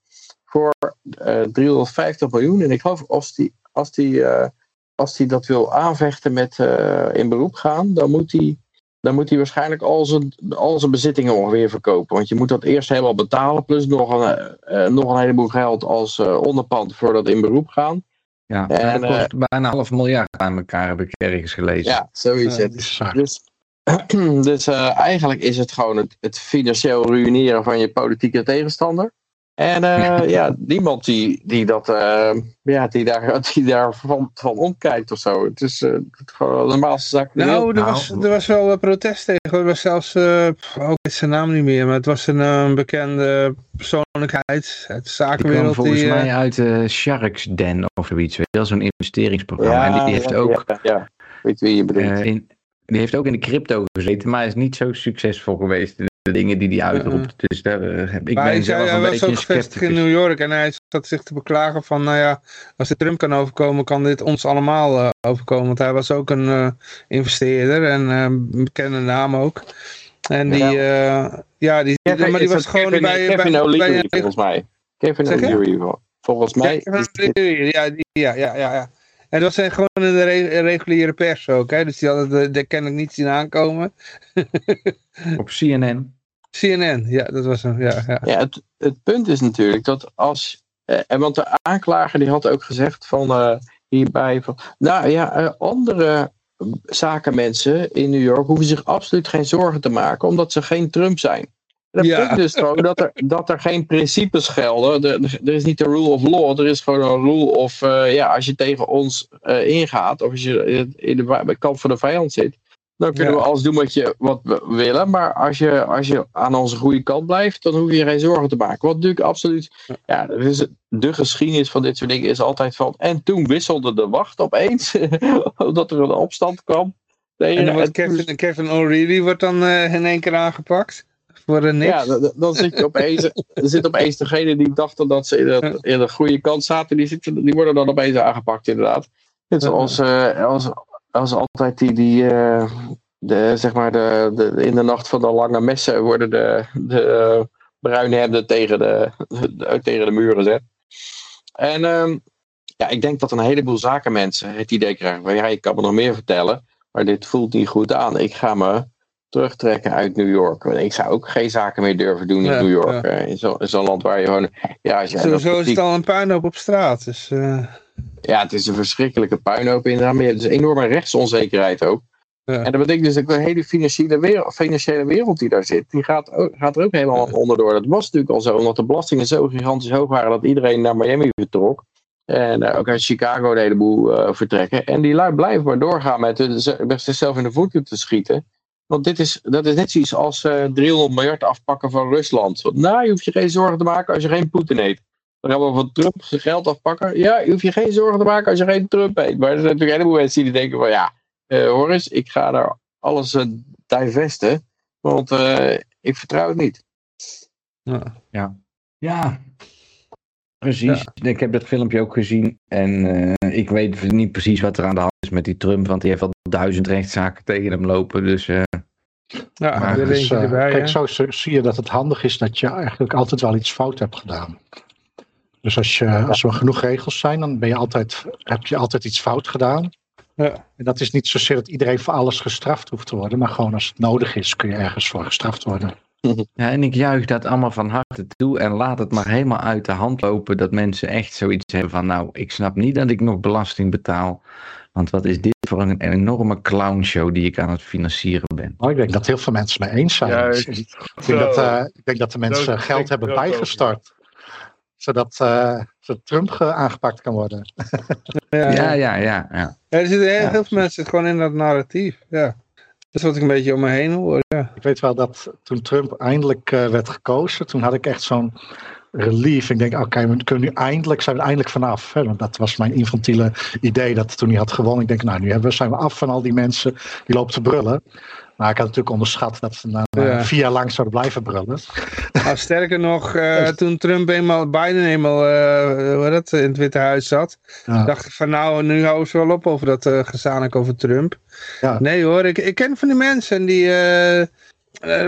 D: voor eh 350 miljoen. En ik geloof als die, als die, eh, als die dat wil aanvechten met eh, in beroep gaan, dan moet hij, dan moet hij waarschijnlijk al zijn, al zijn bezittingen ongeveer verkopen. Want je moet dat eerst helemaal betalen, plus nog een, eh, nog een heleboel geld als eh, onderpand voor dat in beroep gaan.
C: Ja,
D: En,
C: dat kost bijna een half miljard aan elkaar, heb ik ergens gelezen.
D: Ja, zoiets. Dus, *clears throat* dus eh, eigenlijk is het gewoon het, het financieel ruïneren van je politieke tegenstander. En eh, *laughs* ja, niemand die, die, dat, eh, ja, die daar, *laughs* die daar van, van omkijkt of zo. Het is eh, het is gewoon de normaalste zaak.
A: Nou, er was, er was wel protest tegen. Er was zelfs, eh, ook weet zijn naam niet meer, maar het was een eh, bekende persoonlijkheid uit de
C: Die kwam
A: zakenwereld.
C: volgens
A: die, eh,
C: mij uit de Sharks Den of zoiets. je wel, Zo'n investeringsprogramma. en die, die heeft
D: ja,
C: ook,
D: Ja, ja. weet wie je bedoelt.
C: in, die heeft ook in de crypto gezeten, maar is niet zo succesvol geweest in de dingen die hij uitroept. Dus daar, eh, heb- ik
A: maar
C: ben zelf
A: hij
C: een
A: was
C: beetje een
A: gevestigd in. New York en hij zat zich te beklagen van, nou ja, als dit Trump kan overkomen, kan dit ons allemaal eh, overkomen. Want hij was ook een eh, investeerder en een bekende naam ook. En die, eh, ja, die,
D: Kevin-
A: maar die was gewoon
D: Kevin,
A: bij...
D: Kevin O'Leary, volgens mij. Kevin? O'Leary, vol- volgens mij.
A: Ja, ja, die- ja, ja, ja, ja. En dat was gewoon in de re- reguliere pers ook, hè. Dus die hadden uh, kennelijk niet zien aankomen. *laughs*
C: Op CNN.
A: CNN, ja, dat was hem, ja. ja.
D: Ja, het, het punt is natuurlijk dat als. Eh, en want de aanklager die had ook gezegd van eh, hierbij van. Nou ja, eh, andere zakenmensen in New York hoeven zich absoluut geen zorgen te maken, omdat ze geen Trump zijn. Het
A: Ja.
D: punt is gewoon dat er, dat er geen principes gelden. Er, is niet de rule of law, er is gewoon een rule of. eh, ja, als je tegen ons eh, ingaat, of als je in de kant van de vijand zit, Dan kunnen
A: Ja.
D: we alles doen wat, je, wat we willen. Maar als je, als je aan onze goede kant blijft, dan hoef je je geen zorgen te maken. Wat natuurlijk absoluut. Ja, dat de geschiedenis van dit soort dingen is altijd van. En toen wisselde de wacht opeens. *laughs* omdat er een opstand kwam. tegen-
A: En dan wordt Kevin, Kevin O'Reilly wordt dan eh, in één keer aangepakt. Voor een niks.
D: Ja, dan, dan zit je opeens, er zit opeens degene die dachten dat ze in de, in de goede kant zaten, die, zitten, die worden dan opeens aangepakt inderdaad. Net zoals eh, als, als altijd die, die eh, de, zeg maar de, de, in de nacht van de lange messen worden de, de eh, bruine hemden tegen de, de- tegen de muur gezet. En ehm, ja, ik denk dat een heleboel zakenmensen het idee krijgen van ja, ik kan me nog meer vertellen, maar dit voelt niet goed aan. Ik ga me terugtrekken uit New York. Want Ik zou ook geen zaken meer durven doen in
A: Ja,
D: New York.
A: ja.
D: In zo- in zo'n land waar je gewoon... Ja, als
A: Sowieso is het al een puinhoop op straat. Dus, eh,
D: ja, het is een verschrikkelijke puinhoop inderdaad. Maar je hebt dus een enorme rechtsonzekerheid ook.
A: Ja.
D: En dat betekent dus dat de hele financiële wereld, financiële wereld die daar zit, die gaat, ook, gaat er ook helemaal onderdoor. Dat was natuurlijk al zo, omdat de belastingen zo gigantisch hoog waren dat iedereen naar Miami vertrok. En eh, ook uit Chicago een heleboel eh, vertrekken. En die lui blijven maar doorgaan met zichzelf in de voeten te schieten. Want dit is, dat is net zoiets als eh 300 miljard afpakken van Rusland. Want, nou, je hoeft je geen zorgen te maken als je geen Poetin eet. Dan gaan we van Trump zijn geld afpakken. Ja, je hoeft je geen zorgen te maken als je geen Trump eet. Maar er zijn natuurlijk een heleboel mensen die denken van ja, eh hoor eens, ik ga daar alles uh, divesten. Want eh, ik vertrouw het niet.
A: ja.
C: Ja, precies. Ik heb dat filmpje ook gezien. En eh, ik weet niet precies wat er aan de hand is met die Trump. Want die heeft al duizend rechtszaken tegen hem lopen. Dus eh,
A: Ja,
C: Maar
A: er
E: Dus, eh,
A: erbij.
E: kijk, zo zie je dat het handig is dat je eigenlijk altijd wel iets fout hebt gedaan. Dus als, je, als er genoeg regels zijn, dan ben je altijd, heb je altijd iets fout gedaan.
A: Ja.
E: En dat is niet zozeer dat iedereen voor alles gestraft hoeft te worden, maar gewoon als het nodig is, kun je ergens voor gestraft worden. *laughs*
C: ja, en ik juich dat allemaal van harte toe. En laat het maar helemaal uit de hand lopen. Dat mensen echt zoiets hebben van nou, ik snap niet dat ik nog belasting betaal. Want wat is dit voor een enorme clownshow die ik aan het financieren ben.
E: Oh, ik denk dat heel veel mensen mee eens zijn.
F: Juist.
E: ik, denk dat, eh, ik denk dat de mensen geld hebben bijgestort. Zodat, eh, zodat Trump ge- aangepakt kan worden.
A: Ja,
C: Ja, ja, ja. ja.
A: Ja, er zitten heel, veel mensen zitten gewoon in dat narratief. Ja. Dat is wat ik een beetje om me heen hoor. Ja.
E: Ik weet wel dat toen Trump eindelijk eh, werd gekozen, toen had ik echt zo'n relief. Ik denk, oké, we kunnen nu eindelijk, zijn we er eindelijk vanaf. Hè? Want dat was mijn infantiele idee dat toen hij had gewonnen. Ik denk, nou, nu hebben we, zijn we af van al die mensen die lopen te brullen. Maar ik had natuurlijk onderschat dat ze na na
A: Ja.
E: vier jaar lang zouden blijven brullen. *laughs*
A: Nou, sterker nog, eh, toen Trump eenmaal, Biden eenmaal eh, heet dat, in het Witte Huis zat,
E: Ja.
A: dacht ik van nou, nu houden ze wel op over dat eh gezanik over Trump.
E: Ja.
A: Nee hoor, ik, ik ken van die mensen die, eh, eh,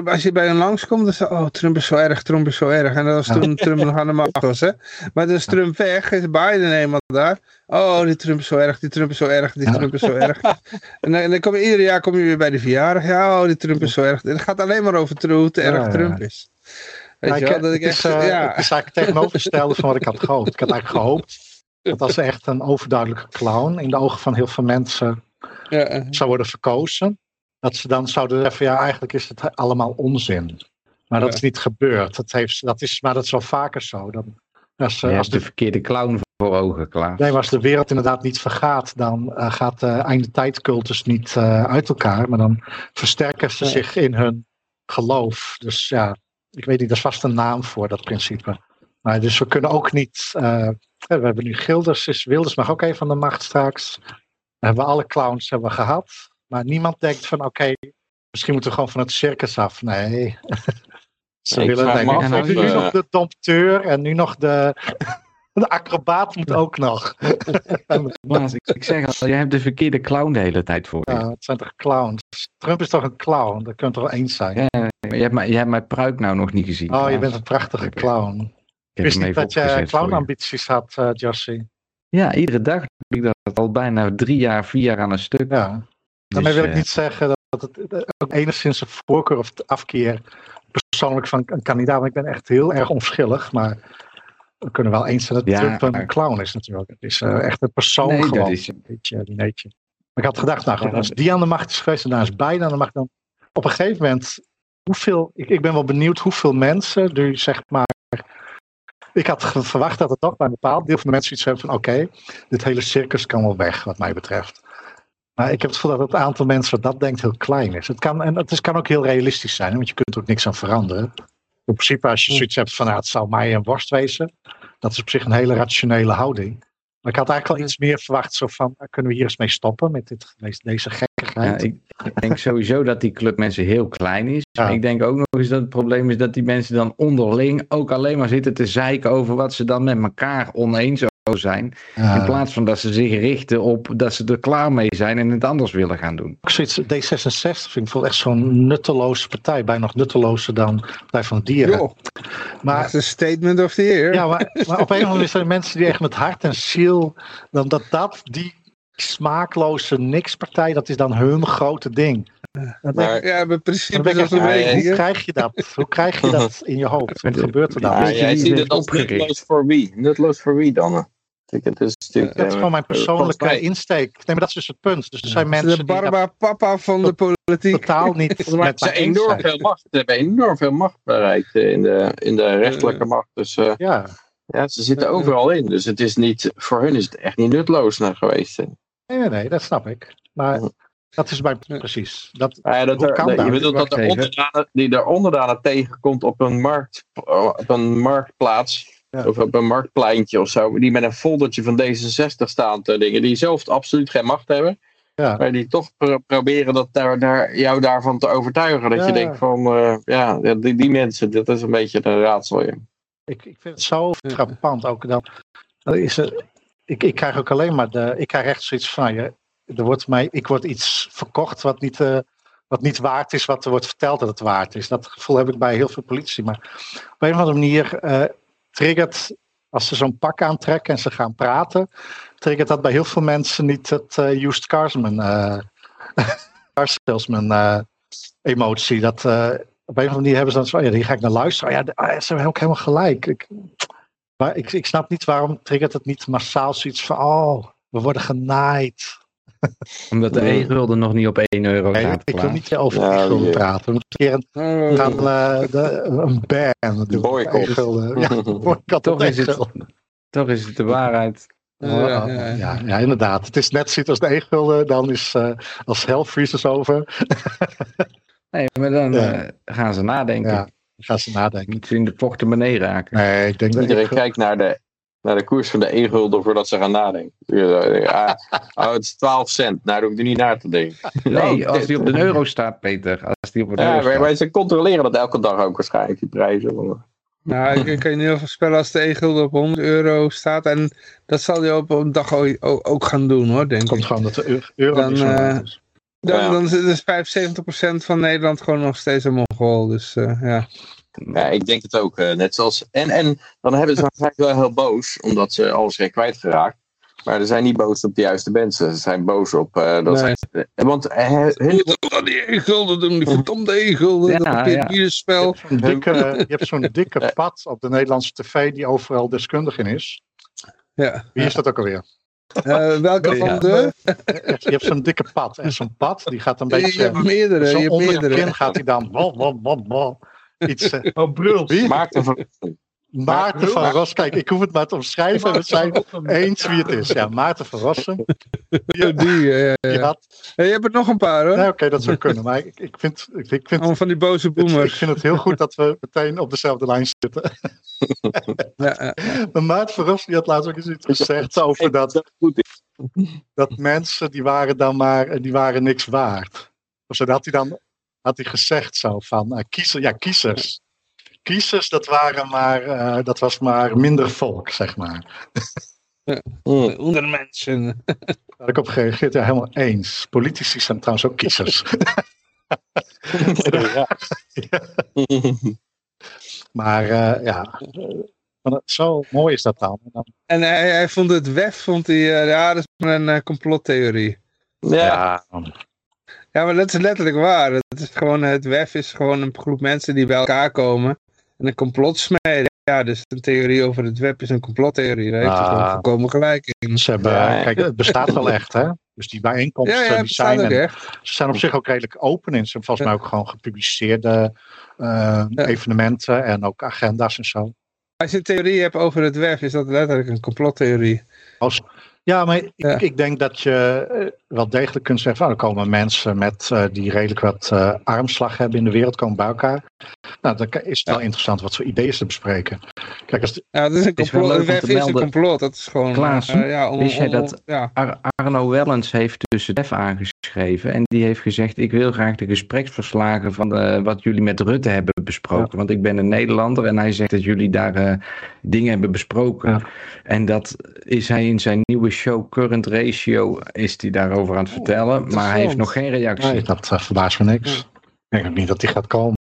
A: als je bij hen langskomt, dan je, oh Trump is zo erg, Trump is zo erg. En dat was toen *laughs* Trump nog aan de macht was, hè. Maar is Trump weg, is Biden eenmaal daar. Oh, die Trump is zo erg, die Trump is zo erg, die. Trump is zo erg. En dan, en dan kom je ieder jaar kom je weer bij de verjaardag. Ja, oh, die Trump is zo erg. Het gaat alleen maar over Trump, hoe te erg. Trump is. Weet
E: Ja,
A: je
E: ik-
A: wel, dat ik
E: het,
A: echt,
E: is, eh,
A: ja.
E: het is eigenlijk het tegenovergestelde van wat ik had gehoopt. Ik had eigenlijk gehoopt dat als echt een overduidelijke clown in de ogen van heel veel mensen
A: ja.
E: zou worden verkozen, dat ze dan zouden zeggen, ja, eigenlijk is het allemaal onzin. Maar dat is niet gebeurd. Dat, heeft, dat is, maar dat is wel vaker zo. Dan, als,
C: Je
E: eh, als,
C: de
E: de,
C: verkeerde clown voor ogen, klaar.
E: nee, maar als de wereld inderdaad niet vergaat, dan eh, gaat de einde tijdcultus niet eh, uit elkaar. Maar dan versterken ze zich in hun geloof. Dus ja, ik weet niet, er is vast een naam voor dat principe. Maar dus we kunnen ook niet. we hebben nu Gilders, is, Wilders mag ook even aan de macht straks. We hebben alle clowns hebben we gehad. Maar niemand denkt van oké, misschien moeten we gewoon van het circus af. Nee. *laughs* Ze willen nee,
D: me
E: nu-
D: af eh,
E: nog de dompteur en nu nog de, *laughs* de acrobaat moet ook nog. *laughs*
C: Maar ik, ik zeg al, je hebt de verkeerde clown de hele tijd voor je.
E: Ja, het zijn toch clowns. Trump is toch een clown, daar kunt het wel eens zijn.
C: Ja, je, hebt mijn, je hebt mijn pruik nou nog niet gezien.
E: Oh, je bent een prachtige clown.
C: Ik heb
E: wist niet dat je clownambities had, Josie.
C: Ja, iedere dag doe ik dat al bijna drie jaar, vier jaar aan een stuk.
E: Ja.
C: Dus,
E: Daarmee wil ik
C: eh,
E: niet zeggen dat het eh, ook enigszins een voorkeur of afkeer persoonlijk van een kandidaat. Want ik ben echt heel erg onverschillig, maar we kunnen wel eens zijn dat
C: Ja,
E: Trump een clown is natuurlijk. Het is eh, echt een persoon
C: Nee, dat
E: gewoon.
C: is-
E: Een beetje. Maar ik had gedacht, nou goed, als die aan de macht is geweest en daar is Biden aan de macht, dan op een gegeven moment, hoeveel, ik, ik ben wel benieuwd hoeveel mensen nu zeg maar, ik had verwacht dat het toch bij een bepaald deel van de mensen iets hebben van oké, dit hele circus kan wel weg wat mij betreft. Maar ik heb het gevoel dat het aantal mensen wat dat denkt heel klein is. Het kan, en het is, kan ook heel realistisch zijn, want je kunt er ook niks aan veranderen. In principe, als je zoiets hebt van, nou, het zou mij een worst wezen, dat is op zich een hele rationele houding. Maar ik had eigenlijk wel iets meer verwacht, zo van, kunnen we hier eens mee stoppen met dit, deze, deze
C: Ja,
E: gekkigheid?
C: ik, ik denk sowieso dat die club mensen heel klein is.
E: Ja.
C: Ik denk ook nog eens dat het probleem is dat die mensen dan onderling ook alleen maar zitten te zeiken over wat ze dan met elkaar oneens zijn.
E: Ja.
C: In plaats van dat ze zich richten op dat ze er klaar mee zijn en het anders willen gaan doen.
E: Ook zoiets, D66 vind ik wel echt zo'n nutteloze partij, bijna nog nuttelozer dan Partij van de Dieren. Maar
A: dat is een statement of the year.
E: Ja, maar, maar op een of andere manier zijn er mensen die echt met hart en ziel, dan dat dat, die smaakloze nikspartij, dat is dan hun grote ding. Denk,
D: Maar-
A: Ja, is
E: ik,
A: dat een
D: ja,
E: hoe
D: ja,
E: krijg je dat? Hoe krijg je dat in je hoofd? Wat *laughs* gebeurt er dan?
D: Ja, jij ziet het als nutteloos voor wie? Nutteloos voor wie dan? Ik- Het is natuurlijk,
E: Dat is
D: eh,
E: gewoon mijn persoonlijke insteek. Nee, maar dat is dus het punt. Dus er zijn
A: De
E: mensen die
A: barba papa van de politiek.
E: totaal niet *laughs*
D: hebben ze
E: eens
D: enorm veel macht. Ze hebben enorm veel macht bereikt eh, in de, in de rechterlijke macht. Dus eh,
E: Ja,
D: ja, ze zitten overal in. Dus het is niet, voor hun is het echt niet nutteloos naar geweest.
E: nee, nee, nee, dat snap ik. Maar dat is mijn precies. Dat,
D: ja, dat er,
E: kan
D: je bedoelt dat de onderdanen, die de onderdanen tegenkomt op een, markt, op een marktplaats.
E: Ja.
D: Of op een marktpleintje of zo. Die met een foldertje van D66 staan te dingen. Die zelf absoluut geen macht hebben.
E: Ja.
D: Maar die toch pro- proberen dat daar, daar, jou daarvan te overtuigen. Dat
E: Ja.
D: je denkt van, eh, ja, die, die mensen, dat is een beetje een raadsel. Ja.
E: ik, ik vind het zo frappant ook. Dan, dan is er, ik, ik krijg ook alleen maar de, ik krijg echt zoiets van je. Er wordt mij, ik word iets verkocht wat niet, eh, wat niet waard is, wat er wordt verteld dat het waard is. Dat gevoel heb ik bij heel veel politici. Maar op een of andere manier eh, triggert, als ze zo'n pak aantrekken en ze gaan praten, triggert dat bij heel veel mensen niet het eh used carsman, eh *laughs* car salesman eh, emotie. Dat, op een of andere manier hebben ze dan zo, ja, hier ga ik naar luisteren. Oh ah, ja, ze hebben ook helemaal gelijk. Ik, maar ik, ik snap niet waarom triggert het niet massaal zoiets van, oh, we worden genaaid. *laughs*
C: Omdat de
D: Nee.
C: e-gulden nog niet op 1 euro
E: Nee,
C: staat.
E: ik wil niet over
D: Ja,
E: e-gulden
D: die-
E: praten. We moeten een keer een, gaan, eh, de, een ban doen.
D: Boycott.
E: E-gulden. Ja, *laughs* boycott
C: Toch is het-. Toch is het de waarheid.
A: Ja, ja, ja.
E: Ja, ja, inderdaad. Het is net zoiets als de e-gulden, dan is eh, als hell freezes over. *laughs*
C: Nee, maar dan
E: Ja.
C: eh, gaan ze nadenken.
E: Ja, dan gaan ze nadenken.
C: Ze in de portemonnee raken.
E: Nee, ik denk dat
D: Iedereen
E: e-gulden-
D: kijkt naar de, naar de koers van de e-gulden voordat ze gaan nadenken. Ja, oh, het is 12 cent. Nou, daar hoef ik er niet naar te denken.
C: Nee,
D: Oh,
C: als die op de euro staat, Peter. Als die op de
D: Ja,
C: euro
D: maar,
C: staat.
D: maar ze controleren dat elke dag ook waarschijnlijk, die prijzen.
A: Nou, ik, ik kan je niet heel voorspellen als de e-gulden op 100 euro staat. En dat zal hij op een dag ook, gaan doen hoor, denk
E: Het komt
A: ik.
E: gewoon dat de eu- euro
A: Dan,
E: niet zo
A: eh,
E: is.
A: Dan,
D: Ja.
A: dan is dus 75% van Nederland gewoon nog steeds een mongool. Dus eh, ja.
D: Ja, ik denk het ook. eh, net zoals, en, en dan hebben ze waarschijnlijk wel heel boos, omdat ze alles zijn kwijtgeraakt. Maar ze zijn niet boos op de juiste mensen. Ze zijn boos op... eh, dat
A: Nee.
D: ze- eh, want hun,
A: dan die doen, die verdomde e-gulden,
C: Ja,
A: dat
C: ja.
E: Zo'n *laughs* je hebt zo'n dikke pad op de Nederlandse tv die overal deskundig in is.
A: Ja.
E: Wie is dat ook alweer?
A: Eh, welke
C: Ja.
A: van de?
E: Je hebt zo'n dikke pad. En zo'n pad die gaat een
A: Je
E: beetje...
A: je
E: Zo
A: hebt meerdere.
E: kin gaat hij dan... *laughs* Bol, iets, eh,
F: Oh, brul.
E: Wie?
D: Maarten van
E: Maarten van Ros. Kijk, ik hoef het maar te omschrijven. We zijn eens wie het is. Ja, Maarten van Rossum.
A: Ja, die, eh,
E: Die
A: ja.
E: had...
A: Hey, je hebt er nog een paar hoor.
E: Nee, oké, dat zou kunnen. Maar ik, ik vind... Ik, ik vind
A: Allemaal van die boze
E: het, ik vind het heel goed dat we meteen op dezelfde lijn zitten. *laughs*
A: Ja, ja.
E: Maar Maarten van Rossum die had laatst ook eens iets gezegd over dat...
D: dat goed is.
E: dat mensen die waren dan maar die waren niks waard. Of zo, dat had hij dan had hij gezegd zo van eh, kiezer, ja, kiezers. Kiezers, dat waren maar eh, dat was maar minder volk, zeg maar. *laughs*
D: Hm.
A: Onder mensen. *laughs*
E: Daar had ik op gereageerd, ja, helemaal eens. Politici zijn trouwens ook kiezers. *laughs*
D: Ja.
E: maar eh, ja, zo mooi is dat dan. En
A: hij, hij vond het WEF, vond hij, eh, ja, dat is maar een complottheorie.
D: Ja.
A: Ja, maar dat is letterlijk waar. Het, is gewoon, het WEF is gewoon een groep mensen die bij elkaar komen en een complot smeden. Ja, dus een theorie over het web is een complottheorie. Daar heeft hij
E: Ah.
A: gewoon volkomen gelijk in.
E: ze hebben,
D: Ja.
E: kijk, het bestaat wel echt, hè? Dus die bijeenkomsten,
A: Ja, ja,
E: die zijn,
A: ook
E: en
A: echt.
E: ze zijn op zich ook redelijk open in. Ze hebben volgens mij ook gewoon gepubliceerde eh,
A: Ja.
E: evenementen en ook agenda's en zo.
A: Als je een theorie hebt over het WEF, is dat letterlijk een complottheorie.
E: Als, Ja, maar ik,
A: Ja.
E: ik denk dat je eh, wel degelijk kunt zeggen, van, er komen mensen met, eh, die redelijk wat eh, armslag hebben in de wereld, komen bij elkaar. Nou, dan is het wel interessant wat voor ideeën ze bespreken. Kijk, als de-
A: Ja, dat is een
C: is wel
A: complot.
C: leuk
A: De
C: om
A: WEF
C: te
A: is een
C: melden.
A: complot. Dat is gewoon...
C: Klaas,
A: eh, ja, om,
C: wist jij
A: om-
C: dat-
A: Ja.
C: Ar- Arno Wellens heeft dus het DEF aangeschreven en die heeft gezegd ik wil graag de gespreksverslagen van de, wat jullie met Rutte hebben besproken. Want ik ben een Nederlander en hij zegt dat jullie daar eh, dingen hebben besproken.
E: Ja.
C: En dat is hij in zijn nieuwe show Current Ratio is hij daarover aan het vertellen. Maar hij heeft nog geen reactie.
E: nee, dat eh, verbaast me niks. Ik denk ook niet dat die gaat komen.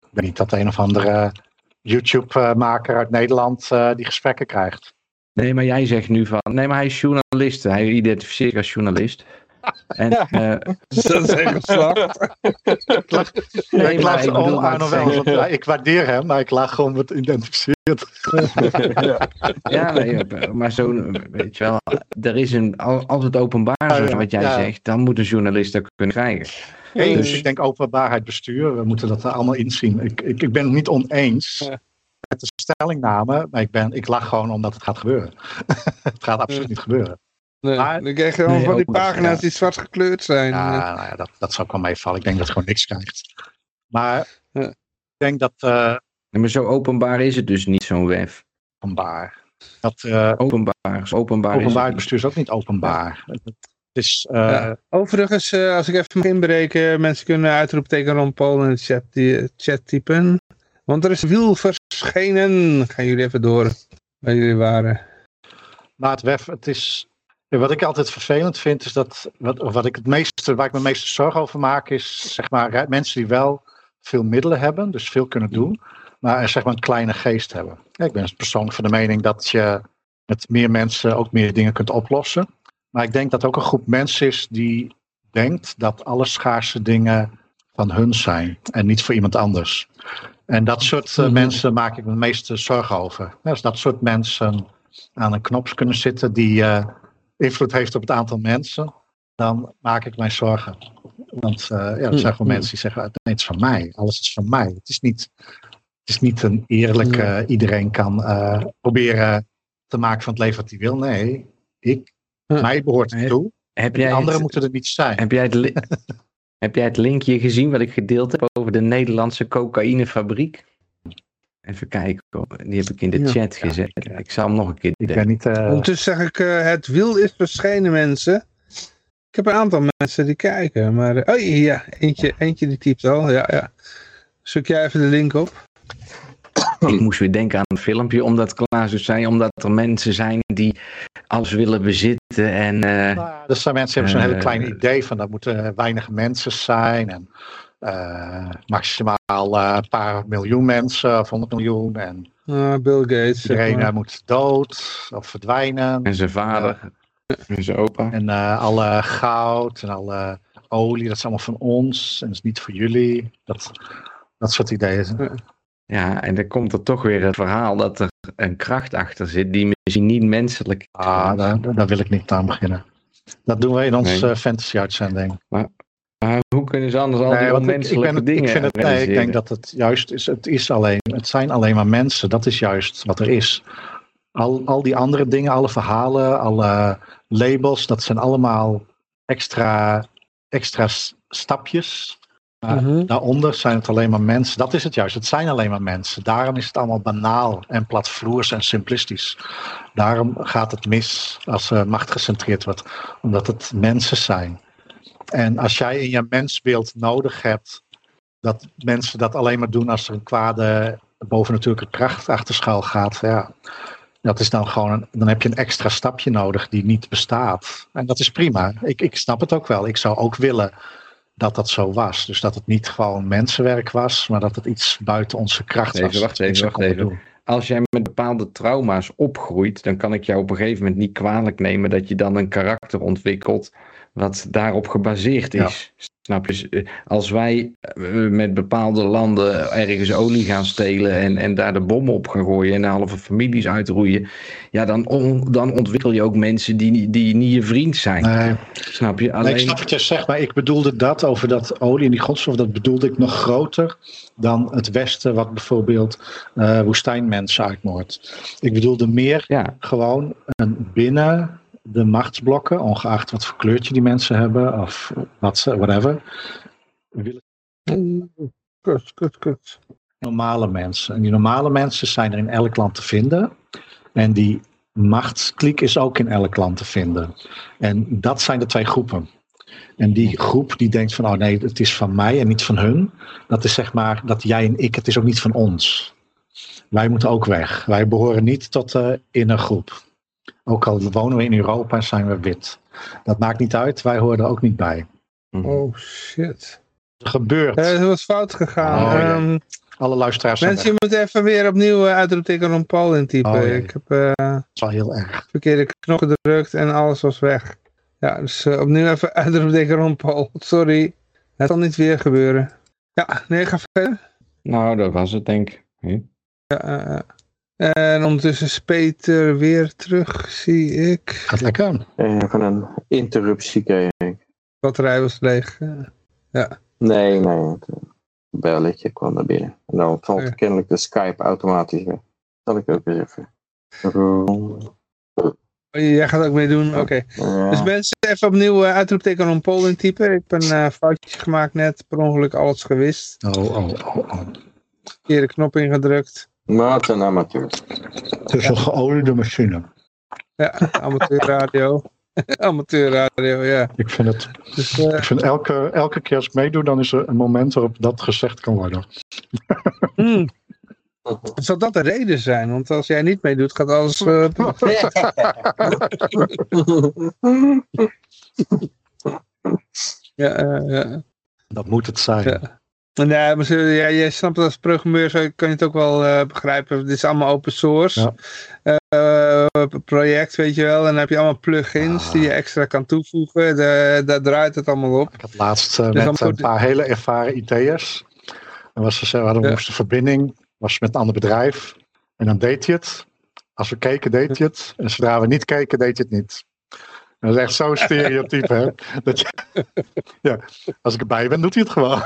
E: Ik weet niet dat een of andere YouTube-maker uit Nederland eh, die gesprekken krijgt.
C: Nee, maar jij zegt nu van. Nee, maar hij is journalist. Hij identificeert zich als journalist. En, eh, *laughs*
A: Dat is
C: nee,
E: ik
C: maar
E: laat
C: ik
E: om Arno wel, ja, ik waardeer hem, maar ik laat gewoon wat identificeerd. *laughs*
C: Ja, nee, maar zo, weet je wel, er is een, al- als het openbaar is
E: ja,
C: wat jij
E: ja.
C: zegt, dan moet een journalist dat kunnen krijgen.
E: Eens,
C: Dus-
E: ik denk openbaarheid bestuur, we moeten dat er allemaal inzien. Ik, ik, ik ben het niet oneens
A: Ja.
E: met de stellingname, maar ik, ben, ik lach gewoon omdat het gaat gebeuren. *laughs* het gaat absoluut niet gebeuren.
A: Nee,
E: Maar-
A: dan krijg je allemaal
C: Nee,
A: van die pagina's
C: ja.
A: die zwart gekleurd zijn.
E: Ja, nou ja, dat, dat zou ook wel meevallen. Ik denk dat het gewoon niks krijgt. Maar
A: Ja.
E: ik denk dat eh
C: Nee, Maar zo openbaar is het dus niet, zo'n WEF.
E: openbaar. Dat eh
C: Openbaar, zo openbaar, is
E: openbaar
C: het niet.
E: bestuur is ook niet openbaar. Het is, eh,
A: Ja. Overigens, eh, als ik even mag inbreken, mensen kunnen uitroepteken Ron Paul in de chat, die, chat typen. Want er is wiel verschenen. Gaan jullie even door waar jullie waren.
E: Maar het WEF, het is. Wat ik altijd vervelend vind, is dat. Wat, of wat ik het meeste, waar ik me meeste zorgen over maak, is zeg maar mensen die wel veel middelen hebben, dus veel kunnen doen, maar er zeg maar een kleine geest hebben. Ja, ik ben persoonlijk van de mening dat je met meer mensen ook meer dingen kunt oplossen. Maar ik denk dat er ook een groep mensen is die denkt dat alle schaarse dingen van hun zijn en niet voor iemand anders. En dat soort eh,
A: Mhm.
E: mensen maak ik me meeste zorgen over. Ja, Als dat soort mensen aan een knop kunnen zitten die eh, invloed heeft op het aantal mensen, dan maak ik mij zorgen. Want eh, ja, er zijn gewoon
A: Mhm.
E: mensen die zeggen, nee, het is van mij, alles is van mij. Het is niet, het is niet een eerlijke, iedereen kan eh, proberen te maken van het leven wat hij wil. Nee, ik, mij behoort het toe.
C: Heb jij,
E: anderen
C: het,
E: moeten er niet zijn.
C: heb, jij het, *laughs* heb jij het linkje gezien wat ik gedeeld heb over de Nederlandse cocaïnefabriek? Even kijken, die heb ik in de
A: Ja.
C: chat gezet. Ik zal hem nog een keer
E: Ik niet. eh,
A: Ondertussen zeg ik, eh, het wiel is verschenen mensen. Ik heb een aantal mensen die kijken. Maar, eh, oh ja, eentje, eentje die typt al. Ja, ja. Zoek jij even de link op.
C: Ik moest weer denken aan een filmpje, omdat Klaas dus zei, omdat er mensen zijn die alles willen bezitten en...
E: Nou ja, dus zijn mensen hebben zo'n hele klein idee van dat moeten weinig mensen zijn. En maximaal eh, een paar miljoen mensen of honderd miljoen. En
A: Ah, Bill Gates. zeg
E: iedereen
A: maar.
E: eh, moet dood of verdwijnen.
C: en zijn vader en zijn opa.
E: En eh, alle goud en alle olie, dat is allemaal van ons. En dat is niet voor jullie. Dat, dat soort ideeën.
C: Ja, en dan komt er toch weer het verhaal dat er een kracht achter zit die misschien niet menselijk is.
E: Ah, daar, daar wil ik niet aan beginnen. Dat doen we in onze
C: Nee.
E: eh, fantasy-uitzending.
C: Maar hoe kunnen ze anders al
E: Nee,
C: die
E: want ik, ben,
C: dingen
E: ik, vind het, nee, ik denk dat het juist is. Het, is alleen, het zijn alleen maar mensen. Dat is juist wat er is. Al, al die andere dingen, alle verhalen, alle labels, dat zijn allemaal extra, extra stapjes. Maar
A: Mhm.
E: Daaronder zijn het alleen maar mensen. Dat is het juist. Het zijn alleen maar mensen. Daarom is het allemaal banaal en platvloers en simplistisch. Daarom gaat het mis als er macht gecentreerd wordt. Omdat het mensen zijn. En als jij in je mensbeeld nodig hebt dat mensen dat alleen maar doen als er een kwade bovennatuurlijke kracht achter schuil gaat, ja, dat is dan gewoon, een, dan heb je een extra stapje nodig die niet bestaat. En dat is prima. Ik, ik snap het ook wel. Ik zou ook willen dat dat zo was. Dus dat het niet gewoon mensenwerk was, maar dat het iets buiten onze kracht
C: Even,
E: was.
C: wacht even, wacht
E: konden
C: even.
E: doen.
C: Als jij met bepaalde trauma's opgroeit, dan kan ik jou op een gegeven moment niet kwalijk nemen dat je dan een karakter ontwikkelt wat daarop gebaseerd is. Snap je? Als wij eh, met bepaalde landen ergens olie gaan stelen en, en daar de bommen op gaan gooien en halve families uitroeien, ja, dan, on- dan ontwikkel je ook mensen die, die niet je vriend zijn.
E: Nee,
C: Snap je?
E: Nee,
C: Alleen,
E: ik snap wat je zegt, maar ik bedoelde dat over dat olie en die grondstof, dat bedoelde ik nog groter dan het Westen, wat bijvoorbeeld eh, woestijnmensen uitmoordt. Ik bedoelde meer
C: ja,
E: gewoon een binnen de machtsblokken, ongeacht wat voor kleurtje die mensen hebben of wat ze, whatever, willen
A: Kut, kut, kut.
E: normale mensen. En die normale mensen zijn er in elk land te vinden. En die machtskliek is ook in elk land te vinden. En dat zijn de twee groepen. En die groep die denkt van, oh nee, het is van mij en niet van hun. Dat is zeg maar, dat jij en ik, het is ook niet van ons. Wij moeten ook weg. Wij behoren niet tot de innergroep. Ook al wonen we in Europa en zijn we wit. Dat maakt niet uit, wij horen er ook niet bij.
A: Oh shit.
E: Er gebeurt.
A: Eh, Het was fout gegaan.
E: Oh.
A: Ehm,
E: Alle luisteraars zijn
A: mensen, je moet even weer opnieuw uh, uitroepteken Ron Paul intypen.
E: Oh,
A: ik heb eh
E: Dat is wel heel erg.
A: verkeerde knop gedrukt en alles was weg. Ja, dus eh, opnieuw even *laughs* uitroepteken Ron Paul. Sorry. Het zal niet weer gebeuren. Ja, nee, ga verder.
C: Nou, dat was het denk ik. Hm?
A: Ja, eh, eh. En ondertussen is Peter weer terug, zie ik.
E: Gaat lekker.
D: Even een interruptie kreeg ik.
A: Batterij was leeg. eh.
D: Nee, nee. Het belletje kwam naar binnen. En dan valt
A: Ja.
D: kennelijk de Skype automatisch weg. Zal ik ook eens even.
A: Oh, Jij gaat ook meedoen? Oké.
D: Ja.
A: Dus mensen even opnieuw uh, uitroepteken Ron Paul intypen. Ik heb een eh, foutje gemaakt net, per ongeluk alles gewist.
E: Oh, oh, oh, oh.
A: Verkeerde knop ingedrukt.
D: Maar het zijn amateurs.
E: Het is een geoliede machine.
A: Ja, amateurradio. *laughs* amateurradio, ja.
E: Ik vind het.
A: Dus, eh,
E: Ik vind elke, elke keer als ik meedoe, dan is er een moment waarop dat gezegd kan worden.
A: hmm. Zou dat de reden zijn? Want als jij niet meedoet, gaat alles... eh, *laughs* *laughs* ja, eh, ja.
E: Dat moet het zijn.
A: Ja. Nee, maar ja, jij snapt het als programmeur, zo kan je het ook wel eh, begrijpen. Dit is allemaal open source eh, project, weet je wel. En dan heb je allemaal plugins
E: Ah.
A: die je extra kan toevoegen. De, daar draait het allemaal op.
E: Ik had laatst eh,
A: Dus
E: met een paar hele ervaren IT'ers. En was er, we hadden
A: Ja.
E: moest de verbinding, was met een ander bedrijf. En dan deed hij het. Als we keken, deed hij het. En zodra we niet keken, deed hij het niet. En dat is echt zo'n *laughs* stereotype, hè. Dat je, ja, als ik erbij ben, doet hij het gewoon.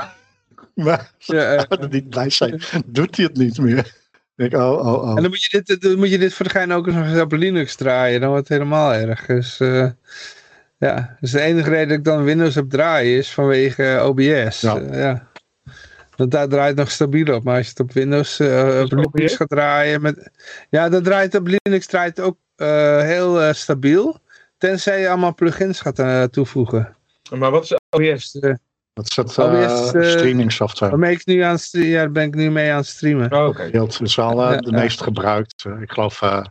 E: *laughs* Maar
A: Ja, eh,
E: als we niet blij zijn, doet hij het niet meer. Denk, oh, oh, oh.
A: En dan moet je dit, dan moet je dit voor de gein ook eens nog eens op Linux draaien. Dan wordt het helemaal erg. Dus eh, ja, dus de enige reden dat ik dan Windows heb draaien is vanwege eh, OBS.
E: Ja.
A: Eh, ja. Want daar draait het nog stabiel op. Maar als je het op Windows eh, op Linux
F: OBS?
A: gaat draaien. Met, ja, dan draait op Linux draait ook eh, heel eh, stabiel. Tenzij je allemaal plugins gaat eh, toevoegen.
F: Maar wat is OBS?
E: Dat is het
A: OBS,
E: eh,
A: eh,
E: streaming software.
A: waarmee ik nu aan ja, daar ben ik nu mee aan het streamen.
F: Oh, Oké.
E: Het is wel eh,
A: Ja,
E: de
A: ja.
E: meest gebruikt. Ik geloof eh,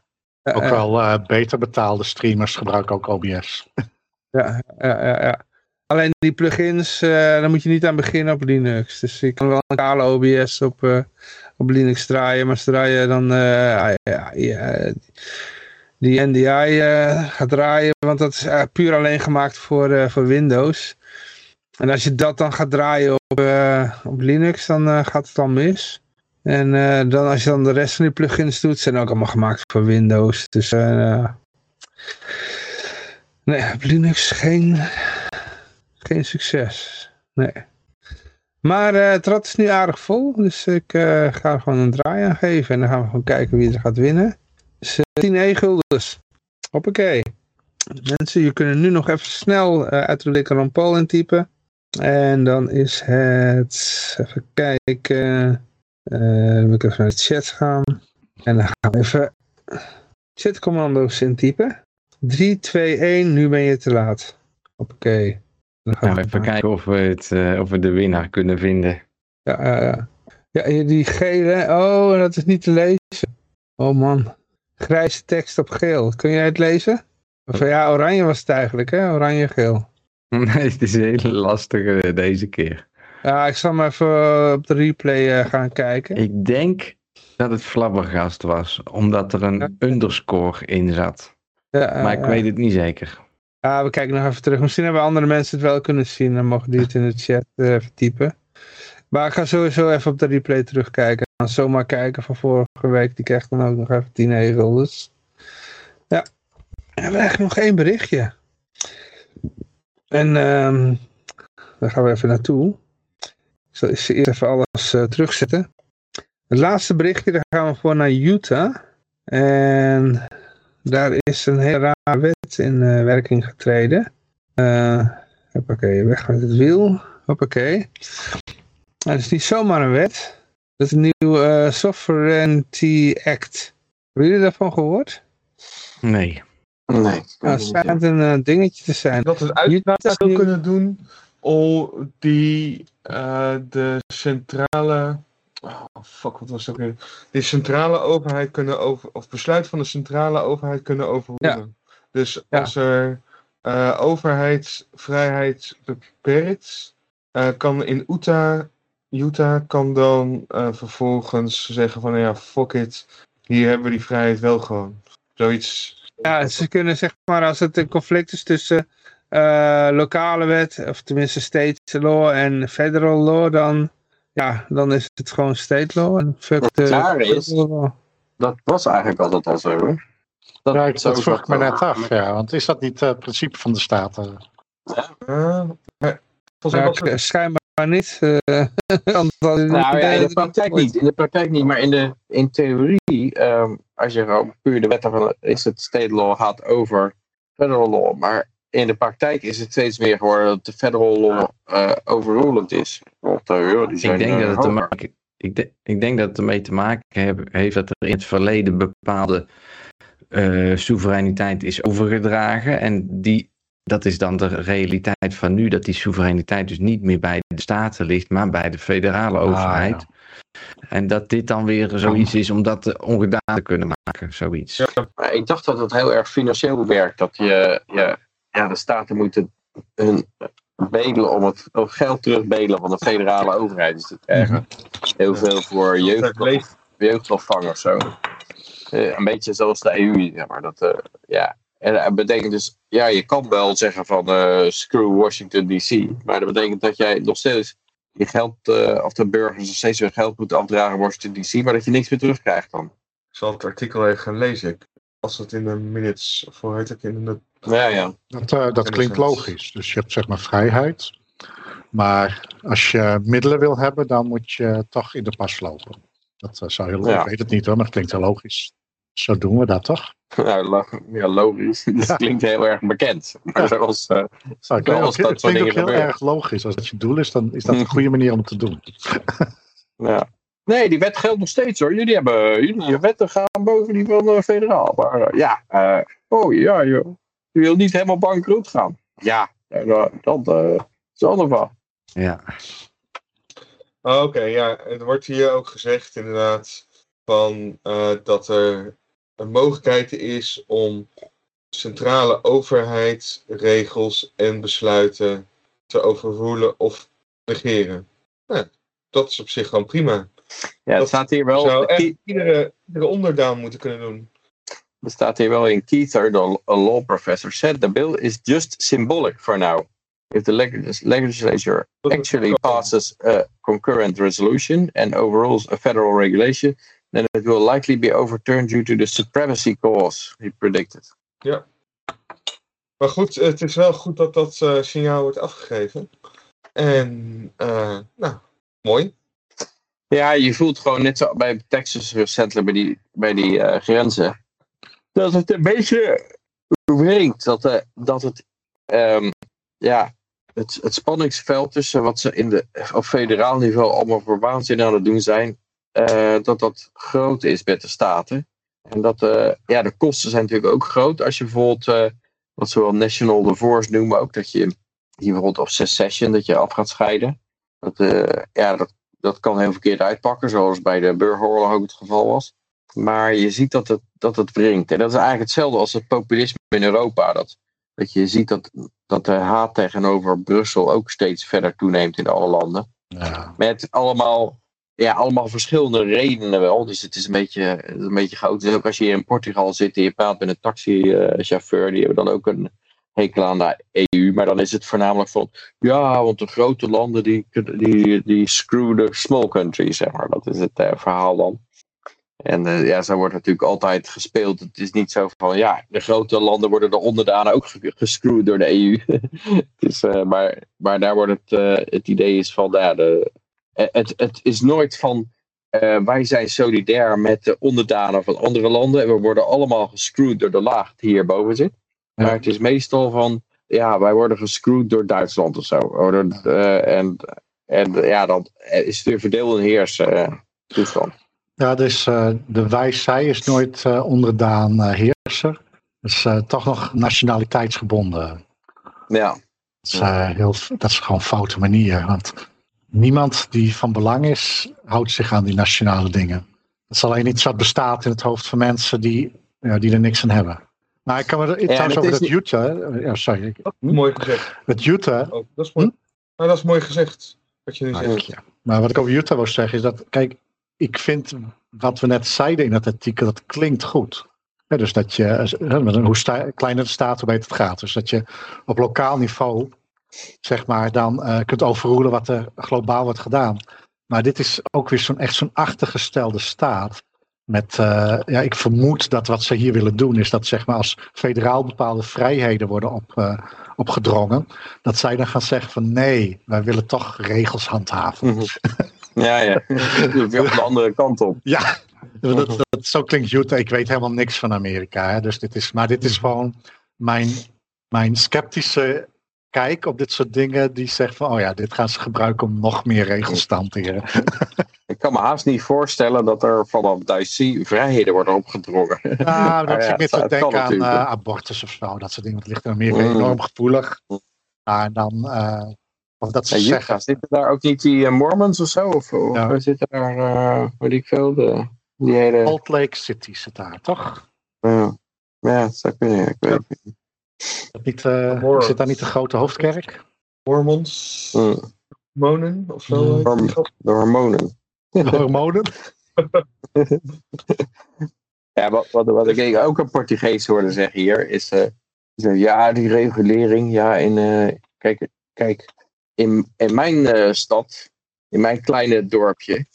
A: Ja,
E: ook
A: ja,
E: wel eh, beter betaalde streamers gebruiken ook OBS.
A: Ja, ja, ja, ja. Alleen die plugins, eh daar moet je niet aan beginnen op Linux. Dus je kan wel een kale OBS op, eh, op Linux draaien, maar zodra je dan eh, ja, ja, die NDI eh, gaat draaien, want dat is puur alleen gemaakt voor, eh, voor Windows. En als je dat dan gaat draaien op, eh, op Linux, dan eh, gaat het al mis. En eh, dan als je dan de rest van die plugins doet, zijn ook allemaal gemaakt voor Windows. Dus nee, op Linux geen, geen succes. Nee. Maar het rad is nu aardig vol, dus ik ga er gewoon een draai aan geven. En dan gaan we gewoon kijken wie er gaat winnen. Dus eh, 10 e-guldens. Hoppakee. Mensen, je kunnen nu nog even snel uh, uitroepen Ron Paul intypen. En dan is het, even kijken, uh, dan moet ik even naar de chat gaan. En dan gaan we even chatcommando's intypen. 3, 2, 1, nu ben je te laat. Hoppakee. Dan gaan
C: Nou,
A: we
C: even kijken of we, het, uh, of we de winnaar kunnen vinden.
A: Ja, ja, ja. Ja, die gele. Oh, dat is niet te lezen. Oh man. Grijze tekst op geel. Kun jij het lezen? Of ja, oranje was het eigenlijk, hè? Oranje-geel. *laughs*
C: Nee, het is een hele lastige deze keer.
A: Ja, ik zal maar even op de replay uh, gaan kijken.
C: Ik denk dat het Flabbergast was, omdat er een ja. underscore in zat.
A: Ja,
C: maar ik weet het niet zeker.
A: Ja, we kijken nog even terug. Misschien hebben andere mensen het wel kunnen zien. Dan mogen die het in de chat uh, even typen. Maar ik ga sowieso even op de replay terugkijken. En zomaar kijken van vorige week. Die krijgt dan ook nog even 10 e-guldens. Ja. We hebben eigenlijk nog één berichtje. En um, daar gaan we even naartoe. Ik zal eerst even alles uh, terugzetten. Het laatste berichtje, daar gaan we voor naar Utah. En daar is een hele rare wet in eh, werking getreden. Uh, hoppakee, weg met het wiel. Hoppakee. Het is niet zomaar een wet. Dat is een nieuw uh, Sovereignty Act. Hebben jullie daarvan gehoord?
C: Nee.
D: Nee.
A: Nou, het schijnt een uh, dingetje te zijn.
F: Dat het uitstel zou kunnen doen om die, uh, de centrale, oh fuck, wat was dat weer? De centrale overheid kunnen over, of besluit van de centrale overheid kunnen overroelen. Ja. Dus
A: Ja.
F: als er uh, overheidsvrijheid beperkt, uh, kan in Utah, Utah kan dan uh, vervolgens zeggen van ja, fuck it, hier hebben we die vrijheid wel gewoon. Zoiets.
A: Ja, ze kunnen zeg maar als het een conflict is tussen uh, lokale wet, of tenminste state law en federal law, dan, ja, dan is het gewoon state law. En fuck
D: Het
A: de
D: is-
A: law.
D: Dat was eigenlijk altijd al zo. Hè? Dat,
E: Ja, ik-
D: zo
E: dat vroeg ik me net af, ja. Want is dat niet het principe van de staten?
F: Uh, maar volgens mij
A: Ja,
F: was
A: schijnbaar niet. eh, *laughs*
D: Nou ja, in de praktijk niet. In de praktijk niet, maar in, de, in theorie, ehm, als je gewoon puur de wetten van is het state law gaat over federal law. Maar in de praktijk is het steeds meer geworden dat de federal law eh overrulend is. Want joh, die zijn
C: Ik denk,
D: eh,
C: dat het te maken, ik, de- ik denk dat het ermee te maken heeft dat er in het verleden bepaalde eh, soevereiniteit is overgedragen. En die, dat is dan de realiteit van nu, dat die soevereiniteit dus niet meer bij de staten ligt, maar bij de federale
E: Ah,
C: overheid. En dat dit dan weer zoiets is om dat eh, ongedaan te kunnen maken, zoiets.
F: Ja.
D: Maar ik dacht dat het heel erg financieel werkt. Dat je, je ja, de staten moeten hun bedelen om het om geld terugbedelen van de federale overheid. Dus dat krijgen heel veel voor jeugd, jeugdopvang of zo. Eh, een beetje zoals de EU, zeg maar. Dat, eh, ja. En dat betekent dus, ja, je kan wel zeggen van eh, screw Washington DC. Maar dat betekent dat jij nog steeds je geld, eh, of de burgers nog steeds hun geld moeten afdragen Washington DC. Maar dat je niks meer terugkrijgt dan.
F: Ik zal het artikel even gaan lezen. Ik- Als het in de minutes, of hoe heet het, in de
D: Ja, ja.
E: Dat, eh, dat klinkt logisch. Dus je hebt zeg maar vrijheid. Maar als je middelen wil hebben, dan moet je toch in de pas lopen. Dat zou heel
D: Ja.
E: Ik weet het niet hoor, maar het klinkt heel logisch. Zo doen we dat toch? *laughs*
D: Nou, ja, logisch. *laughs* Dat
E: Ja.
D: klinkt heel erg bekend. Maar zoals, eh, Zoals
E: het
D: dat soort dingen
E: heel erg logisch. Als dat je doel is, dan is dat een goede *laughs* manier om het te doen.
D: ja. Nee, die wet geldt nog steeds hoor. Jullie hebben jullie wetten gaan boven die van eh, federaal. Maar eh, ja, eh, oh ja, joh. Je wil niet helemaal bankroet gaan. Ja, dat is anders wel.
C: Ja.
F: Oké, ja. Er wordt hier ook gezegd inderdaad van eh, dat er mogelijkheid is om centrale overheidsregels en besluiten te overroelen of negeren. Ja, dat is op zich gewoon prima.
D: Ja, het
F: Dat
D: staat hier wel.
F: Zou echt iedere, iedere onderdaan moeten kunnen doen.
D: Er staat hier wel in Keither, the a law professor, said the bill is just symbolic for now. If the leg- legislature actually passes a concurrent resolution and overrules a federal regulation, then it will likely be overturned due to the supremacy clause, he predicted.
F: Maar goed, het is wel goed dat dat eh, signaal wordt afgegeven. En, eh, nou, mooi.
D: Ja, je voelt gewoon net zo bij Texas recentelijk, bij die, bij die eh, grenzen, dat het een beetje wringt. Dat, eh, dat het, ehm, ja, het, het spanningsveld tussen wat ze in de, op federaal niveau allemaal voor waanzin aan het doen zijn, dat dat groot is met de staten. En dat eh, ja, de kosten zijn natuurlijk ook groot. Als je bijvoorbeeld, eh, wat ze wel national divorce noemen, ook dat je hier bijvoorbeeld of secession, dat je af gaat scheiden. Dat, eh, ja, dat, dat kan heel verkeerd uitpakken, zoals bij de burgeroorlog ook het geval was. Maar je ziet dat het, dat het wringt. En dat is eigenlijk hetzelfde als het populisme in Europa. Dat, dat je ziet dat, dat de haat tegenover Brussel ook steeds verder toeneemt in alle landen.
E: Ja.
D: Met allemaal, ja, allemaal verschillende redenen wel. Dus het is een beetje, een beetje ook als je in Portugal zit en je praat met een taxichauffeur, die hebben dan ook een hekel aan de EU. Maar dan is het voornamelijk van, ja, want de grote landen die, die, die screw the small countries, zeg maar. Dat is het eh, verhaal dan. En eh, ja, zo wordt natuurlijk altijd gespeeld. Het is niet zo van, ja, de grote landen worden de onderdanen ook ge- gescrewd door de EU. *laughs* eh, maar, maar daar wordt het, het idee is van, ja, de, het, het is nooit van, eh, wij zijn solidair met de onderdanen van andere landen. En we worden allemaal gescrewd door de laag die hierboven zit.
E: Ja.
D: Maar het is meestal van, ja, wij worden gescrewd door Duitsland of zo. Eh, en, en ja, dan is het weer verdeel en heers eh, toestand.
E: Ja, dus eh, de wij-zij is nooit eh, onderdaan eh, heerser. Dus eh, toch nog nationaliteitsgebonden.
D: Ja,
E: Dat is, eh, heel, dat is gewoon een foute manier. Want niemand die van belang is, houdt zich aan die nationale dingen. Dat is alleen iets wat bestaat in het hoofd van mensen die, ja, die er niks aan hebben. Maar ik kan me
D: en
E: trouwens
D: het
E: over dat
D: niet-
E: Utah. eh, Ja, sorry. ik-
F: Mooi gezegd.
E: Het Utah.
F: Oh, dat is mooi. Nou, dat is mooi gezegd. Wat je nu
E: Nou,
F: zegt.
E: ja. Maar wat ik over Utah wil zeggen is dat, kijk, ik vind wat we net zeiden in het artikel, dat klinkt goed. Hè, dus dat je, eh, met een- hoe sta- kleiner de staat, hoe beter het gaat. Dus dat je op lokaal niveau, zeg maar, dan eh, kunt overroelen wat er globaal wordt gedaan. Maar dit is ook weer zo'n echt zo'n achtergestelde staat. Met, eh, ja, ik vermoed dat wat ze hier willen doen is dat zeg maar als federaal bepaalde vrijheden worden op, eh, opgedrongen. Dat zij dan gaan zeggen van nee, wij willen toch regels handhaven.
D: Mhm. ja, ja. *laughs* Weer de andere kant op.
E: Ja, dat, dat, zo klinkt Utah. Ik weet helemaal niks van Amerika. Hè? Dus dit is, maar dit is gewoon mijn, mijn sceptische kijk op dit soort dingen. Die zegt van, oh ja, dit gaan ze gebruiken om nog meer regels te hanteren. *laughs*
D: Ik kan me haast niet voorstellen dat er vanaf Duitse vrijheden worden opgedrongen.
E: Ja, dat zit *laughs* meer te denken aan eh, abortus of zo. Dat soort dingen. Dat ligt in Amerika
D: Mm.
E: enorm gevoelig. Maar dan, eh, of dat ze
D: En
E: zeggen.
D: Zitten daar ook niet die eh, Mormons of zo? Of, of
E: Ja.
D: zitten daar, weet ik veel, de, die hele...
E: Salt Lake City zit daar, toch?
D: Ja, ja dat zou kunnen, ja, ik weet het niet.
E: Niet, eh, zit daar niet de grote hoofdkerk?
F: Mormons,
D: Hm,
F: Monen of zo.
E: Mm.
D: Horm- de hormonen. *laughs*
E: De hormonen? *laughs*
D: Ja, wat, wat, wat ik ook een Portugees hoorde zeggen hier, is... eh, ja, die regulering, ja, in... eh, kijk, kijk in, in mijn eh, stad, in mijn kleine dorpje...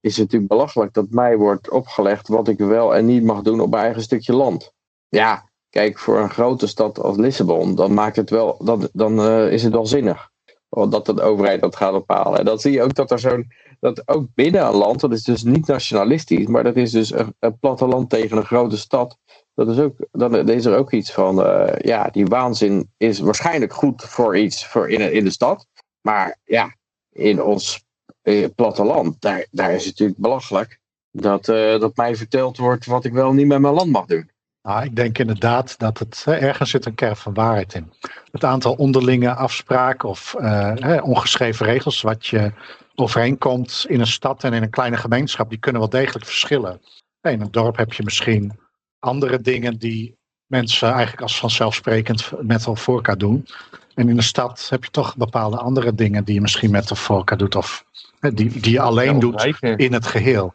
D: is het natuurlijk belachelijk dat mij wordt opgelegd... wat ik wel en niet mag doen op mijn eigen stukje land. Ja, kijk, voor een grote stad als Lissabon... dan, maakt het wel, dan, dan eh, is het wel zinnig. Dat de overheid dat gaat bepalen. En dan zie je ook dat er zo'n dat ook binnen een land, dat is dus niet nationalistisch, maar dat is dus een, een platteland tegen een grote stad. Dat is ook, dan is er ook iets van, eh, ja, die waanzin is waarschijnlijk goed voor iets voor in, in de stad. Maar ja, in ons eh, platteland, daar, daar is het natuurlijk belachelijk dat, dat mij verteld wordt wat ik wel niet met mijn land mag doen.
E: Nou, ik denk inderdaad dat het ergens zit een kern van waarheid in. Het aantal onderlinge afspraken of eh, ongeschreven regels wat je overeenkomt in een stad en in een kleine gemeenschap, die kunnen wel degelijk verschillen. In een dorp heb je misschien andere dingen die mensen eigenlijk als vanzelfsprekend met of voor elkaar doen. En in een stad heb je toch bepaalde andere dingen die je misschien met voor elkaar doet of hè, die, die je alleen doet in het geheel.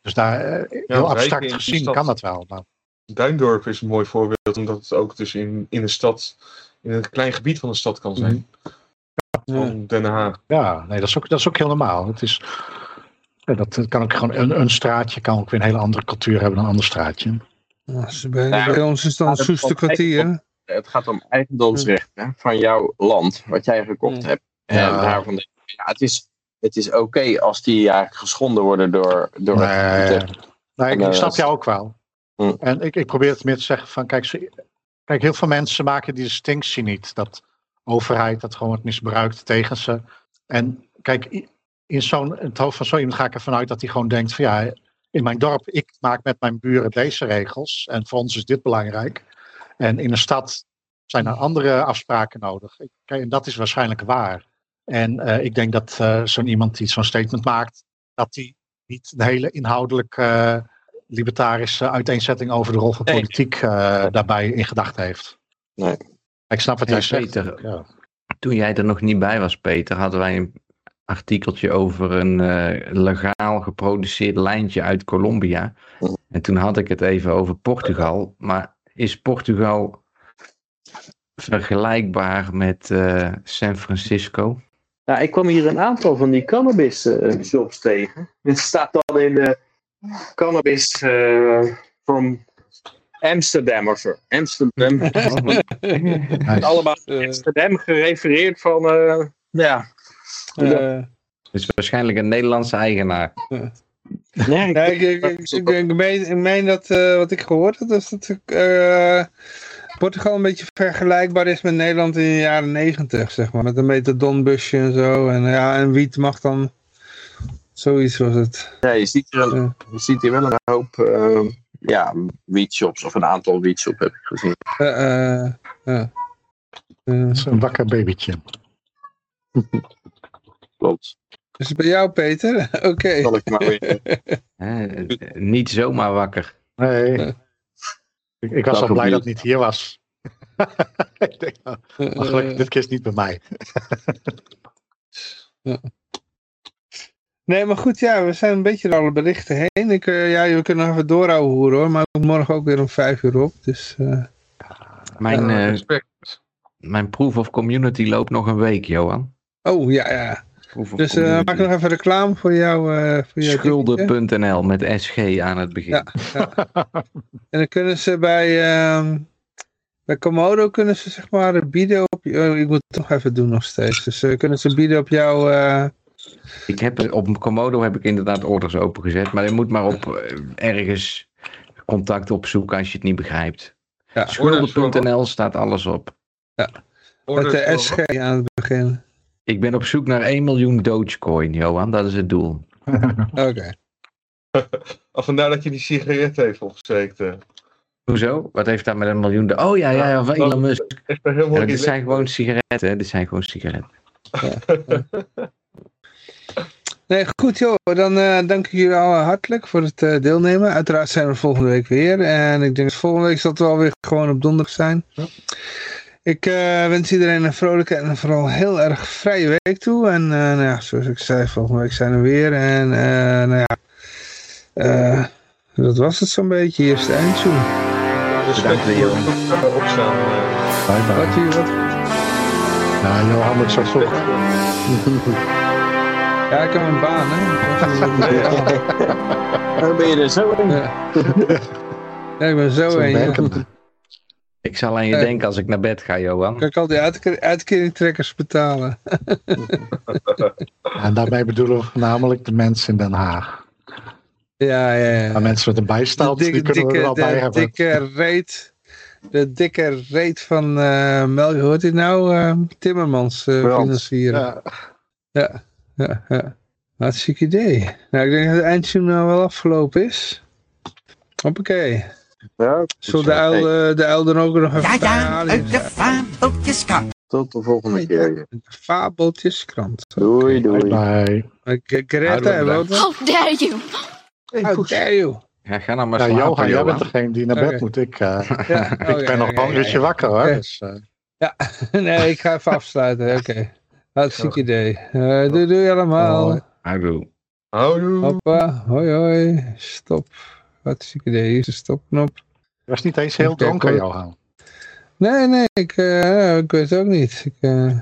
E: Dus daar, eh, heel abstract gezien kan dat wel. Maar
F: Duindorp is een mooi voorbeeld, omdat het ook dus in, in een stad, in een klein gebied van de stad kan zijn. Van Den Haag.
E: Ja, nee, dat is ook, dat is ook heel normaal. Het is, dat kan ook gewoon een, een straatje kan ook weer een hele andere cultuur hebben dan een ander straatje.
A: Ja, bij,
D: Ja,
A: bij ons is het dan
D: maar dat
A: Soester
D: valt
A: kwartier.
D: Het gaat om eigendomsrecht hè, van jouw land, wat jij gekocht hebt. En
E: Ja.
D: daarvan denk ik, ja, het is, het is oké als die eigenlijk geschonden worden door, door
E: Nee, nee, ik,
D: En,
E: ik
D: eh,
E: snap jou ook wel.
D: Hm.
E: En ik, ik probeer het meer te zeggen van, kijk, kijk, heel veel mensen maken die distinctie niet. Dat overheid dat gewoon wordt misbruikt tegen ze. En kijk, in, zo'n, het hoofd van zo iemand ga ik ervan uit dat hij gewoon denkt van ja, in mijn dorp, ik maak met mijn buren deze regels en voor ons is dit belangrijk. En in een stad zijn er andere afspraken nodig. En dat is waarschijnlijk waar. En eh, ik denk dat eh, zo'n iemand die zo'n statement maakt, dat die niet de hele inhoudelijk eh, libertarische uiteenzetting over de rol van
D: Nee.
E: politiek eh, daarbij in gedachten heeft.
D: Nee.
E: Ik snap wat
C: Hey,
E: jij zegt.
C: Peter.
E: Ja.
C: Toen jij er nog niet bij was, Peter, hadden wij een artikeltje over een eh, legaal geproduceerd lijntje uit Colombia. En toen had ik het even over Portugal. Maar is Portugal vergelijkbaar met eh, San Francisco?
D: Nou, ik kwam hier een aantal van die cannabis shops tegen. Dit staat dan in de cannabis eh, from Amsterdam of zo. Amsterdam. *laughs*
E: Nice.
D: Allemaal
A: Eh,
D: Amsterdam gerefereerd van, eh, ja.
A: eh,
C: Dus waarschijnlijk een Nederlandse eigenaar.
D: Nee, ik-
A: Ja, ik, ik, ik, ik, ik meen, ik meen dat eh, wat ik gehoord heb, is dat eh, Portugal een beetje vergelijkbaar is met Nederland in de jaren negentig, zeg maar. Met een metadonbusje en zo. En ja, en wiet mag dan... Zoiets was het.
D: ja, je, ziet
A: Ja.
D: je ziet hier wel een hoop eh, ja, weedshops, of een aantal weedshops heb ik gezien.
A: Eh, eh, ja. Eh,
E: Dat is een wakker babytje. *laughs*
D: Klopt.
A: is het bij jou, Peter? *laughs* Oké.
D: Zal ik maar weer. *laughs*
C: Niet zomaar wakker.
E: Nee.
A: Ja.
E: Ik, ik was
D: Dat
E: al blij dat het
D: niet.
E: hier was. ik denk, nou, maar gelukkig, dit keer is niet bij mij.
A: Nee, maar goed, ja, we zijn een beetje door alle berichten heen. Ik, eh, ja, we kunnen nog even doorhouden horen hoor, maar ik moet morgen ook weer om vijf uur op. Dus eh,
C: Mijn, eh, mijn proof of community loopt nog een week, Johan.
A: oh ja, ja. Dus eh maak nog even reclame voor jou. eh voor jouw dingetje.
C: Schulden.nl met SG aan het begin.
A: Ja. En dan kunnen ze bij, ehm, bij Komodo kunnen ze zeg maar bieden op... Oh, ik moet het nog even doen nog steeds. Dus kunnen ze bieden op jouw...
C: Ik heb, op Komodo heb ik inderdaad orders opengezet, maar je moet maar op eh, ergens contact opzoeken als je het niet begrijpt.
A: ja,
C: Schulden.nl staat alles op.
A: met
F: Orders
A: de SG aan het begin.
C: Ik ben op zoek naar 1 miljoen Dogecoin, Johan. Dat is het doel. *laughs*
A: Oké. *laughs*
F: Oh, vandaar dat je die sigaret heeft opgesteekt.
C: Hoezo? Wat heeft dat met een miljoen? de- Oh ja, ja, ja van Elon Musk. Ja, dit zijn gewoon sigaretten. hè. Dit zijn gewoon sigaretten. *laughs*
A: Nee, goed joh. Dan eh, dank ik jullie al hartelijk voor het eh, deelnemen. Uiteraard zijn we volgende week weer. En ik denk dat volgende week zal het wel weer gewoon op donderdag zijn. Ik eh, wens iedereen een vrolijke en vooral heel erg vrije week toe. En eh, nou ja, zoals ik zei, volgende week zijn we weer. En eh, nou ja, eh, dat was het zo'n beetje. Hier is de
F: respect
C: Bedankt, Leo.
F: voor het opstaan. eh.
E: Bye bye.
A: Wat, hier, wat?
E: Ja, Johan moet zo vroeg. *laughs*
A: Ja, ik heb een baan, hè. *laughs*
D: Dan ben je er zo in.
A: Ja. Ja, ik ben zo
E: Zo'n
A: een.
E: werkende.
C: Ik zal aan je
A: Eh.
C: denken als ik naar bed ga, Johan.
A: Kan ik al die uitke- uitkeringtrekkers betalen? *laughs*
E: En daarmee bedoelen we voornamelijk de mensen in Den Haag.
A: Ja, ja, ja.
E: Maar mensen met een bijstand,
A: de
E: die kunnen we er wel
A: de
E: bij hebben.
A: dikke reet. De dikke reet van eh Mel, hoe heet hij nou? eh, Timmermans eh, financieren.
E: Ja,
A: Ja, ja, ja. Hartstikke idee. Nou, ik denk dat het eindtune nou wel afgelopen is. Hoppakee.
D: Ja,
A: Zullen de uil, eh, de uil dan ook nog even
G: Ja, ja, uit de fabeltjeskrant.
D: tot de volgende keer.
A: Fabeltjeskrant.
D: Doei, doei.
E: bye.
A: Oké, Greta, wat?
H: How dare you!
A: How dare you?
C: Ja, ga nou maar
E: Ja,
C: slapen,
E: Johan, jij bent degene die naar bed moet. Ik, eh,
A: Ja, *laughs*
E: ik
A: ja,
E: ben nog
A: ja,
E: wel een
A: ja,
E: uurtje
A: ja.
E: wakker hoor.
A: Ja.
E: Dus, eh, *laughs*
A: Nee, ik ga even afsluiten. Oké. Hartstikke idee. Eh doei doei allemaal.
E: Hoi.
C: Houdoe.
F: Houdoe.
A: Hoppa, hoi hoi. Stop. Hartstikke idee. Hier is de stopknop.
E: je was niet eens heel dronken. Johan.
A: Nee, nee, ik, eh, ik weet het ook niet. Ik, eh,